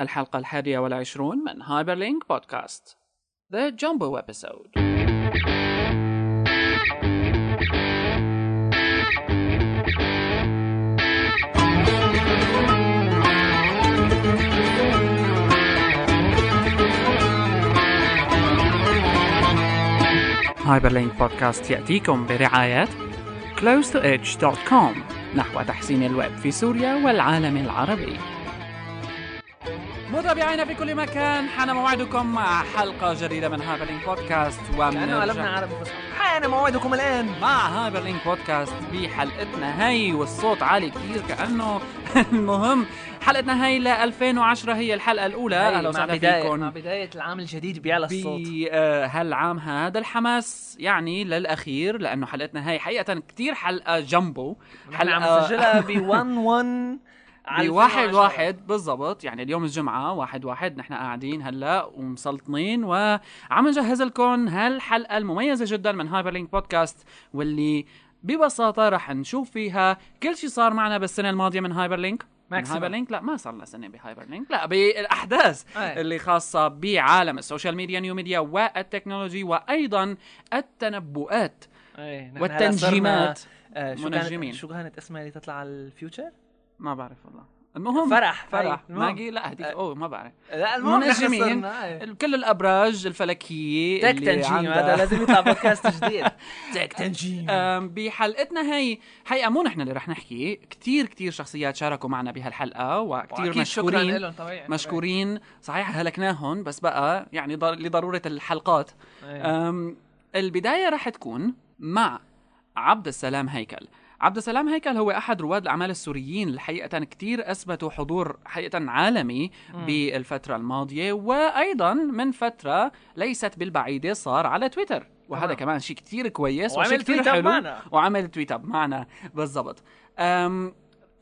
الحلقة الحادية والعشرون من هايبرلينك بودكاست. The Jumbo Episode. هايبرلينك بودكاست يأتيكم برعاية close2edge.com نحو تحسين الويب في سوريا والعالم العربي. متابعينا في كل مكان. حان موعدكم مع حلقة جديدة من هايبرلينك بودكاست كأنه قلبنا عربي فصحى. حان موعدكم الآن. مع هايبرلينك بودكاست بحلقتنا هي والصوت عالي كثير كأنه المهم. حلقتنا هي ل 2010 هي الحلقة الأولى. أهلا مع وسهلا بداية فيكم. مع بداية العام الجديد بيعلى الصوت. بهالعام هذا الحماس يعني للأخير لأنه حلقتنا هي حقيقة كثير حلقة جنبو نحن عم نسجلها ب 1 1 بواحد واحد بالضبط يعني اليوم الجمعة واحد واحد نحن قاعدين هلا ومسلطنين وعم نجهز لكم هالحلقة المميزة جدا من هايبر لينك بودكاست واللي ببساطة رح نشوف فيها كل شيء صار معنا بالسنة الماضية من هايبر لينك من Maximum. هايبر لينك لا ما صار لنا سنة بهايبر لينك لا بالأحداث أي. اللي خاصة بعالم ال social media new media وال technology وأيضا التنبؤات والتنجيمات آه، شو منجمين. كانت شو كانت اسمها اللي تطلع على الفيوتشر؟ ما بعرف والله المهم فرح. فرح المهم. ماجي لا هديك. أوه ما بعرف لا المهم نحن منجمين. إيه. كل الأبراج الفلكية تك تنجيم هذا لازم يطلع بودكاست جديد تك تنجيم بحلقتنا هي حقيقة مو نحن اللي رح نحكي كتير كتير شخصيات شاركوا معنا وأكيد شكرا مشكورين لهم طبيعي مشكورين صحيح هلكناهم بس بقى يعني ضر- لضرورة الحلقات إيه. أم، البداية رح تكون مع عبد السلام هيكل عبد السلام هيكل هو أحد رواد الأعمال السوريين اللي حقيقة كتير أثبتوا حضور حقيقة عالمي بالفترة الماضية وأيضا من فترة ليست بالبعيدة صار على تويتر وهذا تمام. كمان شيء كتير كويس وعمل tweet معنا. وعمل tweet up معنا بالضبط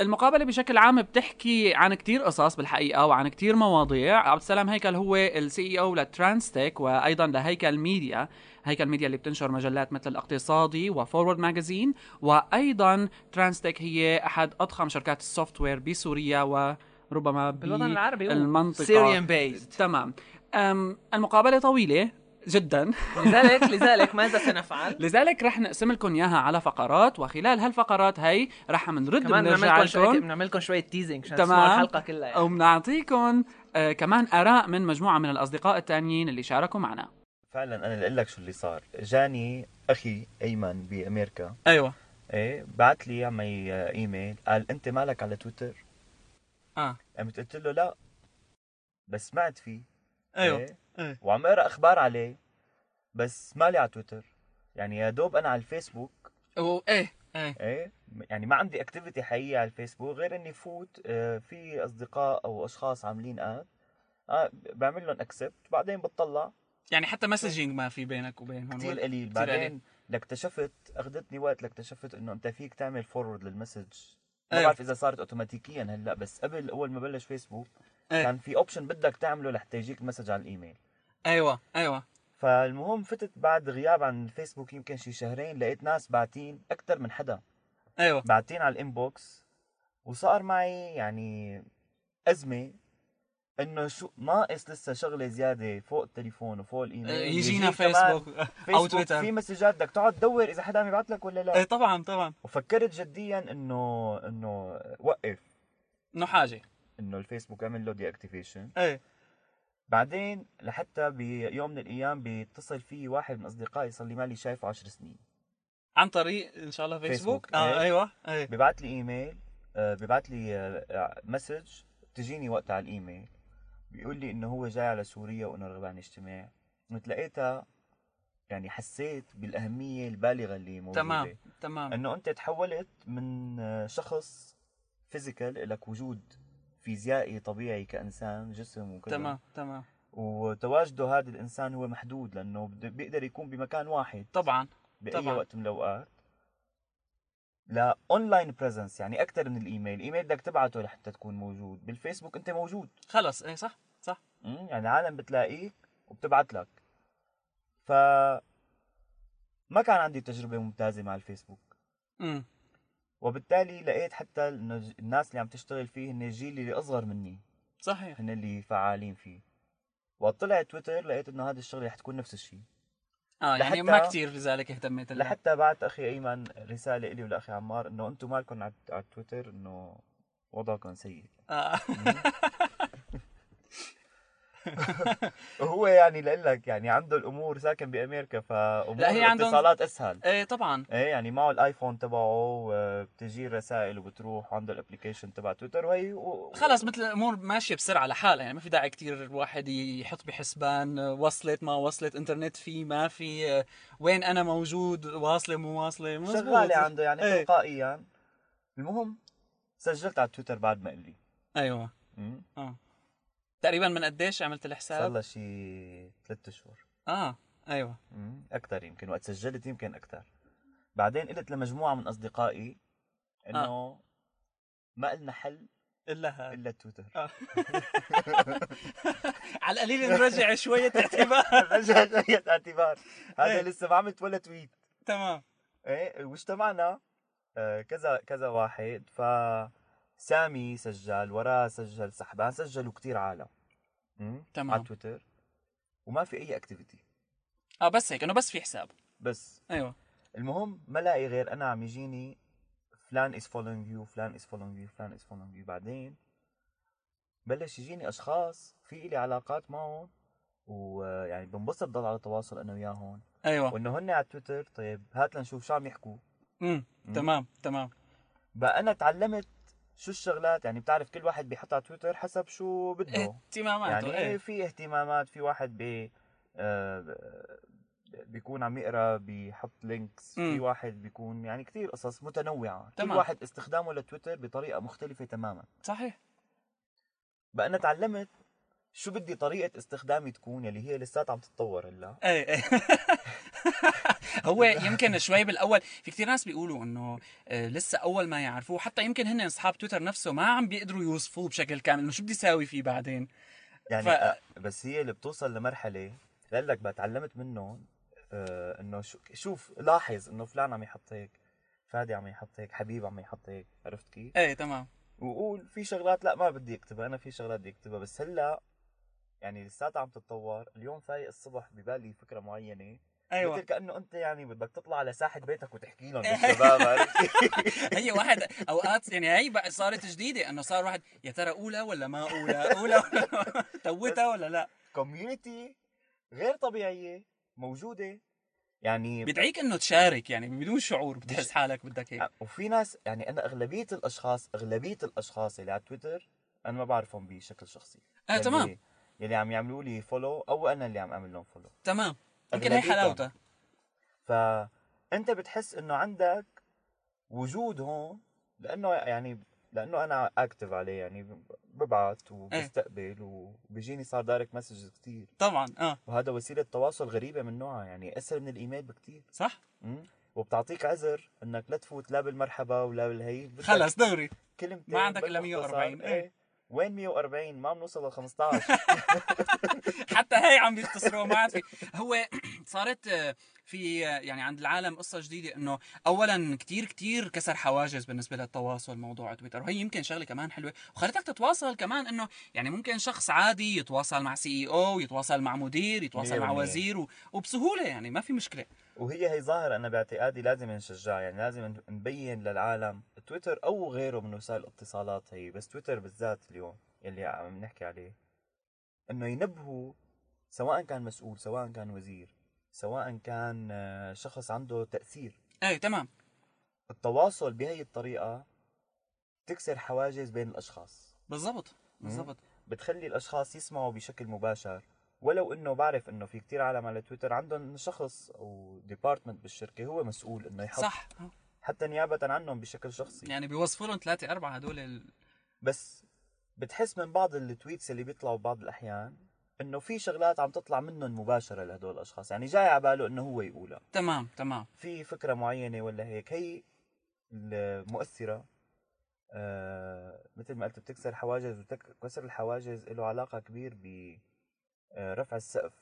أم المقابلة بشكل عام بتحكي عن كتير قصص بالحقيقة وعن كتير مواضيع. عبد السلام هيكل هو ال CEO لترانستيك وأيضا لهيكل ميديا. هيكل ميديا اللي بتنشر مجلات مثل الاقتصادي وفورورد ماجازين وأيضا ترانستيك هي أحد أضخم شركات ال software بسوريا وربما بالوطن العربي المنطقة Syrian based تمام. أم المقابلة طويلة. جدا. لذلك لذلك ماذا سنفعل؟ لذلك رح نقسم لكم إياها على فقرات وخلال هالفقرات هي رح نرد بنعمل لكم بنعمل لكم شوية teasing عشان تمام. تسمعوا الحلقة كلها يعني. وبنعطيكم آه كمان آراء من مجموعة من الأصدقاء التانيين اللي شاركوا معنا. فعلا أنا اللي أقول لك شو اللي صار. جاني أخي أيمن بأمريكا. أيوه. إيه بعت لي عمي إيميل. قال أنت مالك على تويتر؟ آه. قمت قلت له لا بس سمعت فيه. أيوه. إيه؟ إيه. وعم أقرأ أخبار عليه بس مالي على تويتر. يعني يا دوب أنا على الفيسبوك. إيه إيه. إيه يعني ما عندي activity حقيقية على الفيسبوك غير إني فوت آه، في أصدقاء أو أشخاص عاملين add آه بعمل لهم accept بعدين بتطلع. يعني حتى messaging ما في بينك وبينهم كثير قليل. بعدين لاكتشفت أخذتني وقت لاكتشفت إنه أنت فيك تعمل forward لل message ما أيوة. بعرف إذا صارت اوتوماتيكيا هلأ بس قبل أول ما بلش فيسبوك إيه. كان في option بدك تعمله لحتى يجيك ال message على الإيميل. أيوه أيوه. فالمهم فتت بعد غياب عن الفيسبوك يمكن شي شهرين لقيت ناس باعتين أكثر من حدا. أيوه. باعتين على ال inbox وصار معي يعني أزمة إنه شو ناقص لسه شغلة زيادة فوق التليفون وفوق الإيميل. يجينا يجيك كمان فيسبوك أو فيسبوك تويتر في message ات بدك تقعد تدور إذا حدا عم يبعث لك ولا لا. إيه طبعا طبعا. وفكرت جديا إنه إنه وقف. إنه حاجة. إنه الفيسبوك عمل له deactivation إيه. بعدين لحتى بيوم من الأيام بيتصل في واحد من أصدقائي صار لي مالي شايفه 10 سنين. عن طريق إن شاء الله فيسبوك, فيسبوك، آه إيه. أيوه إيه. ببعث لي إيميل آه، ببعث لي آه، message تجيني وقتها على الإيميل. بيقول لي إنه هو جاي على سوريا وإنه رغبان عن اجتماع قمت لقيتها يعني حسيت بالأهمية البالغة اللي موجودة. تمام تمام. إنه أنت تحولت من آه، شخص physical لك وجود فيزيائي طبيعي كإنسان جسم وكذا. تمام تمام. وتواجده هذا الإنسان هو محدود لأنه بيقدر يكون بمكان واحد. طبعا بأي طبعاً. وقت من الأوقات. لا online presence يعني أكثر من ال email. ال email بدك تبعته لحتى تكون موجود. بالفيسبوك أنت موجود. خلص إيه صح صح. يعني عالم بتلاقيك وبتبعت لك. ف ما كان عندي تجربة ممتازة مع الفيسبوك. امم وبالتالي لقيت حتى انه الناس اللي عم تشتغل فيه هن الجيل اللي أصغر مني. صحيح. هن اللي فعالين فيه. وقت طلع تويتر لقيت إنه هذا الشغلة رح تكون نفس الشيء آه يعني ما كثير لذلك اهتميت لها. لحتى بعت أخي أيمن رسالة إلي ولأخي عمار إنه أنتم مالكم على على تويتر إنه وضعكم سيء. آه. وهو يعني لقول لك يعني عنده الأمور ساكن بأمريكا فامور لا، هي عندهم- الاتصالات أسهل إيه طبعا إيه يعني معه الآيفون تبعه بتجي رسائل وبتروح وعنده ال application تبع تويتر وهي و... خلص مثل الأمور ماشية بسرعة لحالها يعني ما في داعي كتير الواحد يحط بحسبان وصلت ما وصلت إنترنت في ما في وين أنا موجود واصلة مو واصلة. شغالة عنده يعني إيه. تلقائيا المهم سجلت على تويتر بعد ما قال لي أيوه. آه تقريبا من قديش عملت صار الحساب؟ لها شي ثلاث اشهر آه أيوه. أكثر يمكن وقت سجلت يمكن أكثر بعدين قلت لمجموعة من أصدقائي إنه ما لنا حل إلا هذا إلا تويتر. آه. على القليل نرجع شوية اعتبار. رجع شوية اعتبار. هذا إيه. لسه ما عملت ولا تويت. تمام. إيه واجتمعنا آه، كذا كذا واحد. ف سامي سجل وراه سجل سحبان سجلوا كتير عالم؟ تمام. على تويتر. وما في أي activity آه بس هيك إنه بس في حساب. بس. أيوه. المهم ما لاقي غير أنا عم يجيني فلان is following you فلان is following you فلان is following you بعدين بلش يجيني أشخاص في لي علاقات معهم ويعني بنبسط ضل على تواصل أنا وياهم أيوه. وإنه هن على تويتر طيب هات لنشوف شو عم يحكوا. امم مم. تمام تمام. بقى أنا تعلمت شو الشغلات؟ يعني بتعرف كل واحد بيحط على تويتر حسب شو بده. اهتماماته يعني إيه إيه. في اهتمامات في واحد بي آه بيكون عم يقرا بيحط لينكس مم. في واحد بيكون يعني كثير قصص متنوعة. كل تمام. واحد استخدامه لتويتر بطريقة مختلفة تماما. صحيح. بقى أنا تعلمت شو بدي طريقة استخدامي تكون يلي هي لساتها عم تتطور هلأ. إيه إيه. هو يمكن شوي بالأول في كثير ناس بيقولوا إنه آه، لسه أول ما يعرفوه حتى يمكن هن أصحاب تويتر نفسه ما عم بيقدروا يوصفوه بشكل كامل إنه شو بدي اساوي فيه بعدين يعني ف- ف... بس هي اللي بتوصل لمرحلة قال لك بقى تعلمت منهم آه إنه شو... شوف لاحظ إنه فلان عم يحط هيك فادي عم يحط هيك حبيب عم يحط هيك عرفت كيف؟ إيه تمام وقول في شغلات لا ما بدي أكتبها أنا في شغلات بدي أكتبها بس هلأ يعني لساتها عم تتطور اليوم فايق الصبح ببالي فكرة معينة أيوه. مثل كانه أنت يعني بدك تطلع على ساحة بيتك وتحكي لهم. للشباب؟ هي واحد أوقات يعني هي بقى صارت جديدة أنه صار واحد يا ترى أولى ولا ما أولى؟ أولى ولا توتها ولا لا؟ community غير طبيعية موجودة. يعني بدعيك إنه تشارك يعني بدون شعور بتحس حالك بدك هيك وفي ناس يعني أنا أغلبية الأشخاص أغلبية الأشخاص اللي على تويتر أنا ما بعرفهم بشكل شخصي. آه تمام. يلي عم يعملوا لي follow أو أنا اللي عم أعمل لهم follow تمام. يمكن هي. حلاوتها. فأنت بتحس إنه عندك وجود هون لأنه يعني لأنه أنا active عليه يعني ببعث وبستقبل وبيجيني صار direct messages كثير طبعا آه. وهذا وسيلة تواصل غريبة من نوعها يعني أسهل من الإيميل بكثير صح. مم. وبتعطيك عذر إنك لا تفوت لا بالمرحبا ولا بال hi. خلص دغري. كلمتين ما عندك بالمختصر. 140. إيه. وين 140 ما بنوصل ل 15 حتى هي عم بيختصروا ما عاد في هو صارت آه، في آه، يعني عند العالم قصة جديدة إنه اولا كتير كتير كسر حواجز بالنسبة للتواصل موضوع تويتر. وهي يمكن شغلة كمان حلوة. وخلتك تتواصل كمان إنه يعني ممكن شخص عادي يتواصل مع سي اي أو يتواصل مع مدير يتواصل مع 100%. وزير و- وبسهولة يعني ما في مشكلة. وهي هي ظاهرة أنا باعتقادي لازم نشجعها يعني لازم نبين للعالم تويتر أو غيره من وسائل الاتصالات هي بس تويتر بالذات اليوم يلي عم نحكي عليه إنه ينبهوا سواء كان مسؤول سواء كان وزير سواء كان آه، شخص عنده تأثير. إيه تمام. التواصل بهي الطريقة تكسر حواجز بين الأشخاص. بالضبط بالضبط. بتخلي الأشخاص يسمعوا بشكل مباشر. ولو إنه بعرف إنه في كتير عالم على تويتر عندهم شخص أو department بالشركة هو مسؤول إنه يحط صح. حتى نيابة عنهم بشكل شخصي. يعني بيوصفوا لهم ثلاثة أربعة هدول ال... بس بتحس من بعض ال tweets اللي بيطلعوا بعض الأحيان إنه في شغلات عم تطلع منهم مباشرة لهدول الأشخاص. يعني جاي على باله إنه هو يقولها. تمام تمام. في فكرة معينة ولا هيك؟ هي المؤثرة آه مثل ما قلت بتكسر حواجز وكسر الحواجز له علاقة كبير ب رفع السقف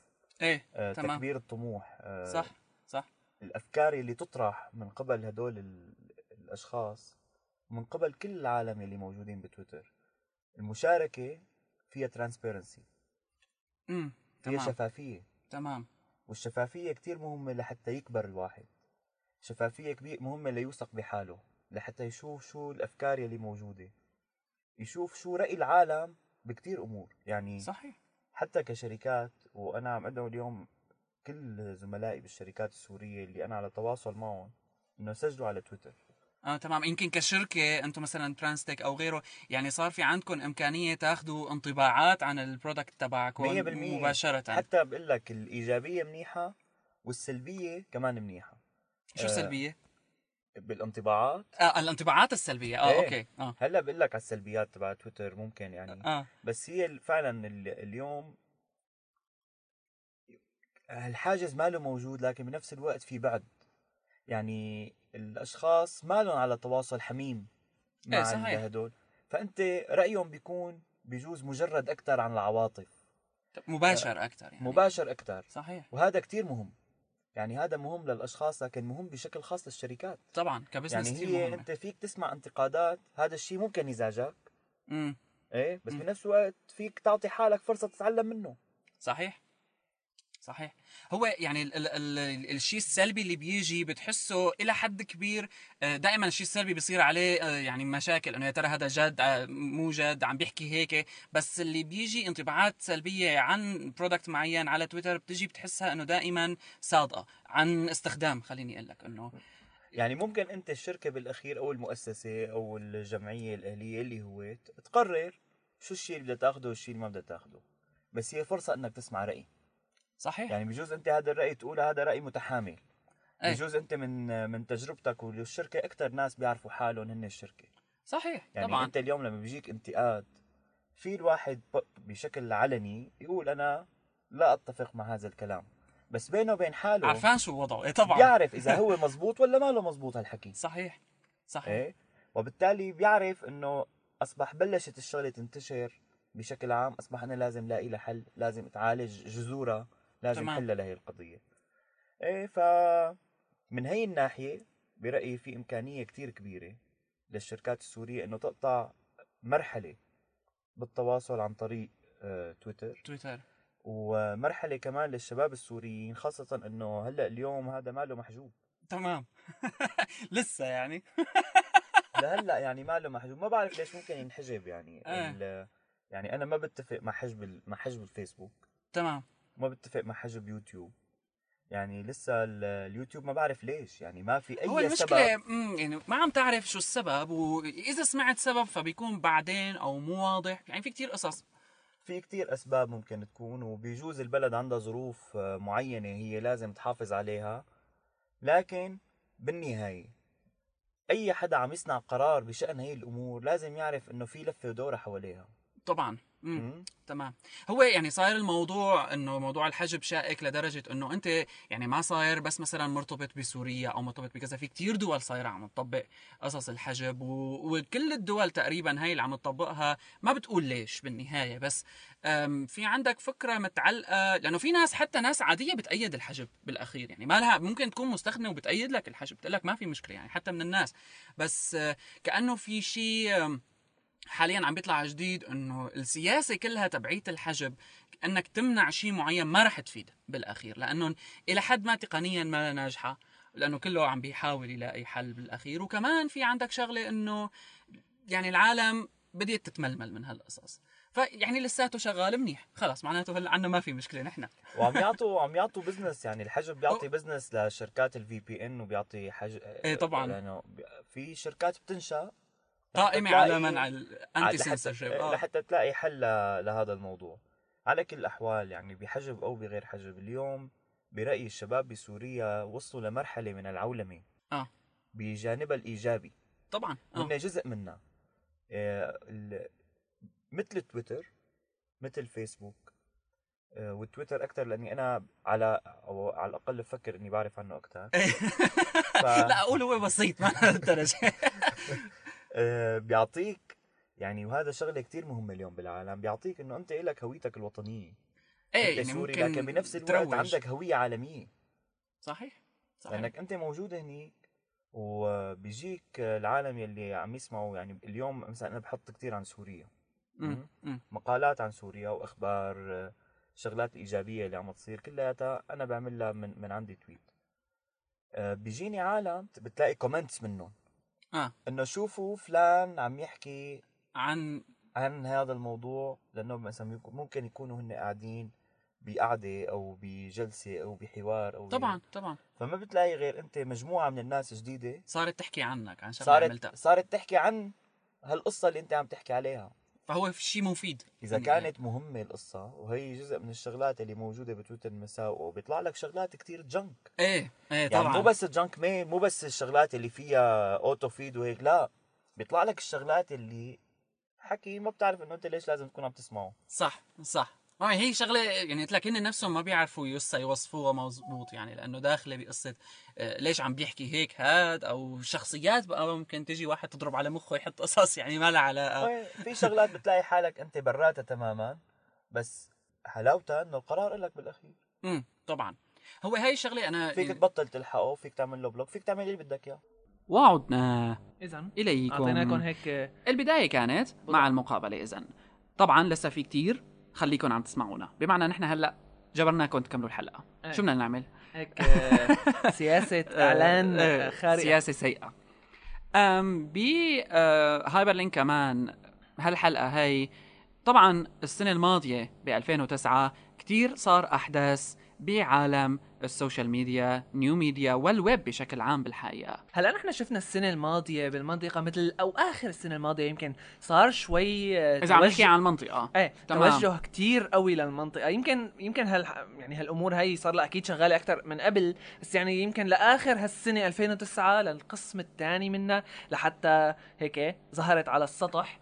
إيه آه، تمام. تكبير الطموح آه، صح صح. الأفكار اللي تطرح من قبل هدول ال- الأشخاص ومن قبل كل العالم اللي موجودين بتويتر. المشاركة فيها ترانسبيرنسي امم فيها تمام. شفافية. تمام. والشفافية كتير مهمة لحتى يكبر الواحد. شفافية كبير مهمة ليوثق بحاله لحتى يشوف شو الأفكار يلي موجودة. يشوف شو رأي العالم بكتير أمور. يعني صحيح. حتى كشركات وأنا عم أدعو اليوم كل زملائي بالشركات السورية اللي أنا على تواصل معهم إنه يسجلوا على تويتر. آه تمام. يمكن كشركة أنتم مثلا ترانستيك أو غيره يعني صار في عندكم إمكانية تاخذوا انطباعات عن ال product تبعكم 100% مباشرة؟ حتى بقول لك الإيجابية منيحة والسلبية كمان منيحة. شو آه، السلبية؟ بالانطباعات؟ آه الانطباعات السلبية. آه إيه. أوكي. آه. هلأ بقول لك على السلبيات تبع تويتر ممكن يعني. آه. بس هي فعلا ال- اليوم الحاجز ما له موجود لكن بنفس الوقت في بعد. يعني الأشخاص ما لهم على تواصل حميم إيه، مع صحيح. ال- هدول. فأنت رأيهم بيكون بجوز مجرد أكثر عن العواطف. مباشر أكثر يعني. مباشر أكثر صحيح. وهذا كتير مهم. يعني هذا مهم للأشخاص لكن مهم بشكل خاص للشركات. طبعا كبزنس يعني هي مهمه أنت فيك تسمع انتقادات هذا الشيء ممكن يزعجك. امم إيه؟ بس مم. بنفس الوقت فيك تعطي حالك فرصة تتعلم منه. صحيح. صحيح؟ هو يعني ال ال ال الشيء السلبي اللي بيجي بتحسه إلى حد كبير آه، دائما الشيء السلبي بيصير عليه آه، يعني مشاكل إنه يا ترى هذا جد آه، مو جد عم بيحكي هيك. بس اللي بيجي انطباعات سلبية عن برودكت معين على تويتر بتجي بتحسها إنه دائما صادقة عن استخدام خليني أقول لك إنه. يعني ممكن أنت الشركة بالأخير أو المؤسسة أو الجمعية الأهلية اللي هو تقرر شو الشيء اللي بدها تاخده والشيء اللي ما بدها تاخده. بس هي فرصة إنك تسمع رأي. صحيح. يعني بجوز أنت هذا الرأي تقول هذا رأي متحامل. أي. بجوز أنت من من تجربتك والشركة أكثر ناس بيعرفوا حالهم هن الشركة. صحيح يعني طبعا. أنت اليوم لما بيجيك انتقاد في الواحد بشكل علني يقول أنا لا أتفق مع هذا الكلام. بس بينه وبين حاله عرفان شو وضعه. إيه طبعا. بيعرف إذا هو مزبوط ولا ما له مزبوط هالحكي. صحيح صحيح. إيه؟ وبالتالي بيعرف إنه أصبح بلشت الشغلة تنتشر بشكل عام أصبح أنا لازم لاقي لها حل لازم تعالج جذورها. لازم تمام. لهي القضية. إيه ف من هي الناحية برأيي في إمكانية كتير كبيرة للشركات السورية إنه تقطع مرحلة بالتواصل عن طريق آه، تويتر. تويتر. ومرحلة كمان للشباب السوريين خاصة إنه هلأ اليوم هذا ماله محجوب. تمام. لسه يعني. لهلأ يعني ما له محجوب. ما بعرف ليش ممكن ينحجب يعني آه. يعني أنا ما بتفق مع حجب مع حجب الفيسبوك. تمام. ما بتفق مع حجب يوتيوب يعني لسه ال- اليوتيوب ما بعرف ليش يعني ما في أي هو المشكلة سبب. يعني ما عم تعرف شو السبب وإذا سمعت سبب فبيكون بعدين أو مو واضح. يعني في كتير قصص. في كتير أسباب ممكن تكون وبيجوز البلد عندها ظروف آه، معينة هي لازم تحافظ عليها. لكن بالنهاية أي حدا عم يصنع قرار بشأن هي الأمور لازم يعرف إنه في لفة ودورة حواليها. طبعا. تمام. هو يعني صاير الموضوع إنه موضوع الحجب شائك لدرجة إنه أنت يعني ما صاير بس مثلا مرتبط بسوريا أو مرتبط بكذا في كتير دول صايرة عم تطبق قصص الحجب و... وكل الدول تقريبا هاي اللي عم تطبقها. ما بتقول ليش بالنهاية بس في عندك فكرة متعلقة لأنه في ناس حتى ناس عادية بتأيد الحجب بالأخير. يعني ما لها ممكن تكون مستخدمة وبتأيد لك الحجب بتقول لك ما في مشكلة يعني حتى من الناس. بس آه، كأنه في شيء حاليا عم بيطلع جديد إنه السياسة كلها تبعية الحجب إنك تمنع شيء معين ما رح تفيد بالأخير لأنه إلى حد ما تقنيا ما ناجحة لأنه كله عم بيحاول يلاقي حل بالأخير. وكمان في عندك شغلة إنه يعني العالم بديت تتململ من هالقصص. فيعني لساته شغال منيح. خلص معناته هلأ عنا ما في مشكلة نحن. وعم يعطوا عم يعطوا business يعني الحجب بيعطي business لشركات الفي بي ان وبيعطي حج إيه طبعاً. يعني في شركات بتنشأ قائمة تلاقي- على منع الانتي لحتى, سنسورشيب آه. لحتى تلاقي حل لهذا الموضوع. على كل الأحوال يعني بحجب أو بغير حجب اليوم برايي الشباب بسوريا وصلوا لمرحلة من العولمة. آه. بجانبها الإيجابي. طبعا آه. وإنه جزء منها. آه، مثل تويتر مثل فيسبوك آه، والتويتر أكثر لأني أنا على أو على الأقل بفكر إني بعرف عنه أكثر ف... لا أقول هو بسيط ما لهالدرجه آه، بيعطيك يعني وهذا شغلة كتير مهمة اليوم بالعالم بيعطيك إنه أنت لك هويتك الوطنية إيه أنت يعني سوري ممكن لكن بنفس الوقت تروج. عندك هوية عالمية صحيح صحيح لأنك أنت موجود هنيك وبيجيك العالم يلي عم يسمعوا يعني اليوم مثلا أنا بحط كتير عن سوريا مم. مم. مقالات عن سوريا وأخبار آه، الشغلات الايجابيه اللي عم تصير كلياتها أنا بعملها من من عندي تويت آه، بيجيني عالم بتلاقي كومنتس منهم آه. إنه شوفوا فلان عم يحكي عن عن هذا الموضوع لأنه مثلا ممكن يكونوا هن قاعدين بقعدة أو بجلسة أو بحوار أو طبعا غيره. طبعا. فما بتلاقي غير أنت مجموعة من الناس جديدة صارت تحكي عنك عن شغلة صارت عملتها. صارت تحكي عن هالقصة اللي أنت عم تحكي عليها. فهو شيء مفيد. إذا كانت مهمة القصة وهي جزء من الشغلات اللي موجودة بتويتر المساء وبيطلع لك شغلات كتير جنك إيه إيه يعني طبعا. مو بس الجنك ميل مو بس الشغلات اللي فيها اوتو فيد وهيك لا. بيطلع لك الشغلات اللي حكي ما بتعرف إنه أنت ليش لازم تكون عم تسمعه. صح صح. هاي هي شغلة يعني قلت لك هن نفسهم ما بيعرفوا يوصى يوصفوها مزبوط يعني لأنه داخلة بقصة آه، ليش عم بيحكي هيك هاد؟ أو شخصيات بقى ممكن تجي واحد تضرب على مخه يحط قصص يعني ما لها علاقة. في شغلات بتلاقي حالك أنت براتها تماما بس حلاوتها إنه القرار لك بالأخير. امم طبعا. هو هاي الشغله أنا فيك يعني تبطل تلحقه فيك تعمل له بلوك فيك تعمل اللي بدك إياه. وعدنا اذا إليكم. أعطيناكم هيك آه، البداية كانت مع المقابلة اذا طبعا لسه في كتير. خليكم عم تسمعونا. بمعنى نحن هلأ جبرناكم تكملوا الحلقة. إيه. شو بدنا نعمل؟ هيك آه، سياسة إعلان آه، آه، خارج سياسة سيئة. أم ب آه، هايبر لينك كمان هالحلقة هي طبعا السنة الماضية ب 2009 كتير صار أحداث بعالم ال social media new media وال web بشكل عام بالحقيقة. هلا نحن شفنا السنة الماضية بالمنطقة مثل أو آخر السنة الماضية يمكن صار شوي آه، إذا عم نحكي عن المنطقة. إيه تمام. توجه كتير قوي للمنطقة. يمكن يمكن هال يعني هالأمور هي صار لها أكيد شغالة أكثر من قبل بس يعني يمكن لآخر هالسنة 2009 للقسم الثاني منها لحتى هيك ظهرت على السطح.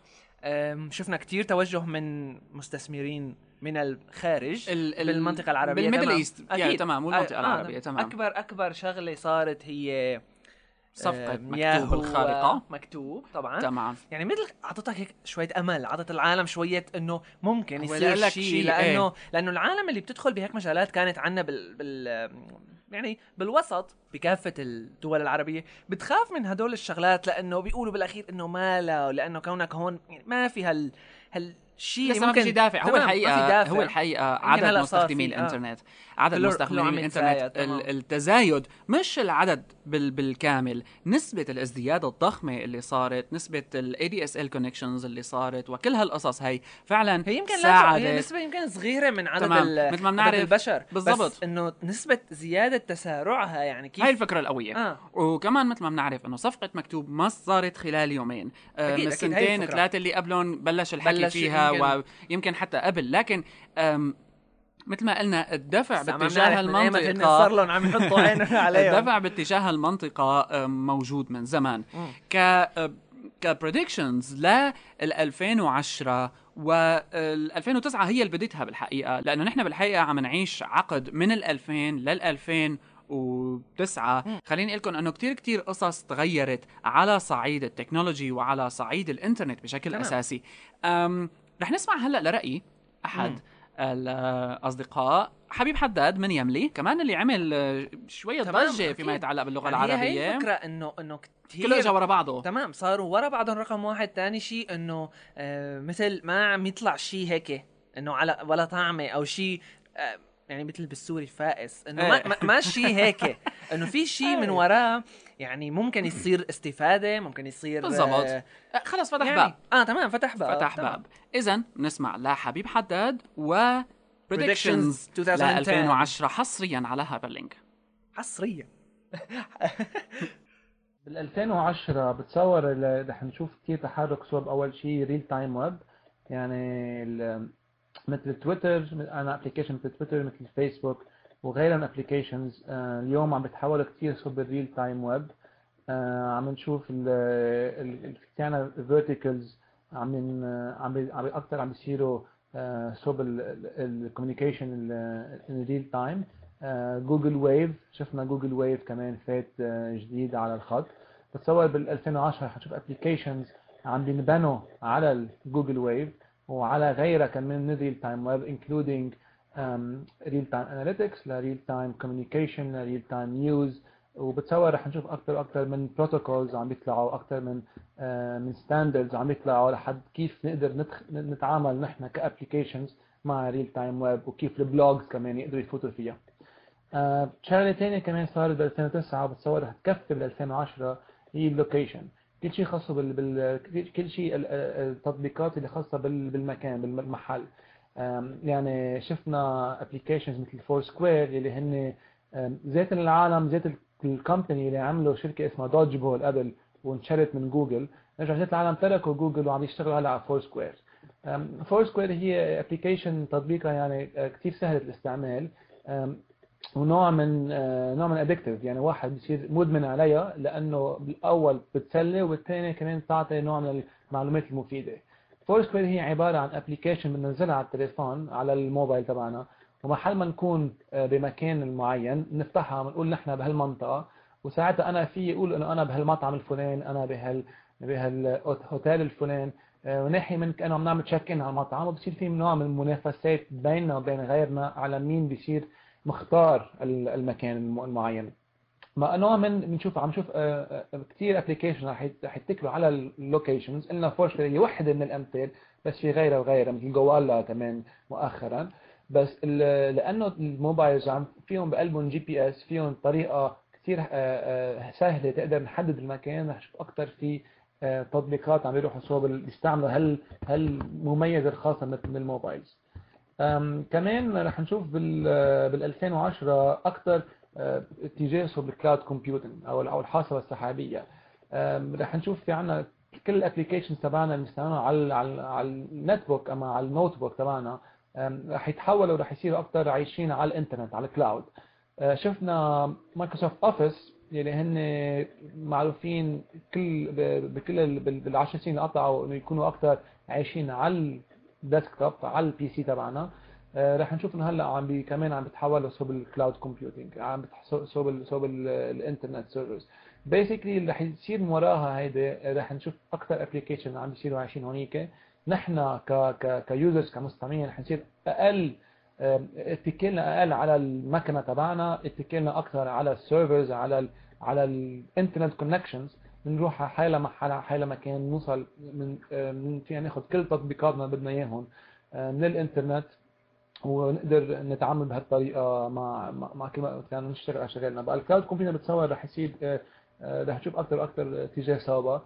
شفنا كتير توجه من مستثمرين من الخارج ال- ال- بالمنطقة العربية بالميدل. إيست. يعني تمام والمنطقة آه، العربية تمام. أكبر أكبر شغلة صارت هي صفقة أم، مكتوب ياهو الخارقة. مكتوب طبعا. تمام. يعني مثل أعطتك هيك شوية أمل أعطت العالم شوية إنه ممكن يصير شيء شيء، لأنه إيه. لأنه العالم اللي بتدخل بهيك مجالات كانت عنا بال, بال يعني بالوسط بكافة الدول العربية بتخاف من هدول الشغلات لأنه بيقولوا بالأخير إنه ما لا لأنه كونك هون يعني ما في هال هالشيء لسه ما في دافع. هو الحقيقة دافع. هو الحقيقة عدد مستخدمي آه. الإنترنت عدد كله- كله مستخدمي الإنترنت التزايد. مش العدد بال بالكامل نسبة الازدياد الضخمة اللي صارت نسبة ال ADSL connections اللي صارت وكل هالقصص هي فعلا هي يمكن ساعدت هي نسبة يمكن صغيرة من عدد تمام. مثل ما عدد بنعرف البشر. بالضبط. بس إنه نسبة زيادة تسارعها يعني كيف؟ هاي الفكرة القوية. آه. وكمان مثل ما بنعرف إنه صفقة مكتوب ما صارت خلال يومين. آه، أكيد، السنتين. ثلاثة اللي قبلهم بلش الحكي بلش فيها. يمكن- ويمكن حتى قبل لكن مثل ما قلنا الدفع باتجاه المنطقة صار لهم عم يحطوا عينهم عليهم الدفع باتجاه المنطقة آم، موجود من زمان. ك كبريدكشنز لل 2010 وال 2009 هي اللي بديتها بالحقيقة لأنه نحن بالحقيقة عم نعيش عقد من ال 2000 لل 2009 مم. خليني أقول لكم أنه كتير كتير قصص تغيرت على صعيد التكنولوجي وعلى صعيد الإنترنت بشكل تمام. أساسي أم رح نسمع هلأ لرأي أحد مم. الأصدقاء حبيب حداد من يملي كمان اللي عمل تمام، ضجة فيما. يتعلق باللغة يعني هي هي الفكرة انه إنه كثير كله اجى ورا بعضه تمام صاروا ورا بعضهم رقم واحد تاني شيء إنه آه مثل ما عم يطلع شيء هيك إنه على ولا طعمة أو شيء آه يعني مثل بالسوري فائس إنه ما, إيه. ما, ما شيء هيك إنه في شيء من إيه. وراه يعني ممكن يصير استفادة ممكن يصير بالضبط. آه آه، خلص فتح يعني باب آه تمام فتح باب فتح تمام. باب اذا نسمع لحبيب حداد و predictions Predictions ل 2010 2010 حصريا على هايبر لينك حصريا بال 2010 بتصور رح نشوف كثير تحرك صوب أول شيء real-time web يعني ال- مثل تويتر أنا application مثل تويتر مثل فيسبوك وغيرها من applications اليوم عم بتحول كثير صوب ال real-time web عم نشوف ال عنا verticals عم عم عم أكثر عم بيصيروا آه، صوب ال communication in real time Google Wave شفنا Google Wave كمان فات آه، جديد على الخط. بتصور بال 2010 حتشوف applications عم بينبنوا على ال Google Wave وعلى غيرها كمان من real-time web including real-time analytics ل real-time communication ل real-time news وبتصور رح نشوف أكثر وأكثر من protocols عم بيطلعوا أكثر من آه، من standards عم بيطلعوا لحد كيف نقدر. نتعامل نحن ك applications مع real-time web وكيف ال blogs كمان يقدروا يفوتوا فيها آه، شغلة ثانية كمان صارت بال 2009 وبتصور رح تكفي بال 2010 هي ال location كل شيء خاصه بال, بال... كل شيء التطبيقات اللي خاصة بال... بالمكان بالمحل. يعني شفنا applications مثل Foursquare اللي هن ذات العالم ذات ال company اللي عملوا شركة اسمها Dodgeball قبل وانشرت من جوجل رجع ذات العالم تركوا جوجل وعم يشتغلوا هلا على Foursquare Foursquare هي application تطبيقها يعني آه، كثير سهلة الاستعمال. ونوع من آه، نوع من addictive يعني واحد بصير مدمن عليها لأنه بالأول بتسلي وبالثاني كمان بتعطي نوع من المعلومات المفيدة. Foursquare هي عبارة عن application بننزلها على التليفون على الموبايل تبعنا. ومحل ما نكون آه، بمكان معين نفتحها بنقول نحن بهالمنطقة. وساعتها أنا في أقول إنه أنا بهالمطعم الفلاني أنا بهال بهالهوتيل الفلاني. آه، وناحية من كأنه عم نعمل check-in على المطعم. وبصير في نوع من المنافسات بيننا وبين غيرنا على مين بيصير مختار المكان المعين. ما نوع من بنشوف عم نشوف كثير application رح يتكلوا على ال locations قلنا Foursquare هي وحده من الأمثال بس في غيرها وغيرها مثل Gowalla كمان مؤخرا. بس لأنه ال mobiles عم فيهم بقلبهم GPS فيهم طريقة كثير آه، آه، سهلة تقدر نحدد المكان. رح نشوف أكثر في آه، تطبيقات عم يروحوا صوب بيستعملوا هال هالمميزه الخاصة مثل ال mobiles. كمان رح نشوف بال بال 2010 أكثر اتجاه صوب ال cloud computing أو أو الحوسبة السحابية. رح نشوف في عندنا كل ال applications تبعنا اللي بنستعملها على على على ال netbook أما على ال notebook تبعنا رح يتحولوا رح يصيروا أكثر عايشين على الإنترنت على ال cloud أه، شفنا Microsoft Office يلي هن معروفين كل بكل بالعشر سنين اللي قطعوا إنه يكونوا أكثر عايشين على ال desktop على ال PC تبعنا. أه، رح نشوف إنه هلأ عم بي كمان عم بتحولوا صوب ال cloud computing عم صوب صوب الإنترنت servers basically اللي رح يصير وراها هيدي رح نشوف أكثر application عم بيصيروا عايشين هونيك. نحن ك ك ك users كمستعملين حنصير أقل اتكلنا أقل على المكنة تبعنا اتكلنا أكثر على ال servers على ال على الانترنت connections بنروح على حالة محل حالة مكان نوصل من من فينا ناخذ كل تطبيقاتنا بدنا إياهم من الإنترنت ونقدر نتعامل بهالطريقة مع مع كل ما كان نشتغل على شغلنا. بقى ال cloud computing بتصور رح يصير رح نشوف أكثر وأكثر اتجاه سوا.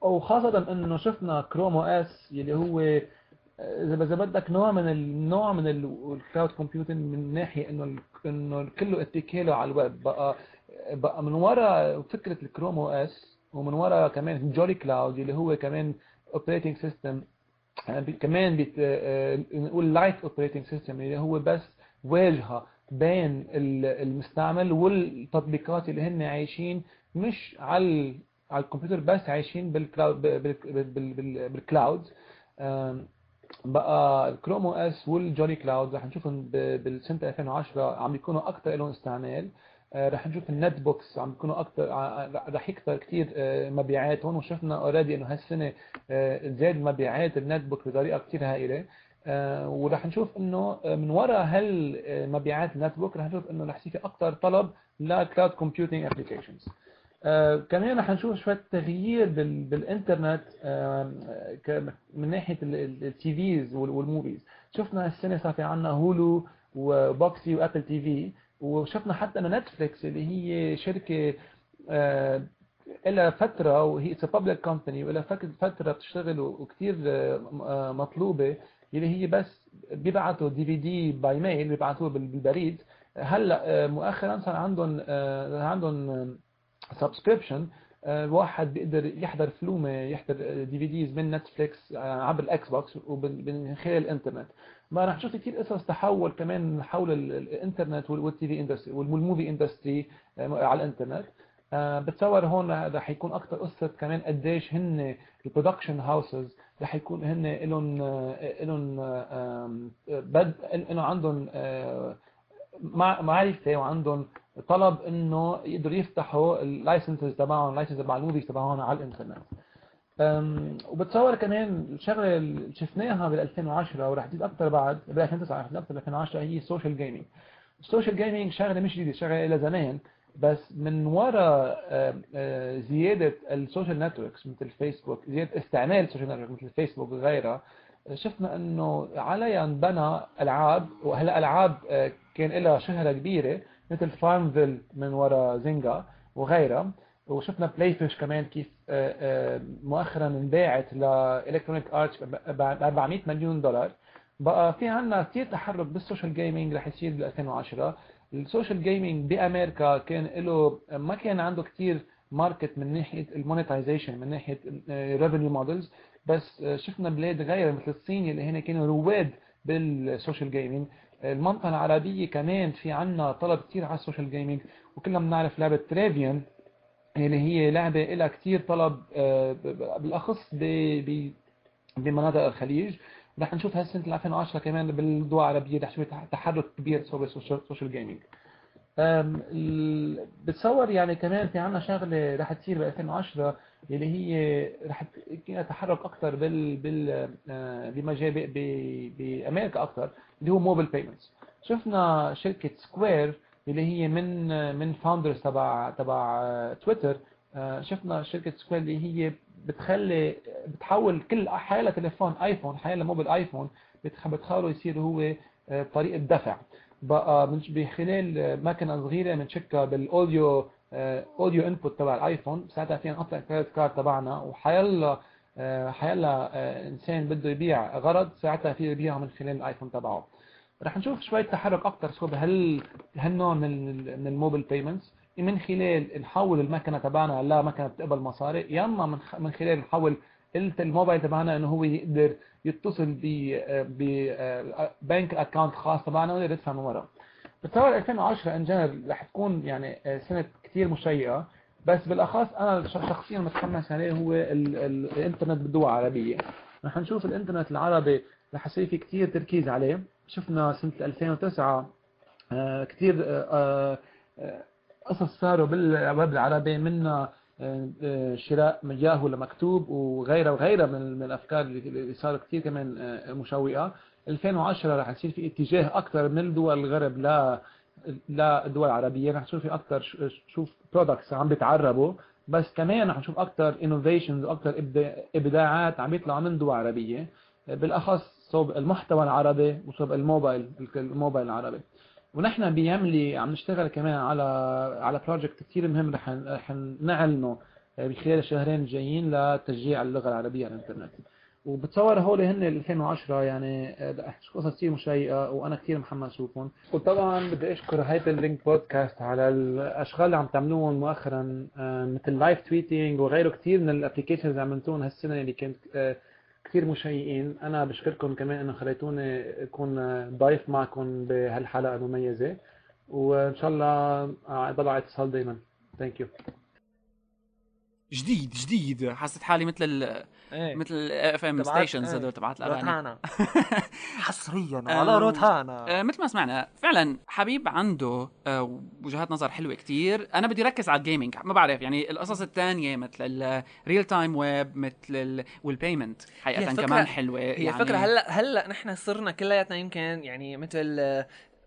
وخاصة إنه شفنا Chrome OS يلي هو إذا إذا بدك نوع من النوع من ال cloud computing من ناحية إنه إنه كله اتكاله على الويب. بقى بقى من وراء فكرة ال Chrome OS ومن وراء كمان Jolicloud اللي هو كمان operating system كمان بيت نقول light operating system اللي هو بس واجهة بين المستعمل والتطبيقات اللي هن عايشين مش على على الكمبيوتر بس عايشين بال cloud بال cloud بقى ال Chrome OS وال Jolicloud رح نشوفهم بالسنة 2010 عم بيكونوا أكثر لهم استعمال. آه، رح نشوف ال netbooks. عم بيكونوا أكثر رح يكثر كثير آه، مبيعات. هون وشفنا already إنه هالسنة آه، زاد مبيعات ال netbook بطريقة كثير هائلة. ورح نشوف إنه من وراء هالمبيعات ال netbook رح نشوف إنه رح يصير في أكثر طلب ل cloud computing applications آه، كمان رح نشوف شوية تغيير بالإنترنت من ناحية ال TVs وال movies. شفنا السنة صار في عنا Hulu و Boxee و Apple TV وشفنا حتى إن Netflix اللي هي شركة آه، إلى فترة وهي public company وإلى فترة بتشتغل وكثير آه، مطلوبة اللي هي بس بيبعتوا DVD by mail بيبعتوه بالبريد. هلأ مؤخرا صار عندهم عندهم subscription الواحد آه، بيقدر يحضر فلومه يحضر DVDs من Netflix آه، عبر ال Xbox ومن خلال الإنترنت. ما رح نشوف كثير قصص تحول كمان حول الإنترنت وال TV industry وال movie industry على الإنترنت. آه، بتصور هون رح يكون أكثر قصة كمان قديش هن ال production houses رح يكون هن لهم لهم بد انه عندهم معرفة وعندهم طلب إنه يقدروا يفتحوا ال licenses تبعهم ال license تبع ال movies تبعهم على الإنترنت. وبتصور كمان الشغلة اللي شفناها بال 2010 ورح تزيد أكثر بعد بال 2009 رح تزيد أكثر بال 2010 هي ال social gaming ال social gaming شغلة مش جديدة شغلة لها زمان بس من وراء زيادة ال social networks مثل فيسبوك زيادة استعمال ال social network مثل فيسبوك وغيرها شفنا إنه عليها انبنى ألعاب وهلأ ألعاب كان لها شهرة كبيرة مثل FarmVille من وراء Zynga وغيرها وشفنا Playfish كمان كيف آه، آه، مؤخرا انباعت ل Electronic Arts ب 400 مليون دولار. بقى في عندنا كثير تحرك بال social gaming رح يصير بال 2010 ال social gaming بأمريكا كان له ما كان عنده كثير market من ناحية ال monetization من ناحية revenue models بس آه، شفنا بلاد غيرها مثل الصين اللي هنا كانوا رواد بال social gaming المنطقة العربيه كمان في عندنا طلب كثير على ال social gaming وكلنا بنعرف لعبة Travian اللي هي لعبة لها كتير طلب آه، بالأخص بمناطق الخليج. رح نشوف هالسنة 2010 كمان بالدول العربية رح نشوف تح- تحرك كبير صوب ال social gaming بتصور يعني كمان في عنا شغلة رح تصير ب 2010 اللي هي رح تحرك أكثر بال بال آه، بمجال ب- ب- بأمريكا أكثر اللي هو mobile payments شفنا شركة Square اللي هي من من founders تبع تبع تويتر آه، شفنا شركة Square اللي هي بتخلي بتحول كل حيلا تليفون iPhone حيلا mobile iPhone بتخ- بتخلوا يصير هو آه، طريقة دفع. بقى من بخلال آه، ماكينة صغيرة بنشكها بال audio audio input تبع ال iPhone ساعتها فينا نحط ال credit card تبعنا وحيلا آه، حيلا آه، إنسان بده يبيع غرض ساعتها فيه يبيعه من خلال ال iPhone تبعه. رح نشوف شوية تحرك أكثر صوب هال هالنوع من من ال mobile payments من خلال نحول المكنة تبعنا لمكنة بتقبل مصاري يا إما من خلال نحول الموبايل تبعنا إنه هو يقدر يتصل ب ب bank account خاص تبعنا ويقدر يدفع من ورا. بتصور 2010 in general رح تكون يعني آه، سنة كثير مشوقة. بس بالأخص أنا شخصيا متحمس عليه هو ال ال الإنترنت بالدول العربية. رح نشوف الإنترنت العربي رح يصير في كثير تركيز عليه. شفنا سنة 2009 آه، كثير آه، قصص صاروا بالويب العربي منها شراء من ياهو لمكتوب وغيرها وغيرها من الأفكار اللي صاروا كثير كمان مشوقة. 2010 رح يصير في اتجاه أكثر من دول الغرب ل للدول العربية رح نشوف في أكثر شوف products عم بيتعربوا بس كمان رح نشوف أكثر innovations وأكثر إبداعات عم يطلعوا من دول عربية بالأخص صوب المحتوى العربي وصوب الموبايل الموبايل العربي. ونحن بيملي عم نشتغل كمان على على project كثير مهم رح نعلنه بخلال الشهرين الجايين لتشجيع اللغة العربية على الإنترنت. وبتصور هول هن 2010 يعني قصص كثير مشيقه وأنا كثير محمس اشوفهم وطبعا بدي أشكر هايبر لينك بودكاست على الأشغال اللي عم تعملوهم مؤخرا آه، مثل live tweeting وغيره كثير من ال applications اللي عملتوهم هالسنة اللي كانت آه، كثير مشيقين أنا بشكركم كمان إنه خليتوني أكون ضيف معكم بهالحلقة المميزة. وإن شاء الله ضلوا على اتصال دائما thank you جديد جديد. حسيت حالي مثل ال إيه. مثل FM stations. هدول تبعت الأغاني. روتانا حصريا على روتانا آه، مثل ما سمعنا فعلا حبيب عنده آه، وجهات نظر حلوة كتير. أنا بدي ركز على ال gaming ما بعرف يعني القصص الثانية مثل ال real time web مثل ال وال payment حقيقه كمان حلوة هي يعني الفكرة هلا هلأ نحن صرنا كلياتنا يمكن يعني مثل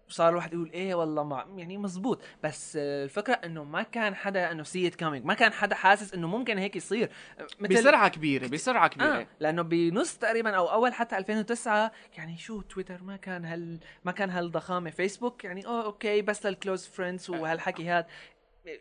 آه، صار الواحد يقول إيه والله ما يعني مزبوط بس الفكرة إنه ما كان حدا إنه see it coming ما كان حدا حاسس إنه ممكن هيك يصير. مثل بسرعة كبيرة بسرعة كبيرة. آه لأنه بنص تقريبا أو أول حتى 2009 يعني شو تويتر ما كان هال ما كان هالضخامة. فيسبوك يعني آه okay بس لل close friends وهالحكي هاد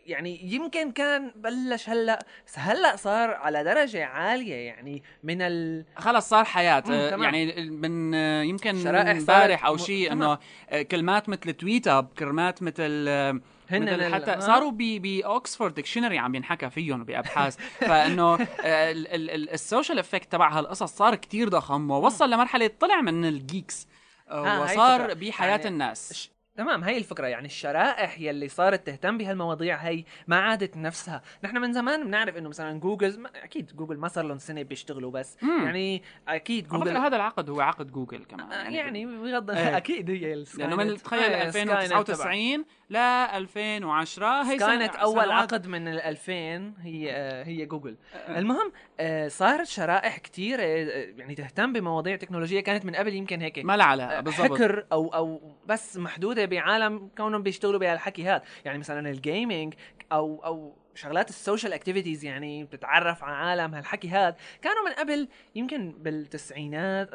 يعني يمكن كان بلش هلأ بس هلأ صار على درجة عالية يعني من ال خلص صار حياة آه،. يعني من آه، يمكن شرائح امبارح أو شيء. إنه آه، كلمات مثل tweetup كلمات مثل آه، هن مثل حتى آه. صاروا ب ب Oxford Dictionary عم ينحكى فيهم بأبحاث فإنه آه، ال- ال- ال- ال social effect تبع هالقصص صار كتير ضخم ووصل لمرحلة طلع من ال geeks آه، آه، وصار. بحياة يعني الناس تمام هي الفكرة يعني الشرائح يلي صارت تهتم بهالمواضيع هي ما عادت نفسها نحن من زمان بنعرف إنه مثلا جوجل ما- أكيد جوجل ما صار لهم سنة بيشتغلوا بس مم. يعني أكيد جوجل هذا العقد هو عقد جوجل كمان آه، يعني بغض إيه. أكيد هي لأنه من. تخيل آه، سكاي نت تبع. 2099 ل 2010 هي سكاي سنة- نت أول سنوات. عقد من ال 2000 هي آه، هي جوجل. المهم آه، صارت شرائح كتير يعني تهتم بمواضيع تكنولوجية. كانت من قبل يمكن هيك ما لها علاقة بالضبط. حكر أو أو بس محدودة بعالم كونهم بيشتغلوا بهالحكي هذا. يعني مثلا ال gaming أو أو شغلات ال social activities يعني بتتعرف على عالم هالحكي هذا. كانوا من قبل يمكن بالتسعينات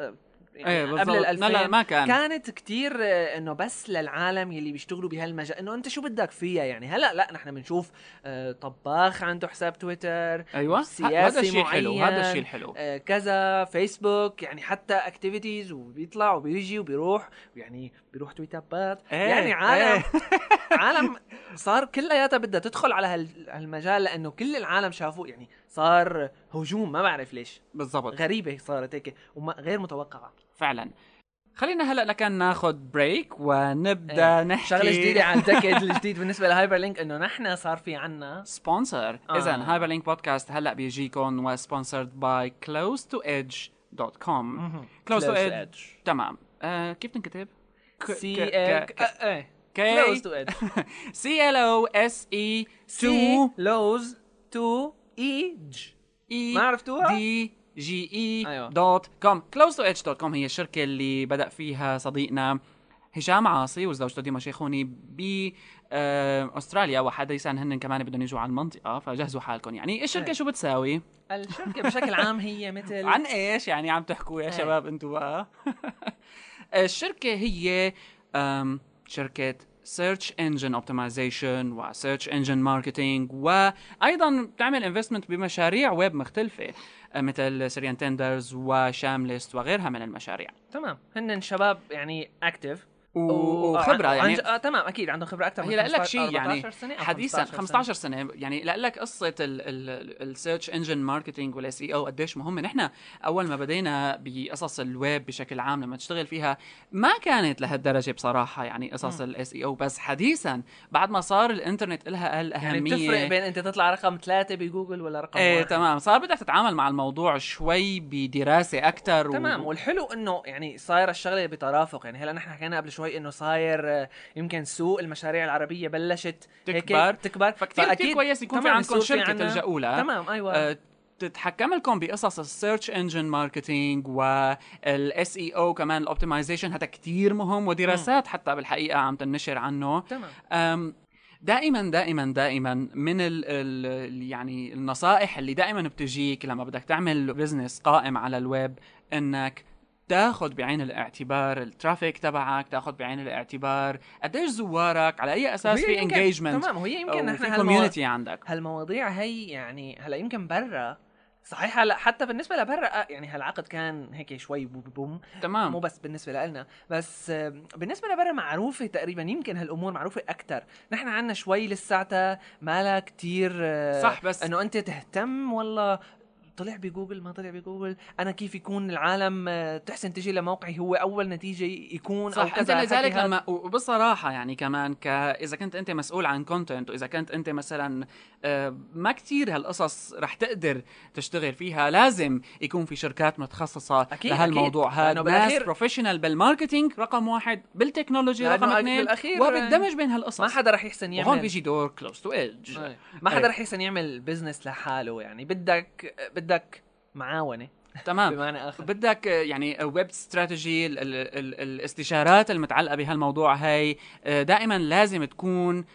يعني إيه قبل ال لا لا 2000 ما كان. كانت كتير آه، إنه بس للعالم يلي بيشتغلوا بهالمجال. إنه أنت شو بدك فيها يعني؟ هلأ لا نحن بنشوف آه، طباخ عنده حساب تويتر أيوه. سياسي هذا الشيء الحلو. هذا الشيء الحلو. آه، كذا فيسبوك يعني حتى activities وبيطلع وبيجي وبيروح يعني بيروح tweetup ات إيه، يعني عالم إيه. عالم صار كلياتها بدها تدخل على هال- هالمجال لأنه كل العالم شافوه. يعني صار هجوم ما بعرف ليش. بالضبط. غريبة صارت هيك وغير متوقعة. فعلا. خلينا هلأ لكان ناخذ break ونبدأ إيه. نحكي شغلة جديدة على الدكد الجديد بالنسبة لهايبر لينك إنه نحن صار في عنا. sponsor آه. اذا هايبر لينك بودكاست هلأ بيجيكم و sponsored by close to edge.com close to edge. تمام. آه كيف تنكتب؟ سي إيه كي كلوز تو ايدج سي ال أو اس اي 2 لوز تو ايج اي ما عرفتوها؟ دي جي اي أيوة. دوت كوم كلوز تو اتش دوت كوم هي الشركة اللي بدا فيها صديقنا هشام عاصي وزوجته ديما شيخوني ب استراليا وحديثا هن كمان بدهم يجوا على المنطقة فجهزوا حالكم يعني الشركة. شو بتساوي الشركة بشكل عام هي مثل عن إيش يعني عم تحكوا يا. شباب أنتوا بقى الشركة هي شركه search engine optimization و search engine marketing وأيضا بتعمل investment بمشاريع ويب مختلفة مثل Syrian Tenders وشامليست وغيرها من المشاريع. تمام. هن شباب يعني active و- وخبرة يعني آه تمام أكيد عندهم خبرة أكثر هي لك شيء يعني 14 سنة أو حديثا 15 15 سنة. يعني لك قصة ال search engine marketing وال SEO قديش مهمه نحن أول ما بدينا بقصص الويب بشكل عام لما تشتغل فيها ما كانت لهالدرجة بصراحة يعني قصص ال SEO بس حديثا بعد ما صار الإنترنت لها يعني الاهميه بتفرق بين أنت تطلع رقم ثلاثة بجوجل ولا رقم إيه واحد. تمام. صار بدك تتعامل مع الموضوع شوي بدراسة أكثر تمام. والحلو إنه يعني صاير الشغلة بترافق. يعني هلا نحن حكينا قبل شوي إنه صاير آه، يمكن سوق المشاريع العربية بلشت هيك تكبر. تكبر. فكتير كتير كويس يكون في عندكم شركة تلجأوا لها. تمام أيوه. آه، تتحكم لكم بقصص السيرش انجن ماركتينج والاس اي أو كمان ال optimization هذا كتير مهم ودراسات حتى بالحقيقة عم تنشر عنه. تمام. دائما دائما دائما من ال ال يعني النصائح اللي دائما بتجيك لما بدك تعمل business قائم على الويب إنك تاخذ بعين الاعتبار ال traffic تبعك تاخذ بعين الاعتبار قديش زوارك على أي أساس في engagement تمام وهي يمكن نحن community عندك؟ هالمواضيع هي يعني هلا يمكن برا. صحيح هلا حتى بالنسبة لبرا آه، يعني هالعقد كان هيك شوي بوم بوم. تمام. مو بس بالنسبة لنا بس آه، بالنسبة لبرا معروفة تقريبا يمكن هالأمور معروفة أكثر نحن عنا شوي لساتها مالها كتير آه، صح، بس- إنه أنت تهتم والله طلع بجوجل ما طلع بجوجل أنا كيف يكون العالم آه، تحسن تجي لموقعي هو أول نتيجة يكون أو صح إنت لذلك. لما وبصراحه يعني كمان ك إذا كنت أنت مسؤول عن content وإذا كنت أنت مثلا آه، ما كتير هالقصص رح تقدر تشتغل فيها لازم يكون في شركات متخصصة أكيد، لهالموضوع. هذا ناس professional بال marketing رقم واحد بال technology رقم اثنين وبالدمج بين هالقصص ما حدا رح يحسن يعمل وهون بيجي دور Close to Edge. ما حدا أي. رح يحسن يعمل business لحاله يعني بدك بدك معاونة. تمام. بمعنى آخر. بدك آه، يعني web strategy ال- ال- ال- الاستشارات المتعلقة بهالموضوع هي آه، دائما لازم تكون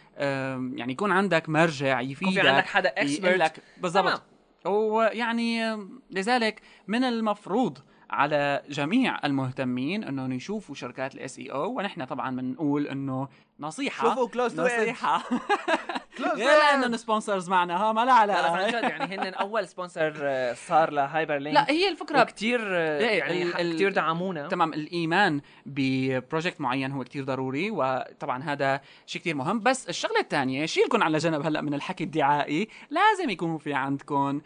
يعني يكون عندك مرجع يكون يفيدك في عندك حدا expert لك بالضبط. ويعني لذلك من المفروض على جميع المهتمين إنهم يشوفوا شركات ال SEO ونحن طبعا بنقول إنه نصيحة. شوفوا edge. نصيحة. غير لأنه edge. ال sponsors معنا ها ما لا لا بس عن علاقه جد يعني هن أول sponsor آه، صار ل Hyperlink لا هي الفكرة كثير إيه، يعني ال- كثير دعمونا. تمام الإيمان ب project معين هو كتير ضروري وطبعا هذا شيء كتير مهم. بس الشغلة الثانية شيلكم على جنب هلأ من الحكي الدعائي. لازم يكون في عندكم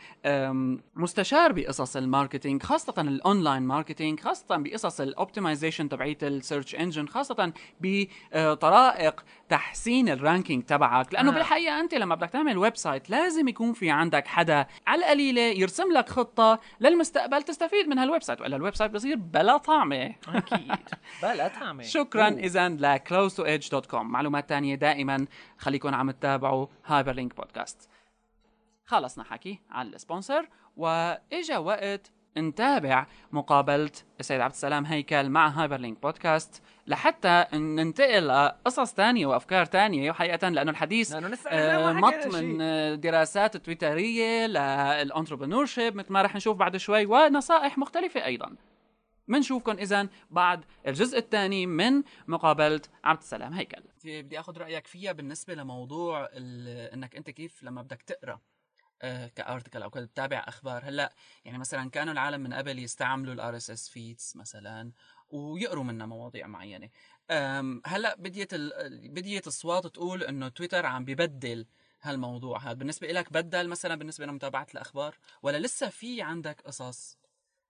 مستشار بقصص ال marketing خاصة ال online marketing خاصة بقصص ال optimization تبعيت ال search engine خاصة بطرائق تحسين ال ranking تبعك لأنه آه. بالحقيقة أنت لما بدك تعمل website لازم يكون في عندك حدا على القليلة يرسم لك خطة للمستقبل تستفيد من هال website وإلا ال website بصير بلا طعمة. أكيد. بلا تعمل شكرا اذا ل close2edge.com معلومات تانية دائما خليكم عم تتابعوا Hyperlink Podcast خلصنا حكي على ال sponsor وإجا وقت نتابع مقابلة السيد عبد السلام هيكل مع Hyperlink Podcast لحتى ننتقل لقصص تانية وأفكار تانية وحقيقه لأنه الحديث لسه آه، مط من دراسات تويترية لل entrepreneurship مثل ما رح نشوف بعد شوي ونصائح مختلفة أيضا. منشوفكم اذا بعد الجزء الثاني من مقابلة عبد السلام هيكل. بدي آخذ رأيك فيها بالنسبة لموضوع إنك أنت كيف لما بدك تقرأ آه، ك article أو كنت تتابع أخبار. هلأ يعني مثلا كانوا العالم من قبل يستعملوا ال RSS feeds مثلا ويقروا منها مواضيع معينة. هلا بديت ال... بديت اصوات تقول إنه تويتر عم ببدل هالموضوع. هذا بالنسبة لك بدل مثلا بالنسبة لمتابعة الأخبار؟ ولا لسه في عندك قصص؟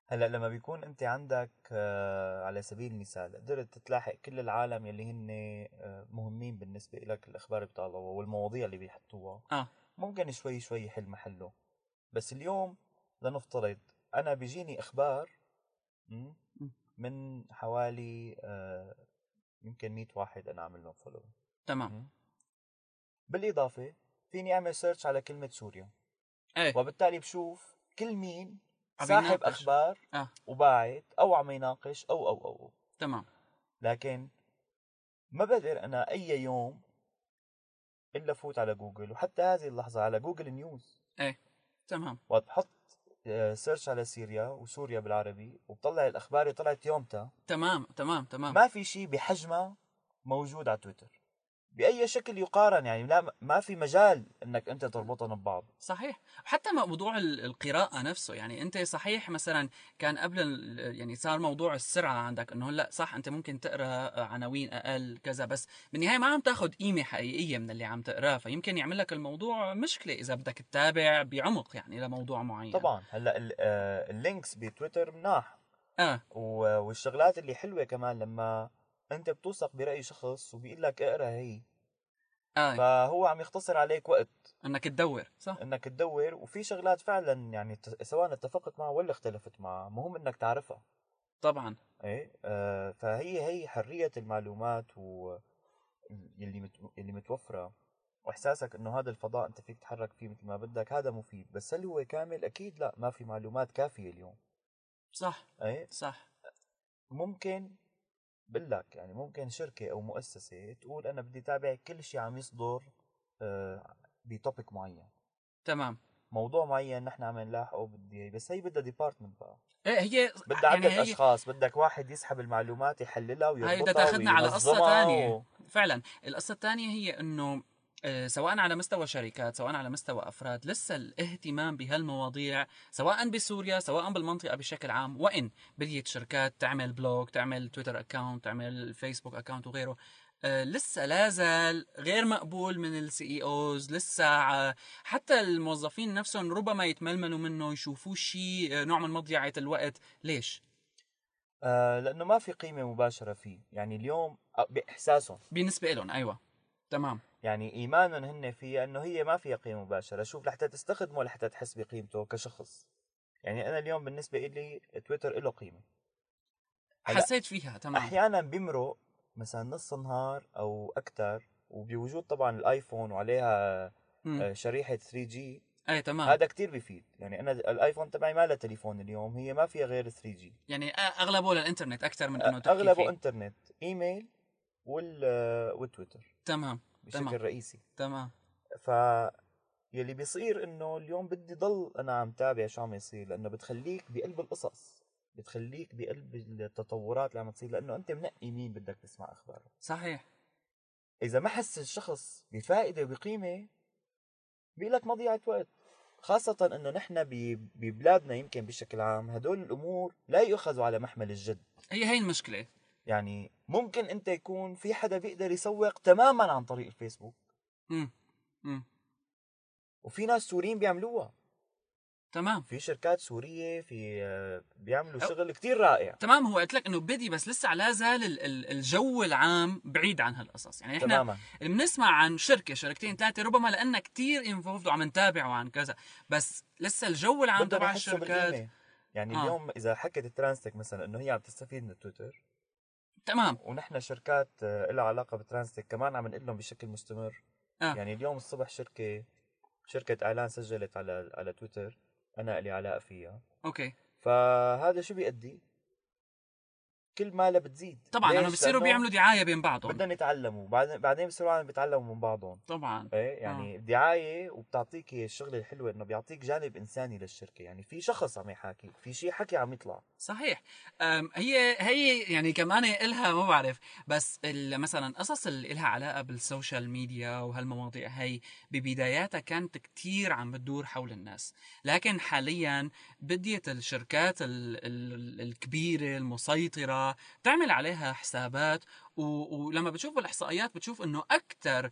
هلا لما بيكون أنت عندك آه، على سبيل المثال قدرت تلاحق كل العالم يلي هن آه، مهمين بالنسبة لك الأخبار بيطلعوها والمواضيع اللي بيحطوها. آه. ممكن شوي شوي يحل محله. بس اليوم لنفترض أنا بيجيني أخبار. من حوالي آه، يمكن 100 واحد أنا عامل لهم follow تمام. بالإضافة فيني أعمل search على كلمة سوريا. إيه. وبالتالي بشوف كل مين صاحب. أخبار آه. وباعت أو عم يناقش أو أو أو, أو. تمام. لكن ما بقدر أنا أي يوم إلا فوت على جوجل وحتى هذه اللحظة على Google News. تمام. وقت بحط آه، search على سوريا وسوريا بالعربي وبطلع الأخبار طلعت يومتها. تمام تمام تمام. ما في شيء بحجمها موجود على تويتر. بأي شكل يقارن يعني لا ما في مجال إنك أنت تربطهم ببعض. صحيح. حتى موضوع ال- القراءة نفسه يعني أنت صحيح مثلا كان قبل يعني صار موضوع السرعة عندك إنه هلأ صح أنت ممكن تقرأ عناوين أقل كذا بس بالنهاية ما عم تاخذ قيمة حقيقية من اللي عم تقراه فيمكن يعمل لك الموضوع مشكلة إذا بدك تتابع بعمق يعني لموضوع معين. طبعا. هلأ ال- آه، اللينكس بتويتر مناح. آه. والشغلات اللي حلوة كمان لما أنت بتوثق برأي شخص وبيقول لك اقرأ هي. آه. فهو عم يختصر عليك وقت. إنك تدور صح؟ إنك تدور وفي شغلات فعلا يعني سواء اتفقت معها ولا اختلفت معها مهم إنك تعرفها. طبعا. إيه؟ آه فهي هي حرية المعلومات و اللي مت... اللي متوفرة. وإحساسك إنه هذا الفضاء أنت فيك تتحرك فيه مثل ما بدك هذا مفيد. بس هل هو كامل؟ أكيد لا ما في معلومات كافية اليوم. صح. إيه؟ صح. ممكن بقول لك يعني ممكن شركة أو مؤسسة تقول أنا بدي تابع كل شيء عم يصدر آه بتوبيك معين. تمام. موضوع معين نحن عم نلاحقه بدي بس هي بدها ديبارتمنت بقى. إيه هي بدها يعني عدة هي أشخاص بدك واحد يسحب المعلومات يحللها ويربطها هاي بدها تاخذنا على قصة وينظمها تانية. و... فعلا. القصة الثانية هي إنه سواء على مستوى شركات سواء على مستوى أفراد لسه الاهتمام بهالمواضيع سواء بسوريا سواء بالمنطقة بشكل عام وإن بديت شركات تعمل blog تعمل Twitter account تعمل Facebook account وغيره آه، لسه لازال غير مقبول من ال CEOs لسه حتى الموظفين نفسهم ربما يتململوا منه يشوفوه شيء آه، نوع من مضيعة الوقت. ليش؟ آه لأنه ما في قيمة مباشرة فيه. يعني اليوم آه، بإحساسهم. بالنسبة لهم أيوه. تمام. يعني ايمانهم هن فيها أنه هي ما فيها قيمه مباشره شوف لحتى تستخدمه لحتى تحس بقيمته كشخص. يعني أنا اليوم بالنسبة لي تويتر له قيمة. حسيت فيها تمام. أحيانا بيمرق مثلا نص نهار أو أكثر وبوجود طبعا ال iPhone وعليها مم. آه، شريحة 3G. إيه تمام. هذا كتير بيفيد يعني أنا ال iPhone تبعي ما لها تليفون اليوم هي ما فيها غير 3G. يعني أغلبه للإنترنت أكثر من إنه أغلبه فيه. إنترنت إيميل وال والتويتر تمام بشكل تمام. رئيسي. تمام. ف يلي بيصير إنه اليوم بدي ضل أنا عم تابع شو عم يصير لأنه بتخليك بقلب القصص بتخليك بقلب التطورات اللي عم تصير لأنه أنت منقي مين بدك تسمع أخباره. صحيح. إذا ما حس الشخص بفائدة وبقيمة بيقول لك مضيعه وقت. خاصة إنه نحن ببلادنا يمكن بشكل عام هدول الأمور لا يؤخذوا على محمل الجد. هي هي المشكلة. يعني ممكن أنت يكون في حدا بيقدر يسوق تماما عن طريق الفيسبوك. امم امم وفي ناس سوريين بيعملوها. تمام. في شركات سورية في آه، بيعملوا أو- شغل كتير رائع. تمام هو قلت لك إنه بدي بس لسه لا زال ال- ال- الجو العام بعيد عن هالقصص. يعني إحنا بنسمع عن شركة شركتين ثلاثة ربما لأن كتير انفولد وعم نتابع وعن كذا. بس لسه الجو العام تبع الشركات. بالقيمة يعني آه. اليوم إذا حكت ال Transtek مثلا إنه هي عم تستفيد من التويتر تمام. ونحن شركات آه، لها علاقة ب Transtek كمان عم نقول لهم بشكل مستمر. آه. يعني اليوم الصبح شركة شركة إعلان سجلت على على تويتر أنا لي علاقه فيها. okay. فهذا شو بيأدي؟ كل ما لها بتزيد. طبعا؟ لأنه بصيروا بيعملوا دعاية بين بعضهم. بدهم يتعلموا بعدين بعدين بصيروا العالم بيتعلموا من بعضهم. طبعا. إيه؟ يعني دعاية وبتعطيك الشغلة الحلوة إنه بيعطيك جانب إنساني للشركة. يعني في شخص عم يحاكي في شيء حكي عم يطلع. صحيح. هي هي يعني كمان إلها ما بعرف بس مثلا قصص اللي إلها علاقة بالسوشيال ميديا وهالمواضيع هي ببداياتها كانت كتير عم بتدور حول الناس. لكن حاليا بديت الشركات ال ال تعمل عليها حسابات ولما بتشوف الإحصائيات بتشوف إنه أكثر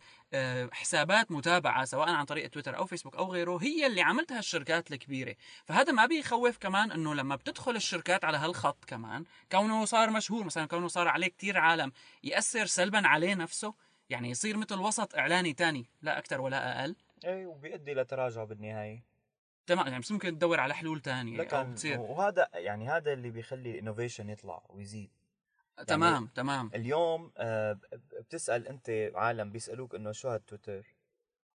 حسابات متابعة سواء عن طريق تويتر أو فيسبوك أو غيره هي اللي عملتها الشركات الكبيرة. فهذا ما بيخوف كمان إنه لما بتدخل الشركات على هالخط كمان كونه صار مشهور مثلا كونه صار عليه كتير عالم يأثر سلبا عليه نفسه يعني يصير مثل وسط إعلاني تاني لا أكثر ولا أقل. إيه وبيؤدي لتراجع بالنهاية. تمام يعني بس ممكن تدور على حلول تانية أو لكن تصير. وهذا يعني هذا اللي بيخلي الانوفيشن يطلع ويزيد. تمام تمام. اليوم آه، بتسأل أنت عالم بيسألوك إنه شو هالتويتر؟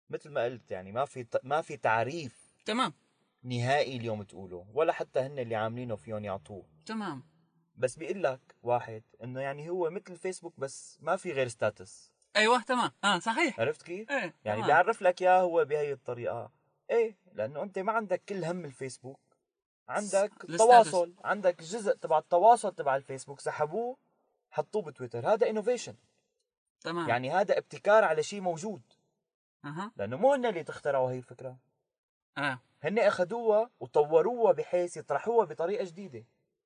مثل ما قلت يعني ما في ما في تعريف تمام. نهائي اليوم تقوله ولا حتى هن اللي عاملينه فيهم يعطوه. تمام. بس بيقول لك واحد إنه يعني هو مثل فيسبوك بس ما في غير status أيوه تمام. آه صحيح. عرفت كيف؟ إيه يعني تمام. بيعرف لك اياه هو بهي الطريقة. إيه لأنه أنت ما عندك كل هم الفيسبوك. عندك. تواصل عندك جزء تبع التواصل تبع الفيسبوك سحبوه حطوه بتويتر. هذا innovation تمام. يعني هذا ابتكار على شيء موجود. أها. لأنه مو هن اللي تخترعوا هي الفكرة. آه. هن أخذوها وطوروها بحيث يطرحوها بطريقة جديدة.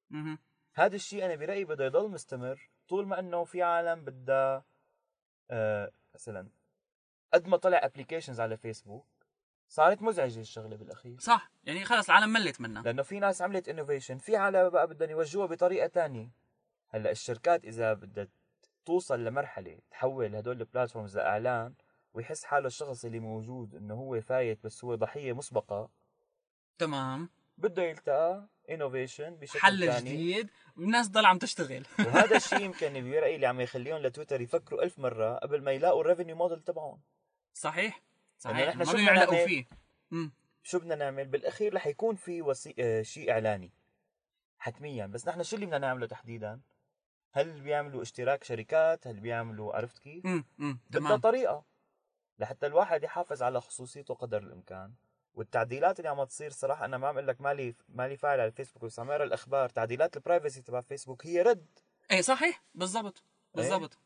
مهم. هذا الشيء أنا برأيي بده يضل مستمر طول ما إنه في عالم بدها آه مثلا قد ما طلع applications على فيسبوك صارت مزعجة الشغلة بالأخير. صح يعني خلص العالم ملت منها. لأنه في ناس عملت innovation في عالم بقى بدهم يوجهوها بطريقة تانية. هلأ الشركات إذا بدها توصل لمرحلة تحول هدول ال platforms لإعلان ويحس حاله الشخص اللي موجود إنه هو فايت بس هو ضحية مسبقة تمام. بده يلتقى innovation بشكل حل تاني. جديد والناس ضل عم تشتغل. وهذا الشيء يمكن برايي اللي عم يخليهم لتويتر يفكروا ألف مرة قبل ما يلاقوا ال revenue model تبعهم. صحيح. صحيح. نحن ما شو بدنا يعلقوا نعمل؟ فيه. امم شو بدنا نعمل؟ بالأخير رح يكون في وسي... آه شيء إعلاني. حتميا. بس نحن شو اللي بدنا نعمله تحديدا؟ هل بيعملوا اشتراك شركات؟ هل بيعملوا عرفت كيف؟ تمام. طريقه لحتى الواحد يحافظ على خصوصيته قدر الإمكان. والتعديلات اللي عم تصير صراحة أنا ما عم أقول لك مالي مالي فاعل على الفيسبوك بس عم أقرأ الأخبار. تعديلات ال privacy تبع فيسبوك هي رد. إيه صحيح. بالضبط. بالضبط.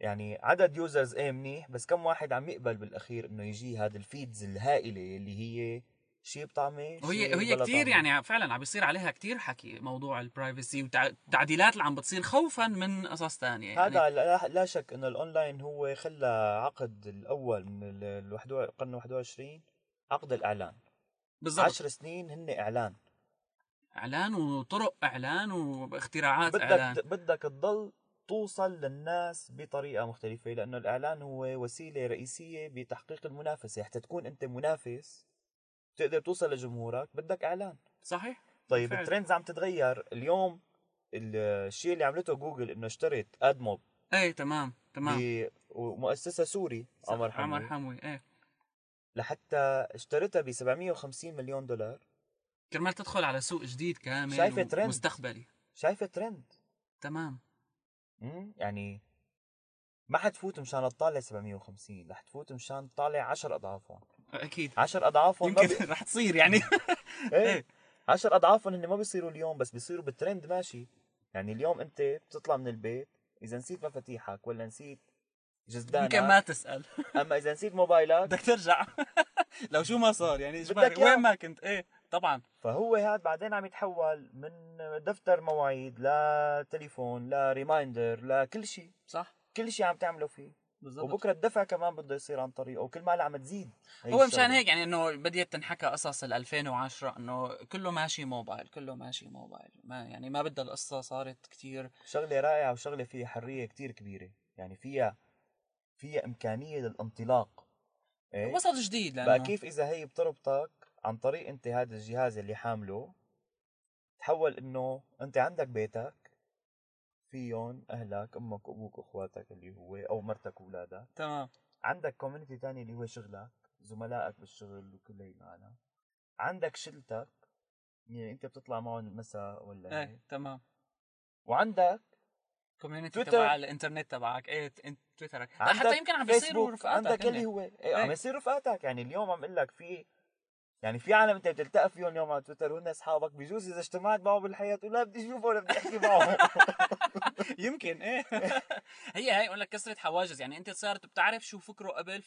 يعني عدد users إيه منيح بس كم واحد عم يقبل بالأخير إنه يجي هذا ال feeds الهائلة اللي هي شيء بطعمة وهي بلا كثير. يعني فعلا عم بيصير عليها كثير حكي موضوع ال privacy والتعديلات اللي عم بتصير خوفا من قصص ثانية يعني هذا لا, لا شك إنه الأونلاين هو خلى عقد الأول من القرن 21 عقد الإعلان. بالضبط. 10 سنين هن إعلان. إعلان وطرق إعلان واختراعات إعلان. بدك بدك تضل توصل للناس بطريقة مختلفة لأنه الإعلان هو وسيلة رئيسية بتحقيق المنافسة. حتى تكون أنت منافس تقدر توصل لجمهورك بدك إعلان. صحيح. طيب. ال trends عم تتغير. اليوم الشيء اللي عملته جوجل إنه اشترت أدموب إيه تمام تمام. مؤسسه سوري عمر عمر حموي. حموي إيه. لحتى اشتريتها ب 750 مليون دولار. كرمال تدخل على سوق جديد كامل شايفة ترند. مستقبلي شايفة ترند. تمام. امم يعني ما حتفوت مشان تطالع 750 رح تفوت مشان تطالع 10 أضعافهم. أكيد. 10 أضعافهم يمكن بي... رح تصير يعني. إيه. 10 أضعافهم هن ما بيصيروا اليوم بس بيصيروا بالترند ماشي. يعني اليوم أنت بتطلع من البيت إذا نسيت مفاتيحك ولا نسيت جزدانك يمكن ما تسأل. أما إذا نسيت موبايلك بدك ترجع. لو شو ما صار يعني بدك. وين ما كنت؟ إيه. طبعا. فهو هاد بعدين عم يتحول من دفتر مواعيد لتليفون ل reminder لكل شيء صح. كل شيء عم تعمله فيه. بالضبط. وبكرة الدفع كمان بده يصير عن طريقه وكل ما عم تزيد. هو. مشان هيك يعني إنه بديت تنحكى قصص ال 2010 إنه كله ماشي موبايل كله ماشي موبايل. ما يعني ما بدها القصة صارت كتير. شغلة رائعة وشغلة فيها حرية كتير كبيرة. يعني فيها فيها إمكانية للانطلاق. إيه؟ وسط جديد بقى لأنه كيف إذا هي بتربطك عن طريق انت هذا الجهاز اللي حامله تحول انه انت عندك بيتك فيهم أهلك أمك أبوك أخواتك اللي هو أو مرتك واولادك تمام. عندك community تاني اللي هو شغلك زملائك بالشغل وكل هي العالم عندك شلتك يعني انت بتطلع معهم المساء ولا إيه تمام. وعندك community. تبع الإنترنت تبعك. إيه تويترك. حتى يمكن عم بيصيروا رفقاتك عندك اللي. هو. إيه إيه. عم يصير رفقاتك. يعني اليوم عم أقول لك في يعني في عالم انت بتلتقى فيهم اليوم على تويتر وهن أصحابك بجوز إذا اجتمعت معه بالحياة تقول لا بدي اشوفه ولا بدي أحكي معه. يمكن إيه. هي هي يقول لك كسرة حواجز. يعني أنت صارت بتعرف شو فكره قبل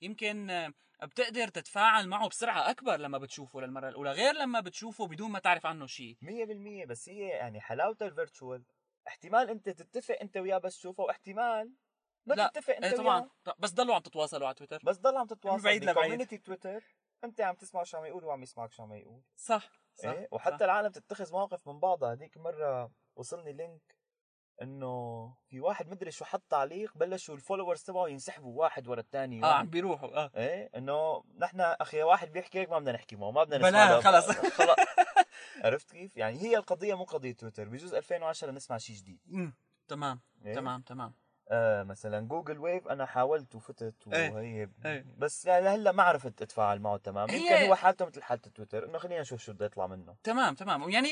فيمكن بتقدر تتفاعل معه بسرعة أكبر لما بتشوفه للمرة الأولى غير لما بتشوفه بدون ما تعرف عنه شيء 100% بس هي يعني حلاوة ال virtual. احتمال أنت تتفق أنت وياه بس تشوفه واحتمال ما لا، تتفق أنت إيه وياه. طبعا بس ضلوا عم تتواصلوا على تويتر. بس ضل عم تتواصل بعيد لبعيد. ب community تويتر. أنت عم تسمع شو عم يقول وعم يسمعك شو عم يقول صح صح إيه؟ وحتى صح. العالم تتخذ مواقف من بعضها هذيك مرة وصلني link إنه في واحد مدري شو حط تعليق بلشوا ال followers تبعه ينسحبوا واحد ورا الثاني آه عم بيروحوا آه إيه إنه نحن أخي واحد بيحكي هيك ما بدنا نحكي معه ما بدنا نسمع. خلص. خلص عرفت كيف؟ يعني هي القضية مو قضية تويتر بجوز 2010 نسمع شيء جديد مم. تمام إيه؟ تمام تمام آه مثلا جوجل ويف أنا حاولت وفتت إيه. وهي إيه. بس يعني لهلأ ما عرفت أتفاعل معه تمام يمكن هو حالته مثل حاله تويتر إنه خلينا نشوف شو بده يطلع منه تمام تمام ويعني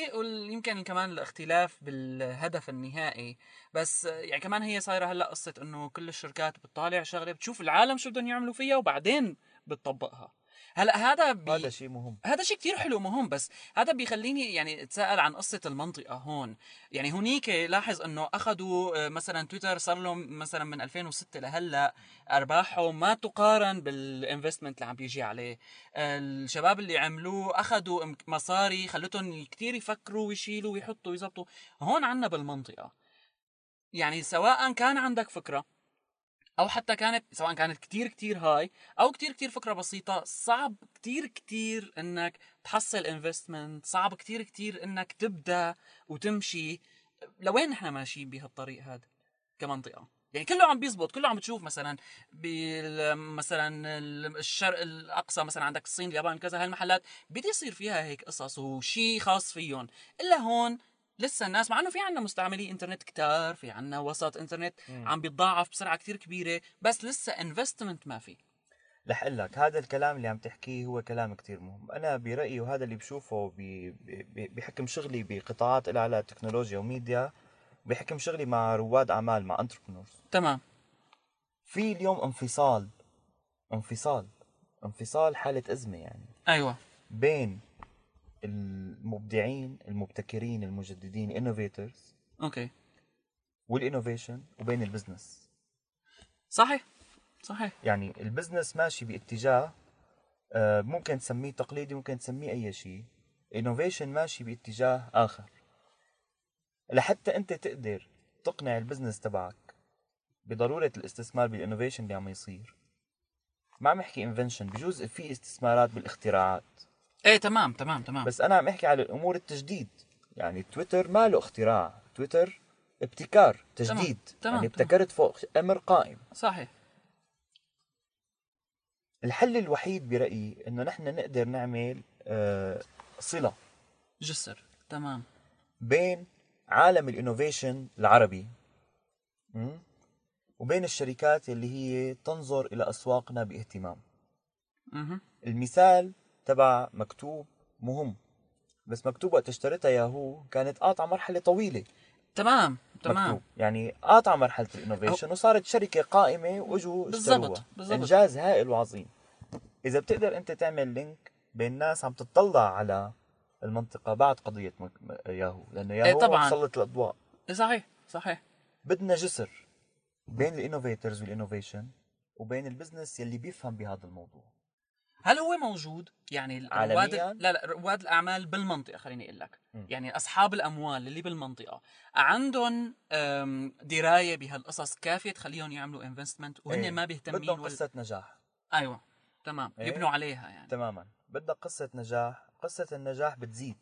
يمكن كمان الاختلاف بالهدف النهائي بس يعني كمان هي صايرة هلأ قصة إنه كل الشركات بتطالع شغلة بتشوف العالم شو بدهم يعملوا فيها وبعدين بتطبقها هلا هذا بي... هذا شيء مهم. هذا شيء كتير حلو مهم بس هذا بيخليني يعني أتساءل عن قصة المنطقة هون. يعني هنيك لاحظ إنه أخذوا آه، مثلا تويتر صار لهم مثلا من 2006 لهلأ ارباحه ما تقارن بالانفستمنت اللي عم بيجي عليه. الشباب اللي عملوه أخذوا مصاري خلتهم كتير يفكروا ويشيلوا ويحطوا ويزبطوا هون عنا بالمنطقة. يعني سواء كان عندك فكرة أو حتى كانت سواء كانت كتير كتير هاي أو كتير كتير فكرة بسيطة صعب كتير كتير إنك تحصل انفستمنت صعب كتير كتير إنك تبدأ وتمشي. لوين نحن ماشيين بهالطريق هذا كمنطقة؟ يعني كله عم بيزبط كله عم بتشوف مثلا مثلا الشرق الأقصى مثلا عندك الصين اليابان كذا هالمحلات بدي يصير فيها هيك قصص وشي خاص فيهم. إلا هون لسه الناس مع إنه في عنا مستعملي إنترنت كتار في عنا وسط إنترنت عم بيتضاعف بسرعة كتير كبيرة بس لسه investment ما في. رح أقول لك هذا الكلام اللي عم تحكيه هو كلام كتير مهم. أنا برأيي وهذا اللي بشوفه بحكم شغلي بقطاعات لها على تكنولوجيا وميديا بحكم شغلي مع رواد أعمال مع entrepreneurs تمام. في اليوم انفصال انفصال انفصال حالة أزمة يعني. أيوه. بين المبدعين المبتكرين المجددين innovators okay. وال innovation وبين ال business صحيح. صحيح. يعني ال business ماشي باتجاه آه، ممكن تسميه تقليدي ممكن تسميه أي شيء. innovation ماشي باتجاه آخر. لحتى أنت تقدر تقنع ال business تبعك بضرورة الاستثمار بال innovation اللي عم يصير. ما عم احكي invention بجوز في استثمارات بالاختراعات. إيه تمام تمام تمام. بس أنا عم أحكي على الأمور التجديد. يعني تويتر ما له اختراع. تويتر ابتكار تجديد. تمام، يعني تمام. ابتكرت فوق أمر قائم. صحيح. الحل الوحيد برأيي إنه نحن نقدر نعمل آه، صلة. جسر. تمام. بين عالم ال innovation العربي م? وبين الشركات اللي هي تنظر إلى أسواقنا باهتمام. أها المثال تبع مكتوب مهم. بس مكتوب وقت اشتريتها ياهو كانت قاطعة مرحلة طويلة. تمام تمام. مكتوب. يعني قاطعة مرحلة ال innovation وصارت شركة قائمة واجوا اشتروها. بالضبط. إنجاز هائل وعظيم. إذا بتقدر أنت تعمل link بين ناس عم تطلع على المنطقة بعد قضية مك... م- ياهو. لأنه ياهو طبعاً. سلط الاضواء إيه صحيح صحيح. بدنا جسر بين ال innovators وال innovation وبين ال business يلي بيفهم بهذا الموضوع. هل هو موجود؟ يعني رواد؟ لا لا رواد الأعمال بالمنطقة خليني أقول لك. يعني أصحاب الأموال اللي بالمنطقة. عندهم دراية بهالقصص كافية تخليهم يعملوا investment وهن إيه. ما بيهتمين بدهم وال... قصة نجاح. أيوه تمام. إيه. يبنوا عليها يعني. تماما. بدك قصة نجاح. قصة النجاح بتزيد.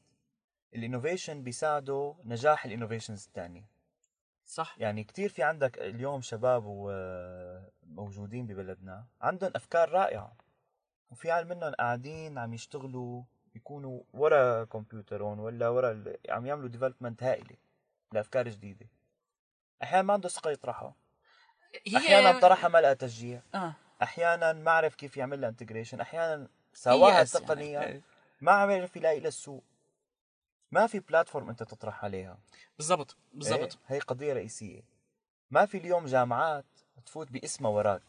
ال innovation بيساعده نجاح ال innovations الثانية صح. يعني كتير في عندك اليوم شباب وموجودين ببلدنا عندهم أفكار رائعة. وفي عالم منهم قاعدين عم يشتغلوا بيكونوا ورا كمبيوترهن ولا ورا ال- عم يعملوا development هائلة لأفكار جديدة. أحيانا ما عنده ثقة يطرحها. أحيانا طرحها ما لقى تشجيع. آه. أحيانا ما عرف كيف يعمل لها integration أحيانا سواها يأس تقنيا. يعني. ما عم يعرف يلاقي لها السوق. ما في platform أنت تطرح عليها. بالضبط بالضبط. إيه؟ هي قضية رئيسية. ما في اليوم جامعات تفوت باسمها وراك.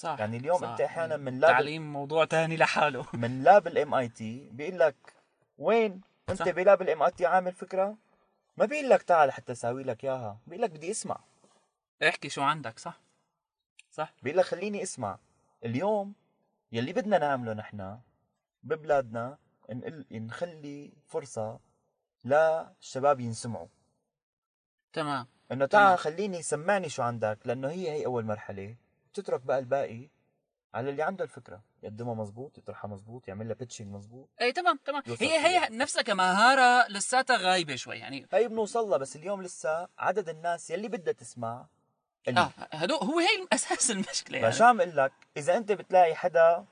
صح يعني اليوم صح. انت أحيانا من لاب تعليم موضوع تاني لحاله. من lab ال MIT بيقول لك وين انت. ب lab ال MIT عامل فكرة؟ ما بيقول لك تعال حتى اساوي لك إياها بيقول لك بدي اسمع. احكي شو عندك صح. صح. بيقول لك خليني اسمع. اليوم يلي بدنا نعمله نحن ببلادنا نقل نخلي فرصة للشباب ينسمعوا. تمام. إنه. تعال خليني سمعني شو عندك لأنه هي هي أول مرحلة. تترك بقى الباقي على اللي عنده الفكرة. يقدمها مزبوط يطرحها مزبوط يعمل لها بيتشنج مزبوط أي تمام تمام. هي هي. نفسها كمهارة لساتها غايبه شوي يعني هي بنوصل لها بس اليوم لسه عدد الناس يلي بدها تسمع قليل آه هدو هو هي أساس المشكلة يعني. فشو عم أقول لك إذا أنت بتلاقي حدا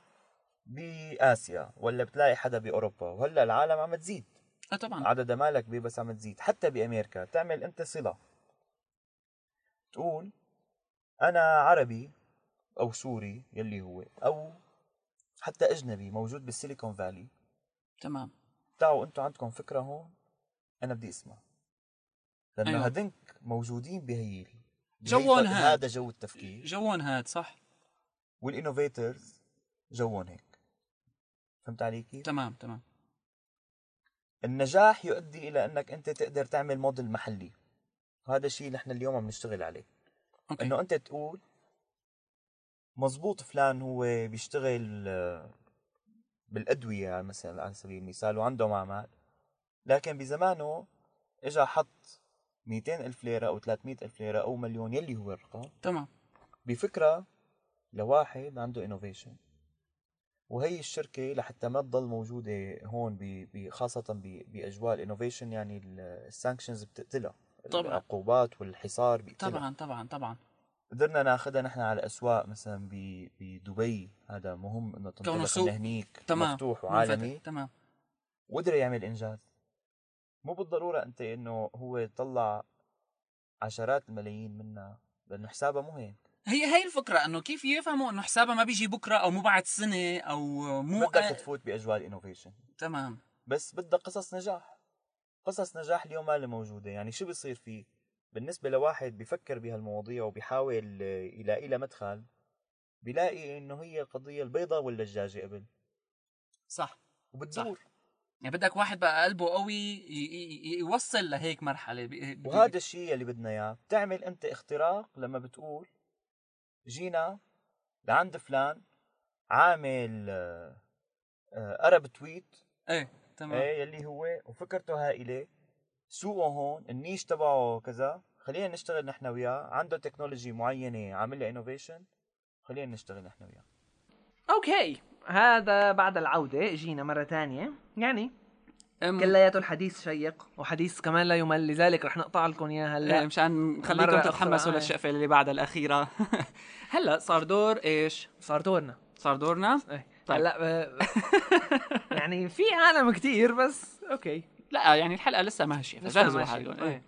بآسيا ولا بتلاقي حدا بأوروبا وهلأ العالم عم تزيد. آه طبعا. عدد مالك بيه بس عم تزيد. حتى بأمريكا تعمل انت صلة. تقول أنا عربي أو سوري يلي هو أو حتى أجنبي موجود بال Silicon Valley. تمام. تعوا أنتم عندكم فكرة هون أنا بدي أسمع. لأنه أيوة. هدنك موجودين بهي جوهم هاد. هذا جو التفكير. جوون هاد صح؟ وال innovators جوهم هيك. فهمت علي كيف؟ تمام تمام. النجاح يؤدي إلى أنك أنت تقدر تعمل موديل محلي. وهذا الشيء نحن اليوم عم نشتغل عليه. okay. إنه أنت تقول مزبوط فلان هو بيشتغل آه، بالأدوية مثلا على سبيل المثال وعنده معمل. لكن بزمانه اجى حط 200 ألف ليرة أو 300 ألف ليرة أو مليون يلي هو الرقم تمام. بفكرة لواحد عنده innovation وهي الشركة لحتى ما تضل موجودة هون ب- ب- خاصة ب- بأجواء ال innovation يعني ال sanctions بتقتلها. طبعاً. العقوبات والحصار بيقتلها. طبعا طبعا طبعا. قدرنا ناخذها نحن على أسواق مثلا بدبي هذا مهم إنه تنطلق انه هنيك مفتوح. وعالمي. تمام. وقدر يعمل إنجاز. مو بالضرورة أنت إنه هو طلع عشرات الملايين منها لأنه حسابها مو هيك. هي هي الفكرة إنه كيف يفهموا إنه حسابها ما بيجي بكرة أو مو بعد سنة أو مو بدك آه تفوت باجواء ال innovation تمام. بس بدك قصص نجاح. قصص نجاح اليوم ما اللي موجودة. يعني شو بيصير فيه؟ بالنسبة لواحد بيفكر بهالمواضيع وبيحاول آه، يلاقي لها مدخل بيلاقي إنه هي القضية البيضة ولا الدجاجه قبل. صح. وبتدور. يعني بدك واحد بقى قلبه قوي يوصل لهيك مرحلة بي- وهذا الشيء اللي بدنا إياه. بتعمل أنت اختراق لما بتقول جينا لعند فلان عامل آه، آه، قرب تويت. إيه تمام. إيه يلي هو وفكرته هائلة. سوقه هون ال niche تبعه كذا. خلينا نشتغل نحن وياه. عنده technology معينة عامل لها innovation خلينا نشتغل نحن وياه. okay. هذا بعد العودة جينا مرة تانية. يعني أم- كلياته الحديث شيق وحديث كمان لا يمل. لذلك رح نقطع لكم اياه هلا. مشان نخليكم مرة تتحمسوا آه. للشقفة اللي بعد الأخيرة. هلا صار دور إيش؟ صار دورنا. صار دورنا؟ إيه. طيب. هلا آه، يعني في عالم كتير بس أوكي. لا يعني الحلقة لسه ماشيه لسه فجهزوا ماشي. حالكم إيه. إيه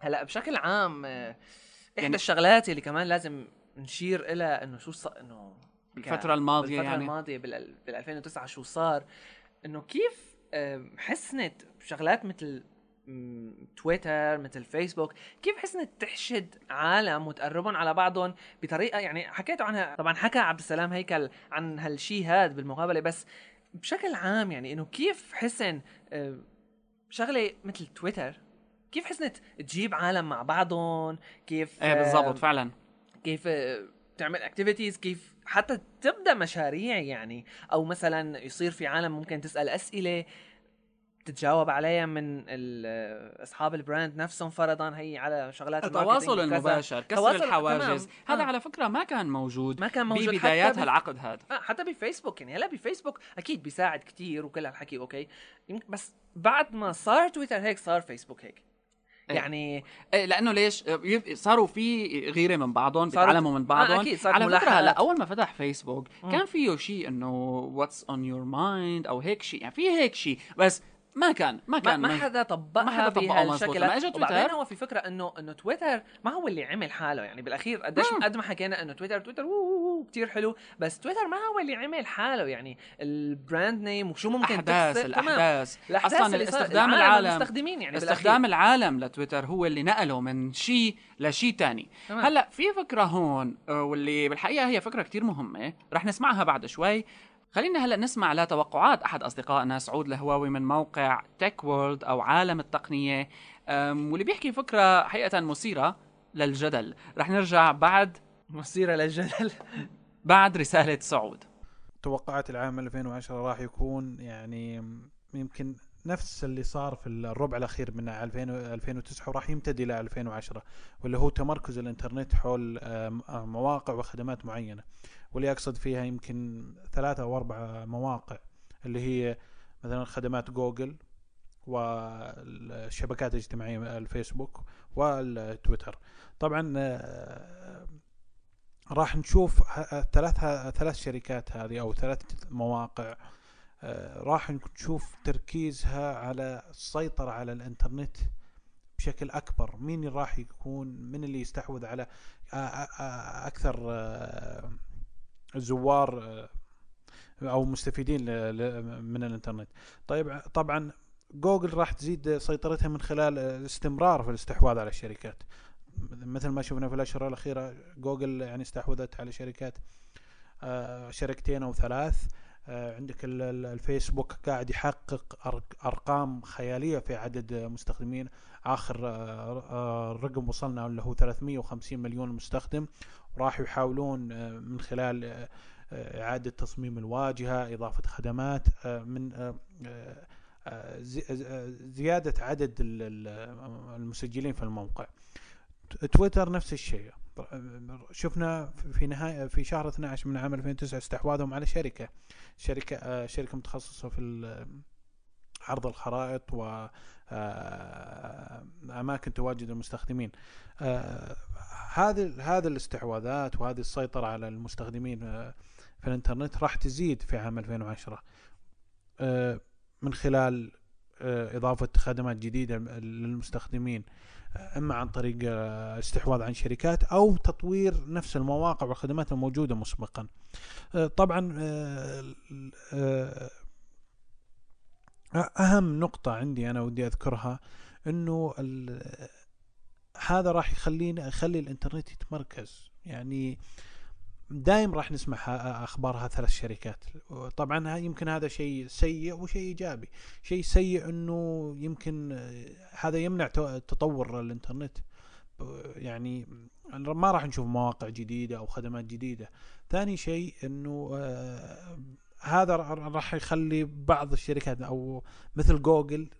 هلا بشكل عام آه، إحدى يعني- الشغلات اللي كمان لازم نشير إلى إنه شو صار إنه بالفترة الماضية بالفترة يعني. الماضية بال بال 2009 شو صار إنه كيف آه، حسنت شغلات مثل تويتر مثل فيسبوك كيف حسنت تحشد عالم وتقربهم على بعضهم بطريقة يعني حكيتوا عنها طبعا حكى عبد السلام هيكل عن هالشيء هذا بالمقابلة بس بشكل عام يعني إنه كيف حسن آه، شغلة مثل تويتر. كيف حسنت تجيب عالم مع بعضهم؟ كيف إيه بالضبط فعلا. كيف آه، تعمل activities كيف حتى تبدأ مشاريع يعني؟ أو مثلا يصير في عالم ممكن تسأل أسئلة. تتجاوب عليها من آه، أصحاب ال brand نفسهم فرضا هي على شغلات التواصل. المباشر كسر تواصل- الحواجز. هذا آه. على فكرة ما كان موجود ما كان موجود ببدايات هالعقد هذا آه حتى بفيسبوك يعني هلا بفيسبوك أكيد بيساعد كتير وكل هالحكي okay بس بعد ما صار تويتر هيك صار فيسبوك هيك إيه. يعني إيه لأنه ليش يب- صاروا في غيرة من بعضهم بيتعلموا من بعضهم آه، صارت على فكرة. هلا أول ما فتح فيسبوك. كان فيه شيء إنه what's on your mind أو هيك شيء يعني في هيك شيء بس ما كان ما ما, كان ما من- حدا طبقها ما حدا طبقه مزبوط. بهالشكل لما إجا وبعدين تويتر- هو في فكرة إنه إنه تويتر ما هو اللي عمل حاله. يعني بالأخير قديش. قد ما حكينا إنه تويتر تويتر كثير حلو. بس تويتر ما هو اللي عمل حاله. يعني ال brand name وشو ممكن أحداث الأحداث. الأحداث أصلا الاستخدام العالم العالم المستخدمين يعني استخدام. العالم لتويتر هو اللي نقله من شيء لشيء تاني. تمام. هلأ في فكرة هون آه، واللي بالحقيقة هي فكرة كتير مهمة رح نسمعها بعد شوي. خلينا هلا نسمع لتوقعات أحد أصدقائنا سعود الهواوي من موقع تك وورلد أو عالم التقنية واللي بيحكي فكرة حقيقه مثيرة للجدل. رح نرجع بعد مثيرة للجدل. بعد رسالة سعود. توقعات العام 2010 راح يكون يعني يمكن نفس اللي صار في الربع الأخير من 2000 2009 وراح يمتد إلى 2010 واللي هو تمركز الإنترنت حول مواقع وخدمات معينة. واللي اقصد فيها يمكن ثلاثة أو أربع مواقع اللي هي مثلا خدمات جوجل والشبكات الاجتماعية الفيسبوك والتويتر. طبعا آه، راح نشوف ثلاث ثلاث شركات هذه أو ثلاث مواقع آه، راح نشوف تركيزها على السيطرة على الإنترنت بشكل أكبر. مين راح يكون؟ من اللي يستحوذ على؟ آ- آ- آ- أكثر آه، زوار آه، أو مستفيدين من الإنترنت. طيب طبعا جوجل راح تزيد سيطرتها من خلال الاستمرار في الاستحواذ على الشركات. مثل ما شفنا في الأشهر الأخيرة جوجل يعني استحوذت على شركات آه، شركتين أو ثلاث. آه، عندك ال- ال- الفيسبوك قاعد يحقق أرقام خيالية في عدد مستخدمين. آخر آه، آه، رقم وصلنا اللي هو 350 مليون مستخدم. وراح يحاولون آه، من خلال آه، آه، إعادة تصميم الواجهة إضافة خدمات من زي- زيادة عدد ال- ال- المسجلين في الموقع. تويتر نفس الشيء. شفنا في نهاية في شهر 12 من عام 2009 استحواذهم على شركة. شركة شركة متخصصة في عرض الخرائط و آه، أماكن تواجد المستخدمين آه، هذه هذه الاستحواذات وهذه السيطرة على المستخدمين آه، في الإنترنت راح تزيد في عام 2010 آه، من خلال إضافة خدمات جديدة للمستخدمين أما عن طريق استحواذ عن شركات أو تطوير نفس المواقع والخدمات الموجودة مسبقا. طبعا أهم نقطة عندي أنا ودي أذكرها إنه هذا راح يخلينا يخلي الإنترنت يتمركز. يعني دائم راح نسمع أخبارها ثلاث شركات. طبعا يمكن هذا شيء سيء وشيء إيجابي. شيء سيء إنه يمكن هذا يمنع تطور الإنترنت. يعني ما راح نشوف مواقع جديدة أو خدمات جديدة. ثاني شيء إنه آه، هذا راح يخلي بعض الشركات أو مثل جوجل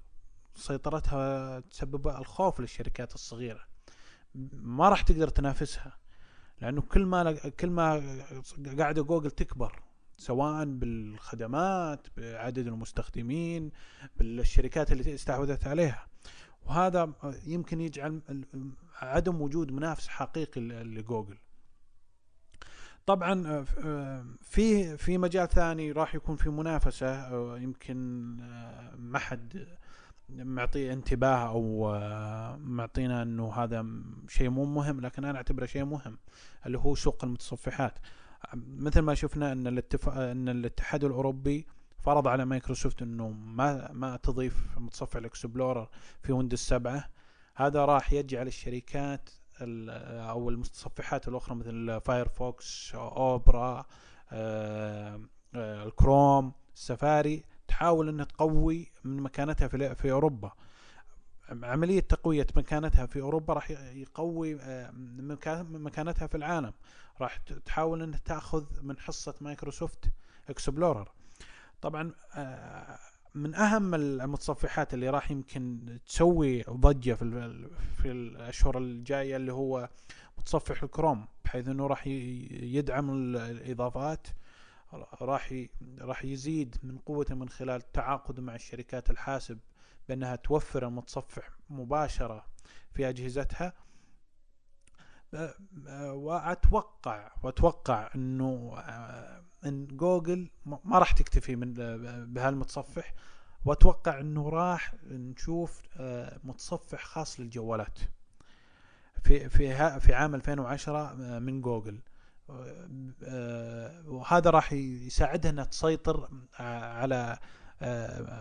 سيطرتها تسبب الخوف للشركات الصغيرة. ما راح تقدر تنافسها لأنه كل ما كل ما قاعدة جوجل تكبر سواء بالخدمات بعدد المستخدمين بالشركات اللي استحوذت عليها. وهذا يمكن يجعل عدم وجود منافس حقيقي لجوجل. طبعا آه، في في مجال ثاني راح يكون في منافسة آه، يمكن آه، ما حد معطيه انتباه أو آه، معطينا إنه هذا شيء مو مهم لكن أنا أعتبره شيء مهم اللي هو سوق المتصفحات. مثل ما شفنا إن الاتفاق إن الاتحاد الأوروبي فرض على مايكروسوفت إنه ما ما تضيف متصفح الإكسبلورر في ويندوز 7 هذا راح يجعل الشركات ال- أو المتصفحات الأخرى مثل فايرفوكس اوبرا آه، آه، الكروم السفاري تحاول إنها تقوي من مكانتها في في أوروبا. عملية تقوية مكانتها في أوروبا راح يقوي آه، مكا- مكانتها في العالم. راح تحاول أنها تأخذ من حصة مايكروسوفت إكسبلورر. طبعا من أهم المتصفحات اللي راح يمكن تسوي ضجة في في الأشهر الجاية اللي هو متصفح الكروم بحيث أنه راح يدعم ال- الإضافات راح راح يزيد من قوته من خلال التعاقد مع الشركات الحاسب بأنها توفر المتصفح مباشرة في أجهزتها. وأتوقع وأتوقع إنه ان جوجل ما راح تكتفي من بهالمتصفح. وأتوقع إنه راح نشوف آه، متصفح خاص للجوالات. في في في عام 2010 آه، من جوجل. آه، وهذا راح يساعدها إنها تسيطر على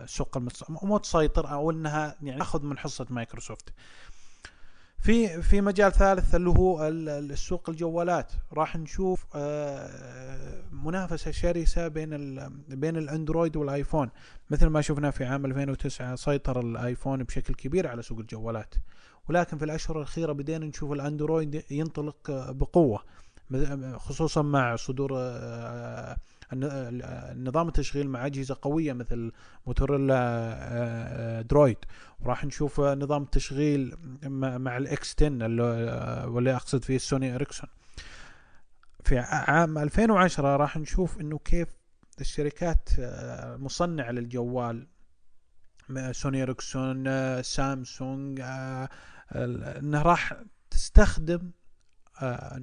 سوق المص... مو تسيطر أو إنها يعني تأخذ من حصة مايكروسوفت. في في مجال ثالث اللي هو ال- ال- السوق الجوالات. راح نشوف آه، منافسة شرسة بين بين الأندرويد والآيفون. مثل ما شفنا في عام 2009 سيطر الآيفون بشكل كبير على سوق الجوالات. ولكن في الأشهر الأخيرة بدينا نشوف الأندرويد ينطلق آه، بقوه خصوصا مع صدور النظام التشغيل مع أجهزة قوية مثل موتوريلا آه، آه، درويد. وراح نشوف نظام التشغيل مع ال X 10 اللي آه، واللي أقصد فيه سوني إريكسون. في عام 2010 راح نشوف إنه كيف الشركات مصنعة للجوال. سوني إريكسون سامسونج انها راح تستخدم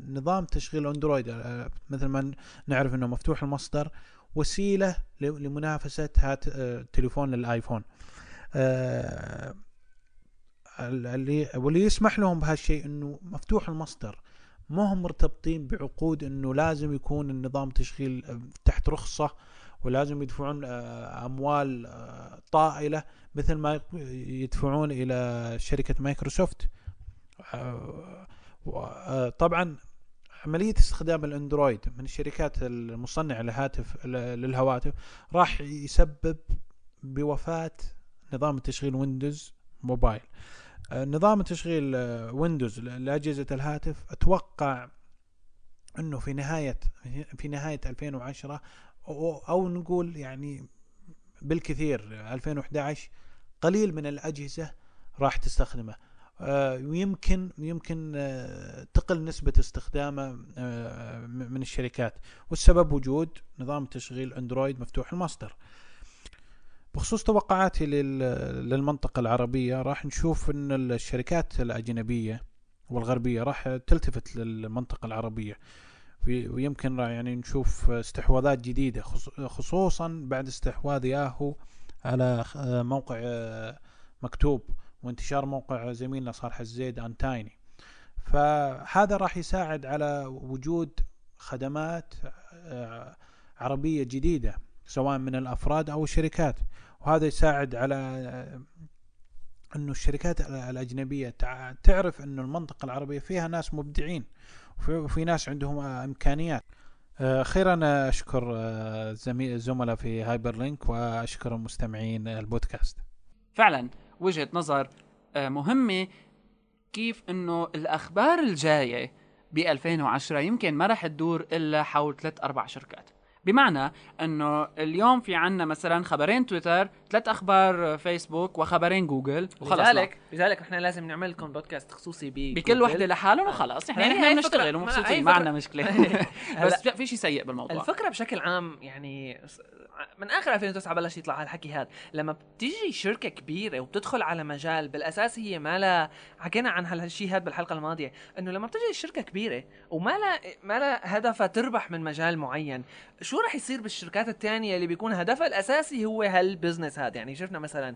نظام تشغيل اندرويد آه، مثل ما نعرف انه مفتوح المصدر وسيلة لمنافسة هات آه، تليفون الايفون آه، ال- اللي واللي يسمح لهم بهالشيء انه مفتوح المصدر ما هم مرتبطين بعقود انه لازم يكون النظام تشغيل آه، تحت رخصة ولازم يدفعون آه، أموال آه، طائلة مثل ما يدفعون إلى شركة مايكروسوفت. آه، آه، طبعا عملية استخدام الأندرويد من الشركات المصنعة لهاتف للهواتف راح يسبب بوفاة نظام التشغيل ويندوز موبايل آه، نظام التشغيل آه، ويندوز ل- لأجهزة الهاتف أتوقع أنه في نهاية في نهاية 2010 أو, أو نقول يعني بالكثير 2011 قليل من الأجهزة راح تستخدمه. آه، ويمكن يمكن آه، تقل نسبة استخدامه آه، من الشركات. والسبب وجود نظام تشغيل أندرويد مفتوح المصدر بخصوص توقعاتي لل- للمنطقة العربية راح نشوف إن الشركات الأجنبية والغربية راح تلتفت للمنطقة العربية. وي- ويمكن يعني نشوف استحواذات جديدة خص- خصوصا بعد استحواذ ياهو على موقع آه، مكتوب. وانتشار موقع زميلنا صالح الزيد ان تايني فهذا راح يساعد على وجود خدمات آه، عربية جديدة سواء من الأفراد أو الشركات. وهذا يساعد على آه، إنه الشركات ال- الأجنبية تع- تعرف إنه المنطقة العربية فيها ناس مبدعين وفي, ناس عندهم آه، أشكر آه، زميل الزملاء في هايبر لينك وأشكر المستمعين البودكاست. فعلا. وجهة نظر آه، مهمة كيف إنه الأخبار الجاية ب 2010 يمكن ما رح تدور إلا حول ثلاث أربع شركات. بمعنى إنه اليوم في عنا مثلا خبرين تويتر ثلاث أخبار فيسبوك وخبرين جوجل وخلص لذلك لذلك نحن لازم نعمل لكم بودكاست خصوصي ب بكل وحدة لحالهم وخلص هي- يعني الفكرة. بنشتغل ومبسوطين ما. عندنا مشكلة. بس في شيء سيء بالموضوع. الفكرة بشكل عام يعني من آخر 2009 بلش يطلع هالحكي هذا. لما بتيجي شركة كبيرة وبتدخل على مجال بالأساس هي ما لها حكينا عن هالشيء هذا بالحلقة الماضية إنه لما بتجي شركة كبيرة وما لها ما لها هدفها تربح من مجال معين شو رح يصير بالشركات الثانية اللي بيكون هدفها الأساسي هو هال business هذا. يعني شفنا مثلا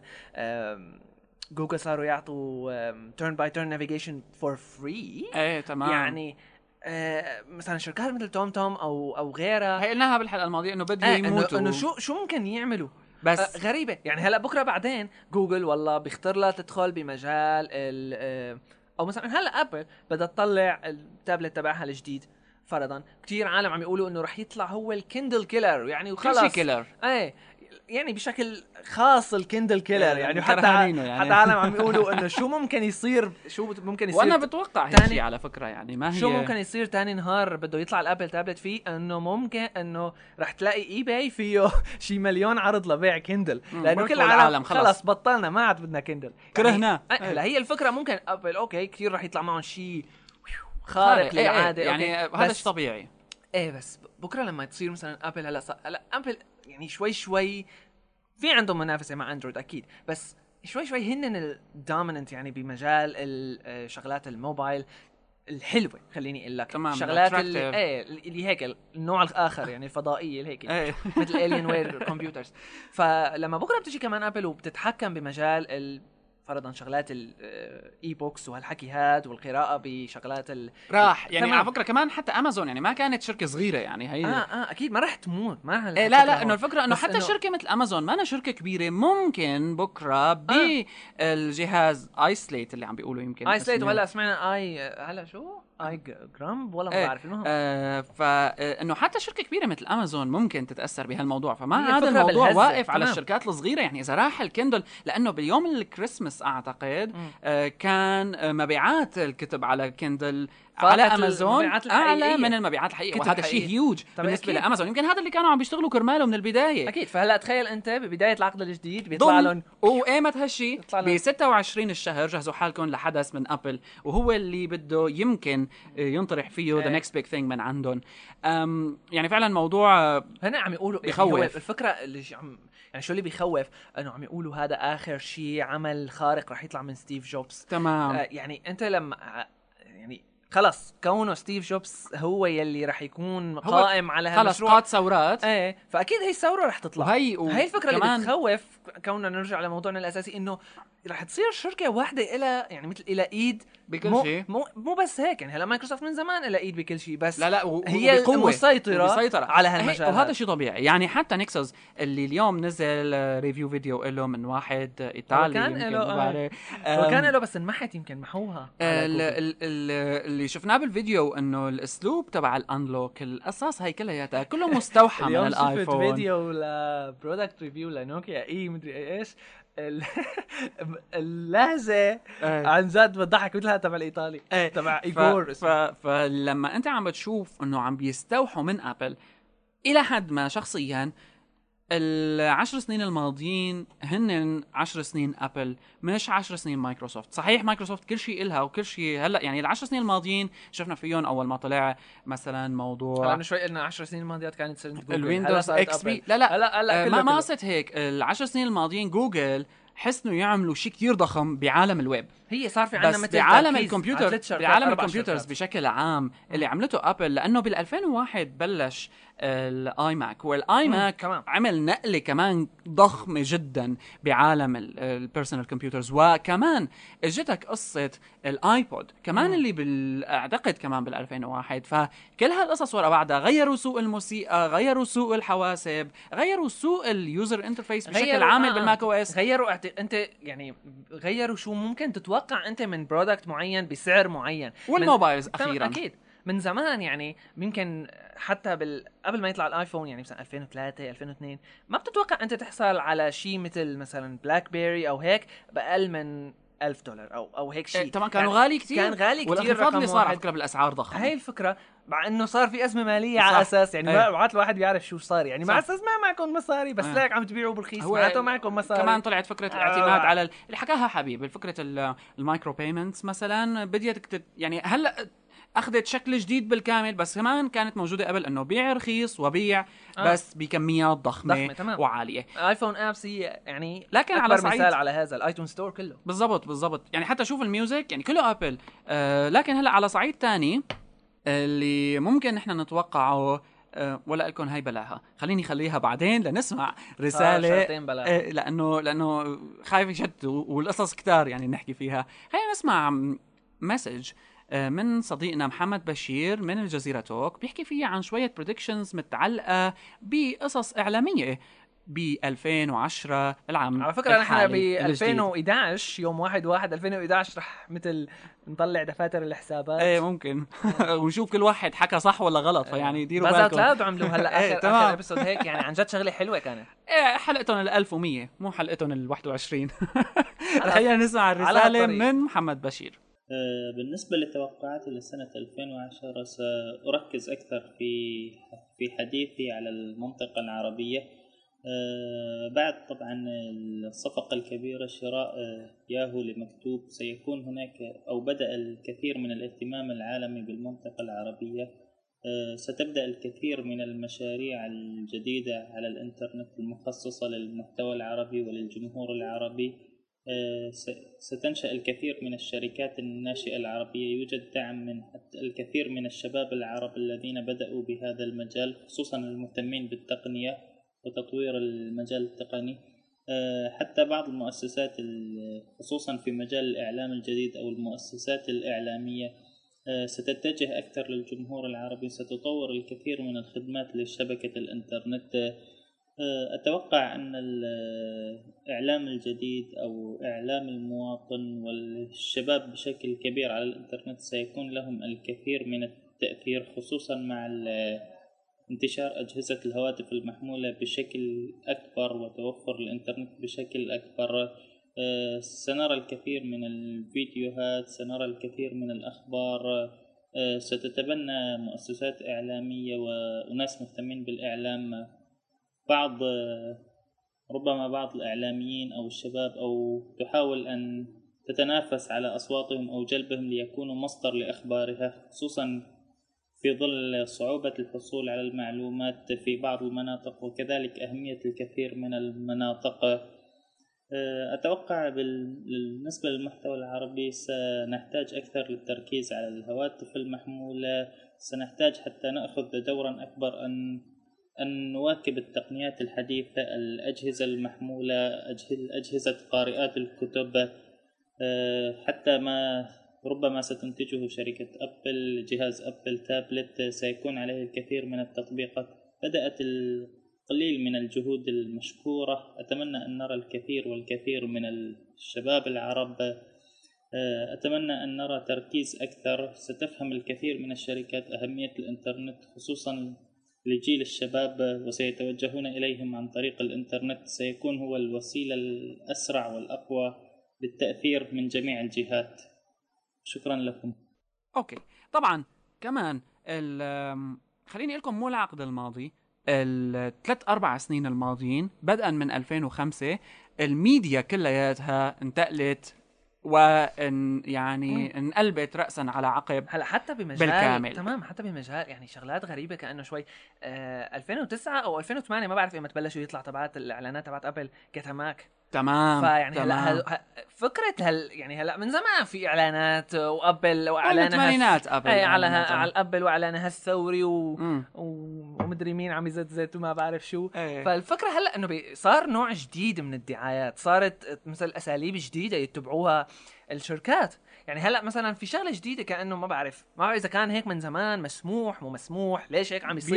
جوجل صاروا يعطوا turn by turn navigation for free إيه تمام. يعني آه مثلا شركات مثل توم توم أو أو غيرها. هي قلناها بالحلقة الماضية إنه بده آه يموتوا. إنه شو شو ممكن يعملوا؟ بس آه غريبة. يعني هلأ بكرة بعدين جوجل والله بيخطر لها تدخل بمجال ال أو مثلا هلأ أبل بدها تطلع التابلت تبعها الجديد فرضا. كثير عالم عم يقولوا إنه رح يطلع هو ال Kindle killer يعني كل شيء وخلص. killer إيه. يعني بشكل خاص ال Kindle killer يعني حتى يعني. حتى عالم عم يقولوا إنه شو ممكن يصير شو ممكن يصير وأنا بتوقع هيك تاني- شيء على فكرة يعني ما هي شو ممكن يصير تاني نهار بده يطلع ال Apple tablet فيه إنه ممكن إنه رح تلاقي eBay فيه شي مليون عرض لبيع كندل لأنه كل العالم خلص. بطلنا ما عاد بدنا كندل كرهناه. يعني هلا هي الفكرة ممكن أبل أوكي كثير رح يطلع معهم شيء خارق إيه، إيه، للعادة يعني. هذا شيء طبيعي إيه بس بكرة لما تصير مثلا أبل هلا هلا أبل يعني شوي شوي في عندهم منافسة مع اندرويد أكيد. بس شوي شوي هن ال dominant يعني بمجال ال- آه، شغلات الموبايل الحلوة خليني أقول لك. تمام، الشغلات attractive. اللي إيه اللي هيك النوع الآخر يعني الفضائية اللي هيك. إيه. مثل Alienware computers فلما بكرة بتجي كمان ابل وبتتحكم بمجال ال فرضا شغلات ال e-books وهالحكي هاد والقراءة بشغلات ال راح يعني تمام. على فكرة كمان حتى امازون يعني ما كانت شركة صغيرة يعني هي آه آه أكيد ما رح تموت ما إيه لا لا إنه الفكرة إنه حتى إنه- شركة مثل امازون ما أنا شركة كبيرة ممكن بكرة بالجهاز ايسليت اللي عم بيقولوا يمكن اي سليت اسمه. وهلا سمعنا آي هلا شو؟ آي جرامب والله ما إيه. بعرف المهم آه فانه حتى شركة كبيرة مثل امازون ممكن تتأثر بهالموضوع فما هذا الموضوع بالهزة. واقف على. الشركات الصغيرة يعني إذا راح ال Kindle لأنه باليوم الكريسماس أعتقد. آه كان آه، مبيعات الكتب على Kindle على أمازون؟ أعلى. من المبيعات الحقيقية. وهذا شيء. هيوج بالنسبة أكيد. لأمازون. يمكن هذا اللي كانوا عم بيشتغلوا كرماله من البداية. أكيد. فهلا تخيل أنت ببداية العقد الجديد بيطلع لهم وإيمتى هالشي يطلع لهم- ب 26 الشهر. جهزوا حالكم لحدث من أبل. وهو اللي بده يمكن ينطرح فيه the. next big thing من عندهم. يعني فعلا موضوع هن عم يقولوا يعني بخوف. هو الفكرة اللي عم يعني شو اللي بيخوف؟ إنه عم يقولوا هذا آخر شيء عمل خارق رح يطلع من ستيف جوبز. تمام. آه يعني أنت لما خلص كونه ستيف جوبز هو يلي رح يكون قائم على خلص هالمشروع قاد ثورات. إيه فأكيد هي الثورة رح تطلع. وهي هي الفكرة اللي كمان بتخوف كوننا نرجع لموضوعنا الأساسي إنه رح تصير شركة واحدة إلى يعني مثل إلى إيد بكل مو شيء مو مو بس هيك يعني هلا مايكروسوفت من زمان إلى ايد بكل شيء بس لا لا و- هي. المسيطرة وبسيطرة. على هالمجال وهذا هذا. شيء طبيعي يعني حتى نكسوس اللي اليوم نزل آه، review video له من واحد إيطالي كان يمكن له، آه. وكان أم، له بس انمحت يمكن محوها ال-. ال- ال- اللي شفناه بالفيديو إنه الأسلوب تبع ال unlock القصص هي كلياتها كله مستوحى من اليوم شفت الايفون video ل product review لنوكيا اي مدري إيش اللهجة إيه. عن جد بتضحك مثلها تبع الإيطالي إيه. تبع ف... ايجور ف... فلما أنت عم بتشوف إنه عم بيستوحوا من ابل إلى حد ما شخصيا العشر سنين الماضيين هن عشر سنين أبل مش عشر سنين مايكروسوفت صحيح مايكروسوفت كل شيء إلها وكل شيء هلأ يعني العشر سنين الماضيين شفنا فيهم أول ما طلع مثلا هلا موضوع من شوي قلنا 10 سنين الماضيات كانت سنه جوجل هلأ الويندوز إكس بي. لا لا هلأ هلأ ما ما. قصدت هيك العشر سنين الماضيين جوجل حسنوا يعملوا شيء كتير ضخم بعالم الويب هي صار في عندنا بس مثل بعالم الكمبيوتر بعالم ال computers. بشكل عام اللي عملته أبل لأنه بال 2001 بلش ال iMac وال iMac. عمل نقله كمان ضخمه جدا بعالم ال personal computers وكمان إجت قصة ال iPod كمان مم. اللي بال أعتقد كمان بال 2001 فكل هالقصص ورا بعضها غيروا سوق الموسيقى غيروا سوق الحواسب غيروا سوق ال user interface بشكل عام آه، بال Mac OS. غيروا اعت... أنت يعني غيروا شو ممكن تتوقع أنت من product معين بسعر معين. وال mobiles تمام، أخيرا. أكيد. من زمان يعني يمكن حتى بال... قبل ما يطلع الآيفون يعني مثلا 2003 2002 ما بتتوقع أنت تحصل على شيء مثل مثلا بلاك بيري أو هيك بأقل من 1000 دولار أو أو هيك شيء إيه، طبعا كانوا يعني غالي كتير كان غالي كتير والانخفاض اللي رقم صار على. فكره بالأسعار ضخم هاي الفكرة مع إنه صار في أزمة مالية صح. على أساس يعني إيه. ما الواحد بيعرف شو صار يعني مع صح. أساس ما معكم مصاري بس إيه. ليك عم تبيعوا برخيص هو معناته معكم مصاري كمان طلعت فكرة آه. الاعتماد على ال- اللي حكاها حبيب فكره ال- ال micro payments مثلا بديت يعني هلأ أخذت شكل جديد بالكامل بس كمان كانت موجودة قبل إنه بيع رخيص وبيع آه. بس بكميات ضخمة, ضخمة، تمام. وعالية. iPhone apps هي يعني لكن أكبر على صعيد. مثال على هذا ال iTunes Store كله. بالضبط بالضبط. يعني حتى شوف ال music يعني كله آبل. آه لكن هلأ على صعيد تاني اللي ممكن نحن نتوقعه آه ولا لكم هاي بلاها. خليني خليها بعدين لنسمع رسالة. شغلتين بلا إيه لأنه لأنه خايف يشتوا والقصص كتار يعني نحكي فيها. خلينا نسمع message من صديقنا محمد بشير من الجزيرة Talk بيحكي فيها عن شوية predictions متعلقة بقصص إعلامية ب 2010 العام على فكرة نحن ب الحالي الجديد. 2011 يوم 1 1 2011 رح مثل نطلع دفاتر الحسابات. إيه ممكن. ونشوف كل واحد حكى صح ولا غلط فيعني ديروا بازل بالكم. كلاود عملوا هلا إيه، اخر تمام. اخر ابيسود هيك يعني عن جد شغلة حلوة كانت. إيه حلقتهم ال 1100 مو حلقتهم ال 21 خلينا نسمع الطريق. من محمد بشير. آه، بالنسبة لتوقعاتي لسنة 2010 سأركز أكثر في في حديثي على المنطقة العربية. آه، بعد طبعا الصفقة الكبيرة شراء آه، ياهو لمكتوب سيكون هناك أو بدأ الكثير من الاهتمام العالمي بالمنطقة العربية. آه، ستبدأ الكثير من المشاريع الجديدة على الإنترنت المخصصة للمحتوى العربي وللجمهور العربي. آه، ستنشأ الكثير من الشركات الناشئة العربية. يوجد دعم من الكثير من الشباب العرب الذين بدأوا بهذا المجال خصوصا المهتمين بالتقنية وتطوير المجال التقني. آه، حتى بعض المؤسسات ال- خصوصا في مجال الإعلام الجديد أو المؤسسات الإعلامية آه، ستتجه أكثر للجمهور العربي. ستطور الكثير من الخدمات لشبكة الإنترنت. آه، أتوقع أن الإعلام الجديد أو إعلام المواطن والشباب بشكل كبير على الإنترنت سيكون لهم الكثير من التأثير خصوصا مع ال- انتشار أجهزة الهواتف المحمولة بشكل أكبر وتوفر الإنترنت بشكل أكبر. آه، سنرى الكثير من الفيديوهات سنرى الكثير من الأخبار. آه، ستتبنى مؤسسات إعلامية وناس مهتمين بالإعلام. بعض ربما بعض الإعلاميين أو الشباب أو تحاول أن تتنافس على أصواتهم أو جلبهم ليكونوا مصدر لأخبارها خصوصا في ظل صعوبة الحصول على المعلومات في بعض المناطق وكذلك أهمية الكثير من المناطق. أه، أتوقع بال- بالنسبة للمحتوى العربي سنحتاج أكثر للتركيز على الهواتف المحمولة سنحتاج حتى نأخذ دورا أكبر أن أن نواكب التقنيات الحديثة الأجهزة المحمولة أجه- أجهزة قارئات الكتب أه، حتى ما ربما ستنتجه شركة أبل جهاز أبل تابلت سيكون عليه الكثير من التطبيقات. بدأت القليل من الجهود المشكورة. أتمنى أن نرى الكثير والكثير من الشباب العرب آه، أتمنى أن نرى تركيز أكثر. ستفهم الكثير من الشركات أهمية الإنترنت خصوصا لجيل الشباب وسيتوجهون إليهم عن طريق الإنترنت سيكون هو الوسيلة الأسرع والأقوى للتأثير من جميع الجهات. شكرا لكم. okay. طبعا كمان خليني أقول لكم مو العقد الماضي الثلاث أربع سنين الماضيين بدءا من 2005 الميديا كلياتها انتقلت وإن يعني انقلبت راسا على عقب هلا حتى بمجال بالكامل. تمام حتى بمجال يعني شغلات غريبة كأنه شوي آه 2009 أو 2008 ما بعرف ايمتى بلشوا يطلع تبعات الإعلانات تبعت أبل Get a Mac تمام فيعني هلا. هل فكرة هل يعني هلا من زمان في إعلانات وأبل وإعلانها بالثمانينات قبل اي على ها. على الابل وإعلانها الثوري و... مم. و- ومدري مين عم يزت وما بعرف شو إيه. فالفكرة هلا إنه بي- صار نوع جديد من الدعايات صارت مثل أساليب جديدة يتبعوها الشركات يعني هلا مثلا في شغلة جديدة كأنه ما بعرف ما بعرف إذا كان هيك من زمان مسموح مو مسموح ليش هيك عم يصير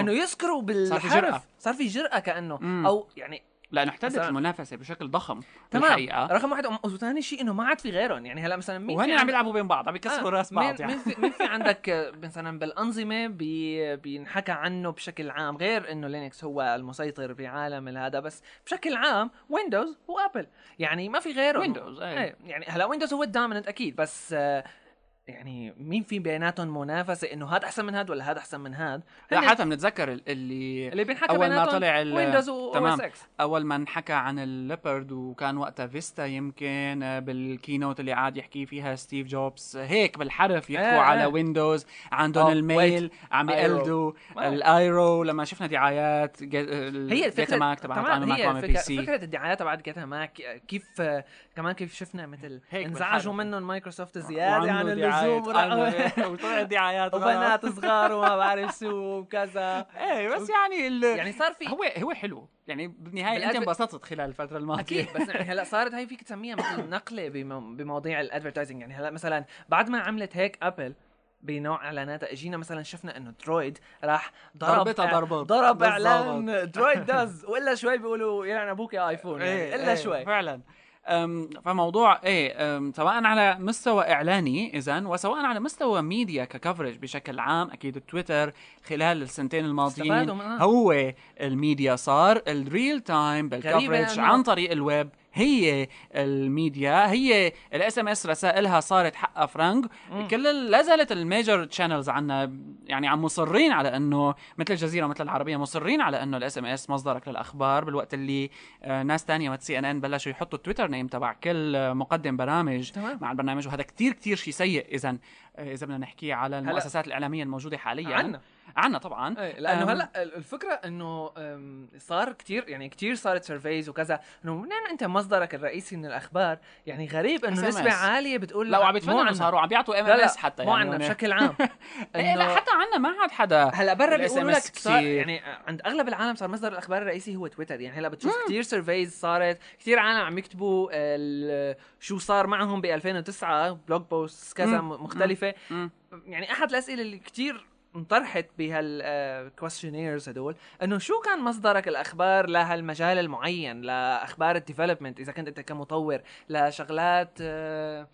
إنه يسكروا صار في بالحرف جرأة. صار في جرأة كأنه مم. أو يعني لأنه احتدت المنافسة بشكل ضخم تمام. بالحقيقة رقم واحد وثاني شيء إنه ما عاد في غيرهم. يعني هلا مثلا مين وهن عم يلعبوا بين بعض عم يكسروا آه، رأس بعض يعني. مين في, مين في عندك مثلا بالأنظمة بي بينحكى عنه بشكل عام غير إنه لينكس هو المسيطر بعالم هذا بس بشكل عام ويندوز وآبل. يعني ما في غيره ويندوز، إيه. إيه يعني هلا ويندوز هو ال dominant أكيد بس آه، يعني مين في بيناتهم منافسة إنه هذا أحسن من هذا ولا هذا أحسن من هذا لا حتى بنتذكر ال- اللي اللي بينحكى أول ما طلع ويندوز تمام. أول ما انحكى عن الليبرد وكان وقتها فيستا يمكن آه، بالكينوت اللي قاعد يحكي فيها ستيف جوبز هيك بالحرف يحكوا آه، على آه. ويندوز عندهم الميل عم آيرو. يقلدوا واو. الايرو لما شفنا دعايات هي الفكرة ماك تبعت أنا بي الفكرة, سي فكرة الدعايات تبعت جيتها ماك كيف كمان كيف شفنا مثل هيك انزعجوا. منهم مايكروسوفت زيادة عن اللزوم اللزوم وطلعت دعايات. وبنات صغار وما بعرف شو وكذا. إيه بس يعني ال... يعني صار في هو هو حلو. يعني بالنهاية أنت انبسطت خلال الفترة الماضية. أكيد بس يعني هلأ صارت هاي فيك تسميها مثل نقلة بمو- بمواضيع ال advertising. يعني هلأ مثلا بعد ما عملت هيك Apple بنوع إعلاناتها اجينا مثلا شفنا إنه Droid راح ضرب ضربتها ضربات. ضرب. إعلان Droid does وإلا شوي بيقولوا يلعن أبوك يا iPhone يعني إيه، إلا إيه، شوي. فعلا. فموضوع إيه سواء على مستوى إعلاني اذا وسواء على مستوى media ك coverage بشكل عام أكيد التويتر خلال السنتين الماضيين. هو الميديا صار ال real time بال coverage عن طريق الويب هي الميديا هي ال SMS رسائلها صارت حقها فرانك. كل لا زالت ال major channels عنا يعني عم مصرين على إنه مثل الجزيرة مثل العربية مصرين على إنه ال SMS مصدرك للأخبار بالوقت اللي آه، ناس تانية مثل CNN بلشوا يحطوا ال Twitter name تبع كل آه، مقدم برامج تمام. مع البرنامج. وهذا كتير كتير شيء سيء. اذا إذا بدنا نحكي على المؤسسات الإعلامية الموجودة حاليا. عنا. عنا طبعا إيه لأنه. هلأ الفكرة إنه صار كتير يعني كتير صارت surveys وكذا إنه منين أنت مصدرك الرئيسي من الأخبار يعني غريب إنه. نسبة عالية بتقول لا وعم مو بيتفننوا عنا. صاروا عم بيعطوا MMS حتى مو يعني عنا هون. بشكل عام إيه لا حتى عنا ما عاد حدا هلأ برا بيقولوا لك صار كتير. يعني عند أغلب العالم صار مصدر الأخبار الرئيسي هو تويتر يعني هلأ بتشوف كثير surveys صارت كثير عالم عم يكتبوا شو صار معهم ب 2009 blog post كذا. مختلفة. يعني أحد الأسئلة اللي كثير انطرحت بهال questionnaires هدول إنه شو كان مصدرك الأخبار لهالمجال المعين لأخبار ال development إذا كنت أنت كمطور لشغلات آه،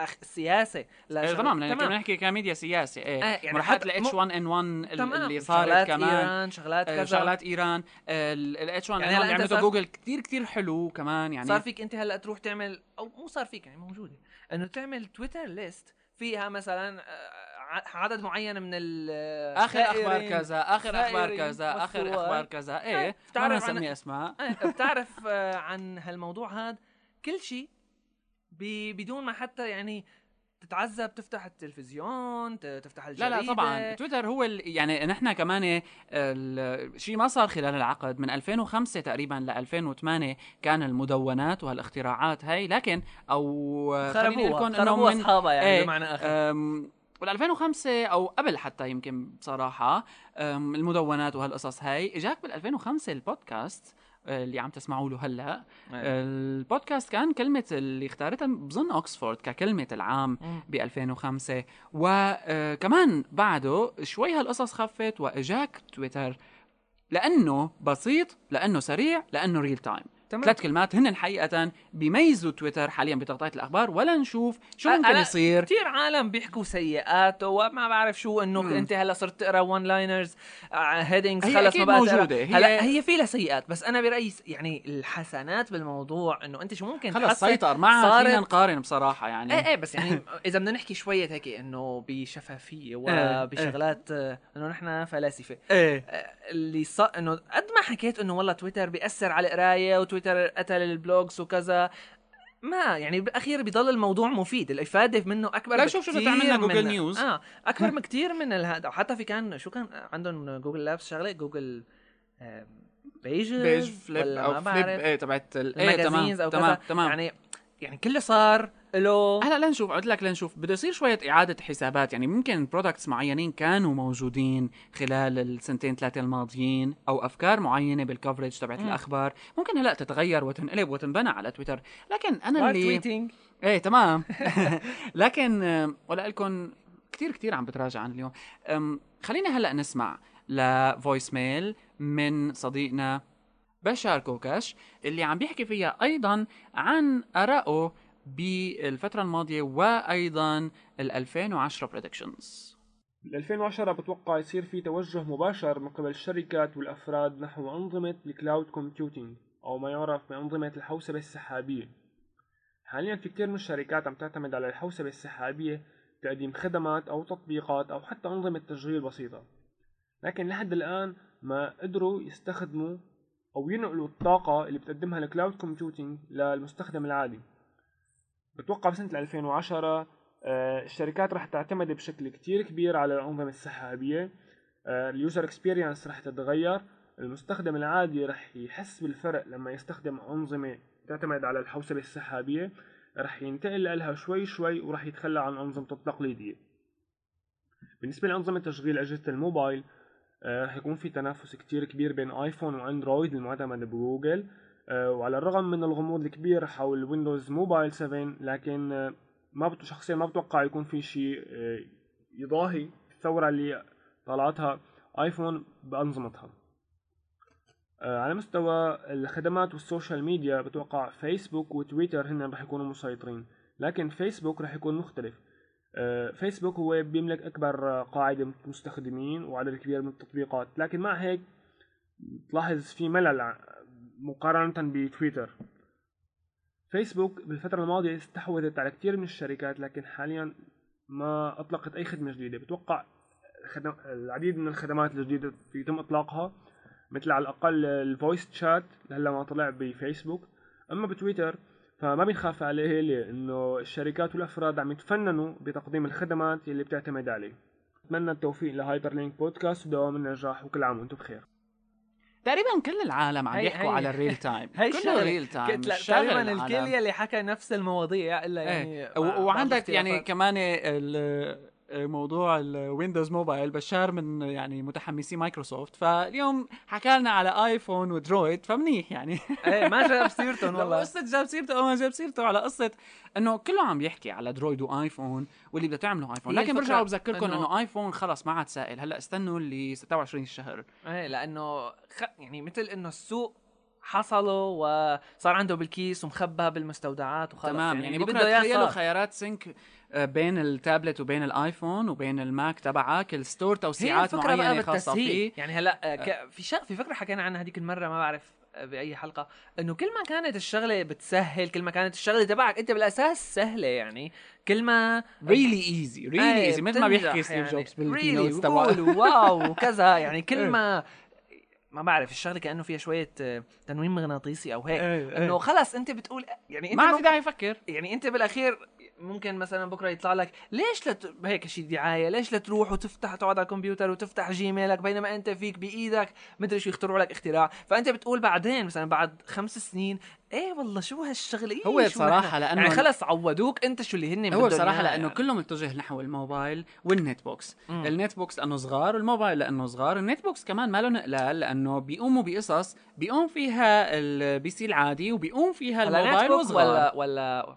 أخ سياسة إيه لشغل- تمام لأن كنا نحكي كميديا سياسي إيه آه، يعني حتى الإتش مو- 1 إن 1 تمام اللي صارت شغلات كمان. إيران شغلات آه، كذا. شغلات إيران الاتش 1 يعني ان هلا 1 أنت عملته صار- جوجل كثير كثير حلو كمان يعني صار فيك أنت هلا تروح تعمل أو مو صار فيك يعني موجودة إنه تعمل تويتر ليست فيها مثلا آه، عدد معين من ال آخر أخبار. كذا آخر أخبار كذا آخر. أخبار كذا. إيه إيه، ما بتعرف عن- اسماء إيه، بتعرف آه، عن هالموضوع هذا كل شيء بدون ما حتى يعني تتعذب تفتح التلفزيون تفتح لا الجريدة. لا طبعا. تويتر هو ال- يعني نحن كمان شيء ما صار خلال العقد من 2005 تقريبا ل 2008 كان المدونات وهالاختراعات هاي لكن أو أقول خربوها. خربوها أصحابها يعني إيه، بمعنى آخر. أم، وال 2005 أو قبل حتى يمكن بصراحة المدونات وهالقصص هاي إجاك بال 2005 البودكاست آه، اللي عم تسمعوا له هلأ إيه. البودكاست كان كلمة اللي اختارتها بظن اوكسفورد ككلمة العام. ب 2005 وكمان بعده شوي هالقصص خفت وإجاك تويتر لأنه بسيط لأنه سريع لأنه real time تمام. ثلاث كلمات هن حقيقة بيميزوا تويتر حاليا بتغطية الأخبار ولا نشوف شو ممكن يصير كثير عالم بيحكوا سيئاته وما بعرف شو إنه مم. أنت هلأ صرت تقرأ one liners headings هي خلص ما بقى. موجودة. هي- هلأ هي في لها سيئات بس أنا برأيي يعني الحسنات بالموضوع إنه أنت شو ممكن خلص سيطر ما صارت- فينا نقارن بصراحة يعني إيه إيه بس يعني إذا بدنا نحكي شوية هيك إنه بشفافية وبشغلات آه، إنه نحن فلاسفة إيه آه، اللي صار إنه قد ما حكيت إنه والله تويتر بيأثر على القراية وتويتر قتل ال blogs وكذا. ما يعني بالأخير بيضل الموضوع مفيد. الإفادة منه أكبر لا، شوف شو بكتير بتعمل لنا جوجل من- News. آه أكبر بكثير من هذا وحتى في كان شو كان عندهم Google Labs شغلة؟ Google page page flip ولا أو ما flip إيه تبعت إيه تمام أو تمام تمام. يعني يعني كله صار له هلا لنشوف قلت لك لنشوف. بده يصير شوية إعادة حسابات. يعني ممكن products معينين كانوا موجودين خلال السنتين ثلاثة الماضيين أو أفكار معينة بال coverage تبعت. الأخبار. ممكن هلا تتغير وتنقلب وتنبنى على تويتر لكن أنا اللي tweeting إيه تمام. لكن ولا لكم كثير كثير عم بتراجع عن اليوم. خلينا هلا نسمع ل voice mail من صديقنا بشار كوكاش اللي عم بيحكي فيها أيضا عن ارائه بالفترة الماضية وأيضا ال 2010 predictions بال 2010 بتوقع يصير في توجه مباشر من قبل الشركات والأفراد نحو أنظمة ال cloud computing أو ما يعرف بأنظمة الحوسبة السحابية. حاليا في كتير من الشركات عم تعتمد على الحوسبة السحابية تقديم خدمات أو تطبيقات أو حتى أنظمة تشغيل بسيطة. لكن لحد الآن ما قدروا يستخدموا أو ينقلوا الطاقة اللي بتقدمها ال cloud computing للمستخدم العادي. بتوقع بسنة 2010 آه، الشركات رح تعتمد بشكل كتير كبير على الأنظمة السحابية. ال user experience رح تتغير. المستخدم العادي رح يحس بالفرق لما يستخدم أنظمة تعتمد على الحوسبة السحابية. رح ينتقل لها شوي شوي ورح يتخلى عن أنظمته التقليدية. بالنسبة لأنظمة تشغيل أجهزة الموبايل آه، رح يكون في تنافس كتير كبير بين iPhone و Android المعتمد بجوجل. آه، وعلى الرغم من الغموض الكبير حول Windows Mobile 7 لكن آه، ما. شخصيا ما بتوقع يكون في شيء آه، يضاهي الثورة اللي طلعتها iPhone بأنظمتها آه، على مستوى الخدمات وال social media بتوقع Facebook و Twitter هن رح يكونوا مسيطرين لكن فيسبوك رح يكون مختلف آه، فيسبوك هو بيملك أكبر آه، قاعدة مستخدمين وعدد كبير من التطبيقات لكن مع هيك تلاحظ في ملل مقارنة ب Twitter Facebook بالفترة الماضية استحوذت على كثير من الشركات لكن حاليا ما أطلقت أي خدمة جديدة بتوقع. العديد من الخدمات الجديدة يتم إطلاقها مثل على الأقل ال voice chat هلا ما طلع بفيسبوك أما بتويتر فما بنخاف عليه ليه؟ لأنه الشركات والأفراد عم يتفننوا بتقديم الخدمات اللي بتعتمد عليه أتمنى التوفيق لهايبر لينك بودكاست ودوام النجاح وكل عام وأنتم بخير تقريبا كل العالم عم يحكوا على ال real time هي كله. real time تقريبا. الكل يلي حكى نفس المواضيع إلا يعني إيه و- بعض وعندك يعني. كمان موضوع الويندوز موبايل بشار من يعني متحمسي مايكروسوفت فاليوم حكى لنا على ايفون و Droid فمنيح يعني. إيه ما جاب سيرتهم والله. قصة جاب سيرته أو ما جاب سيرته على قصة إنه كله عم يحكي على Droid وايفون واللي بدها تعمله ايفون لكن برجع بذكركم إنه- إنه ايفون خلص ما عاد سائل. هلأ استنوا اللي 26 الشهر إيه لأنه خ... يعني مثل إنه السوق حصلوا وصار عنده بالكيس ومخبى بالمستودعات وخلص. تمام يعني, اللي بكرة بده تخيلوا. خيارات آه، بين التابلت وبين الآيفون وبين الماك تبعك ال store هي توسيعات معينة خاصة بالتسهيل. فيه. يعني هلا آه، ك... في شغ... في فكرة حكينا عنها هذيك المرة ما بعرف آه، بأي حلقة إنه كل ما كانت الشغلة بتسهل كل ما كانت الشغلة تبعك أنت بالأساس سهلة يعني. كل ما really easy really إيه، easy مثل ما بيحكي ستيف يعني. جوبز really بال keynotes تبعه wow وكذا. يعني إيه. كل ما ما بعرف الشغلة كأنه فيها شوية آه، تنويم مغناطيسي أو هيك. إيه، إنه إيه. خلص أنت بتقول يعني أنت ما في داعي يفكر. يعني أنت بالأخير ممكن مثلا بكرة يطلع لك ليش لت... هيك شيء دعاية؟ ليش لا تروح وتفتح تقعد على الكمبيوتر وتفتح جيميلك؟ بينما أنت فيك بإيدك مدري شو يخترعوا لك اختراع. فأنت بتقول بعدين مثلا بعد خمس سنين إيه والله شو هالشغلة؟ إيه هو نحن- لأنه- يعني خلص عودوك أنت شو اللي هن هو بصراحة لأنه يعني. كله متجه نحو الموبايل وال netbooks. مم. ال netbooks لأنه صغار والموبايل لأنه صغار. ال netbooks كمان ما له نقلال لأنه بيقوموا بقصص بيقوم فيها ال PC العادي وبيقوم فيها الموبايل وصغار ولا ولا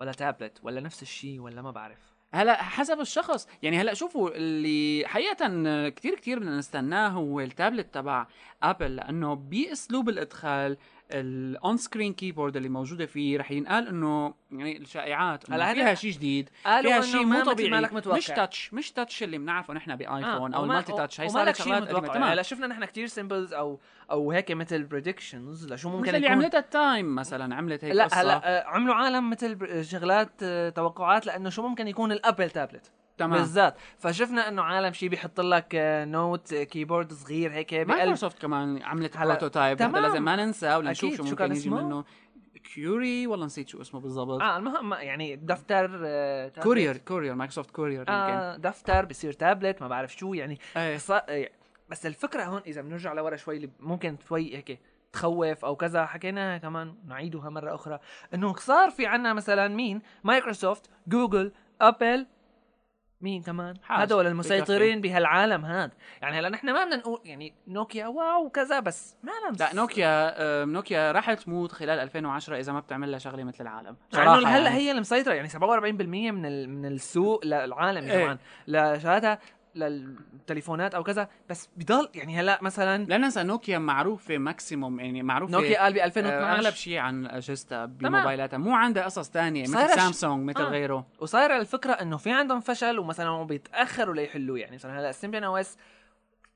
ولا تابلت ولا نفس الشيء ولا ما بعرف. هلا حسب الشخص. يعني هلا شوفوا اللي حقيقة كتير كتير نستناه هو التابلت تبع ابل لأنه باسلوب الإدخال ال on-screen keyboard اللي موجودة فيه رح ينقال إنه يعني الشائعات. هلا فيها شيء جديد. قالوا فيها شيء مو طبيعي ما لك متوقع. مش touch مش touch اللي بنعرفه نحن بآيفون أو وما- ال multi-touch هي صارت شغلات تمام. هلا شفنا نحن كتير samples أو أو هيك مثل predictions لشو ممكن مثل اللي يكون. عملتها التايم مثلا عملت هيك لا قصة. هلا آه، عملوا عالم مثل شغلات آه، توقعات لأنه شو ممكن يكون ال Apple tablet تمام. بالذات فشفنا إنه عالم شي بيحط لك آه، note آه، keyboard صغير هيك مايكروسوفت كمان عملت prototype هذا تمام. لازم ما ننسى ولا نشوف. شو ممكن يجي؟ منه. Courier والله نسيت شو اسمه بالضبط. آه المهم يعني دفتر آه،. Courier كورير مايكروسوفت كورير يمكن. آه دفتر بصير تابلت ما بعرف شو يعني ص- آه، بس الفكرة هون إذا بنرجع لورا شوي اللي ممكن شوي هيك تخوف أو كذا حكيناها كمان نعيدها مرة أخرى. إنه صار في عنا مثلا مين؟ مايكروسوفت جوجل ابل مين كمان. هدول المسيطرين بهالعالم هذا يعني هلا نحن ما بدنا نقول يعني نوكيا واو كذا بس ما لنا لا نوكيا نوكيا راح تموت خلال 2010 إذا ما بتعمل لها شغلة مثل العالم هلا يعني. هي المسيطرة يعني 47% من من السوق للعالمي إيه. طبعا لشغلاتها للتليفونات أو كذا بس بضل يعني هلأ مثلا لا ننسى نوكيا معروفه ماكسيموم يعني معروفه نوكيا قال ب آه، 2012 أغلب شيء عن اجهزتها بموبايلاتها مو عندها قصص تانية مثل سامسونج مثل آه. غيره. وصايرة الفكرة إنه في عندهم فشل ومثلا هم بيتأخروا ليحلوه. يعني مثلا هلأ السيمبيان OS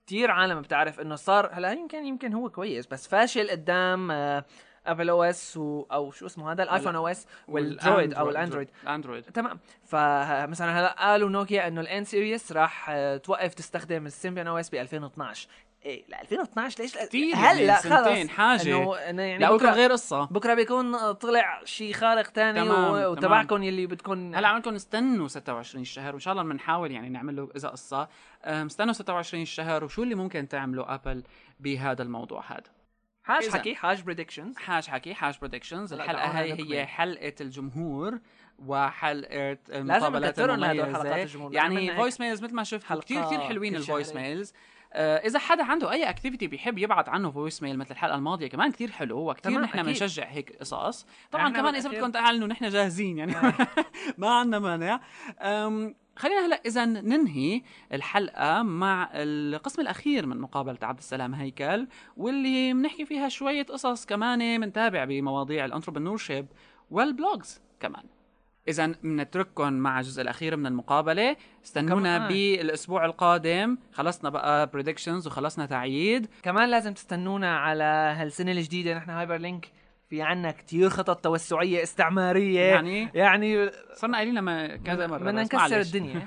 كثير عالم بتعرف إنه صار هلأ يمكن يمكن هو كويس بس فاشل قدام آه، ابل OS و... أو شو اسمه هذا؟ الآيفون OS والدرويد أو الأندرويد. الاندرويد تمام. فمثلا هلا قالوا نوكيا إنه ال N Series راح آه، توقف تستخدم السيمبيان OS ب 2012 إيه ل 2012 ليش كتير هلا يعني خلص. سنتين حاجة. انه يعني لا بكره غير قصة. بكرة بيكون طلع شيء خارق تاني تمام،. وتبعكم يلي بدكم هلا عملكم استنوا 26 الشهر وإن شاء الله بنحاول يعني نعمل له إذا قصة. أم، استنوا 26 الشهر وشو اللي ممكن تعمله أبل بهذا الموضوع هذا؟ حاج حكي حاج predictions حاج حكي حاج predictions هلا الحلقة هاي. هي حلقة الجمهور وحلقة لازم المقابلات نكترهم هدول. حلقات الجمهور يعني voice mails مثل ما حلقة كثير كثير حلوين ال voice. mails آه إذا حدا عنده أي activity بيحب يبعت عنه voice mail مثل الحلقة الماضية كمان كثير حلو وكثير نحن. بنشجع هيك قصص طبعا نحن كمان إذا بدكم تعلنوا نحن جاهزين يعني ما عندنا مانع خلينا هلا إذا ننهي الحلقة مع القسم الأخير من مقابلة عبد السلام هيكل واللي بنحكي فيها شوية قصص كمان بنتابع بمواضيع ال entrepreneurship وال blogs كمان. إذا بنترككم مع الجزء الأخير من المقابلة. استنونا. بالأسبوع القادم. خلصنا بقى predictions وخلصنا تعييد. كمان لازم تستنونا على هالسنة الجديدة. نحن هايبر لينك في عنا كتير خطط توسعية استعمارية يعني يعني صرنا قايلين لما كذا مرة بدنا نكسر. الدنيا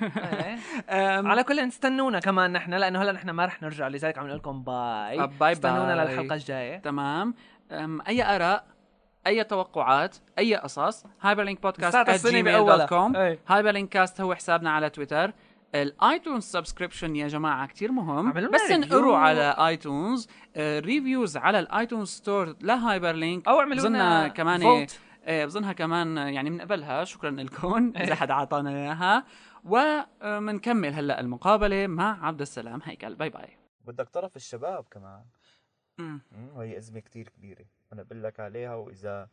إيه. على كل استنونا كمان نحن لأنه هلا نحن ما رح نرجع لذلك عم نقول لكم bye آه، bye استنونا bye. للحلقة الجاية تمام أم، أي آراء أي توقعات أي قصص هايبر لينك بودكاست السنة بأولها. com. هايبر لينك كاست هو حسابنا على تويتر ال iTunes subscription يا جماعة كتير مهم بس. انقروا على iTunes reviews على ال iTunes Store لهايبر لينك أو اعملوا بظنها لنا كمان vote. آه، بظنها كمان يعني بنقبلها شكرا لكم إذا حدا أعطانا إياها. ومنكمل هلأ المقابلة مع عبد السلام. هيكل bye bye. بدك طرف الشباب كمان. مم. مم، وهي أزمة كتير كبيرة. أنا بقول لك عليها وإذا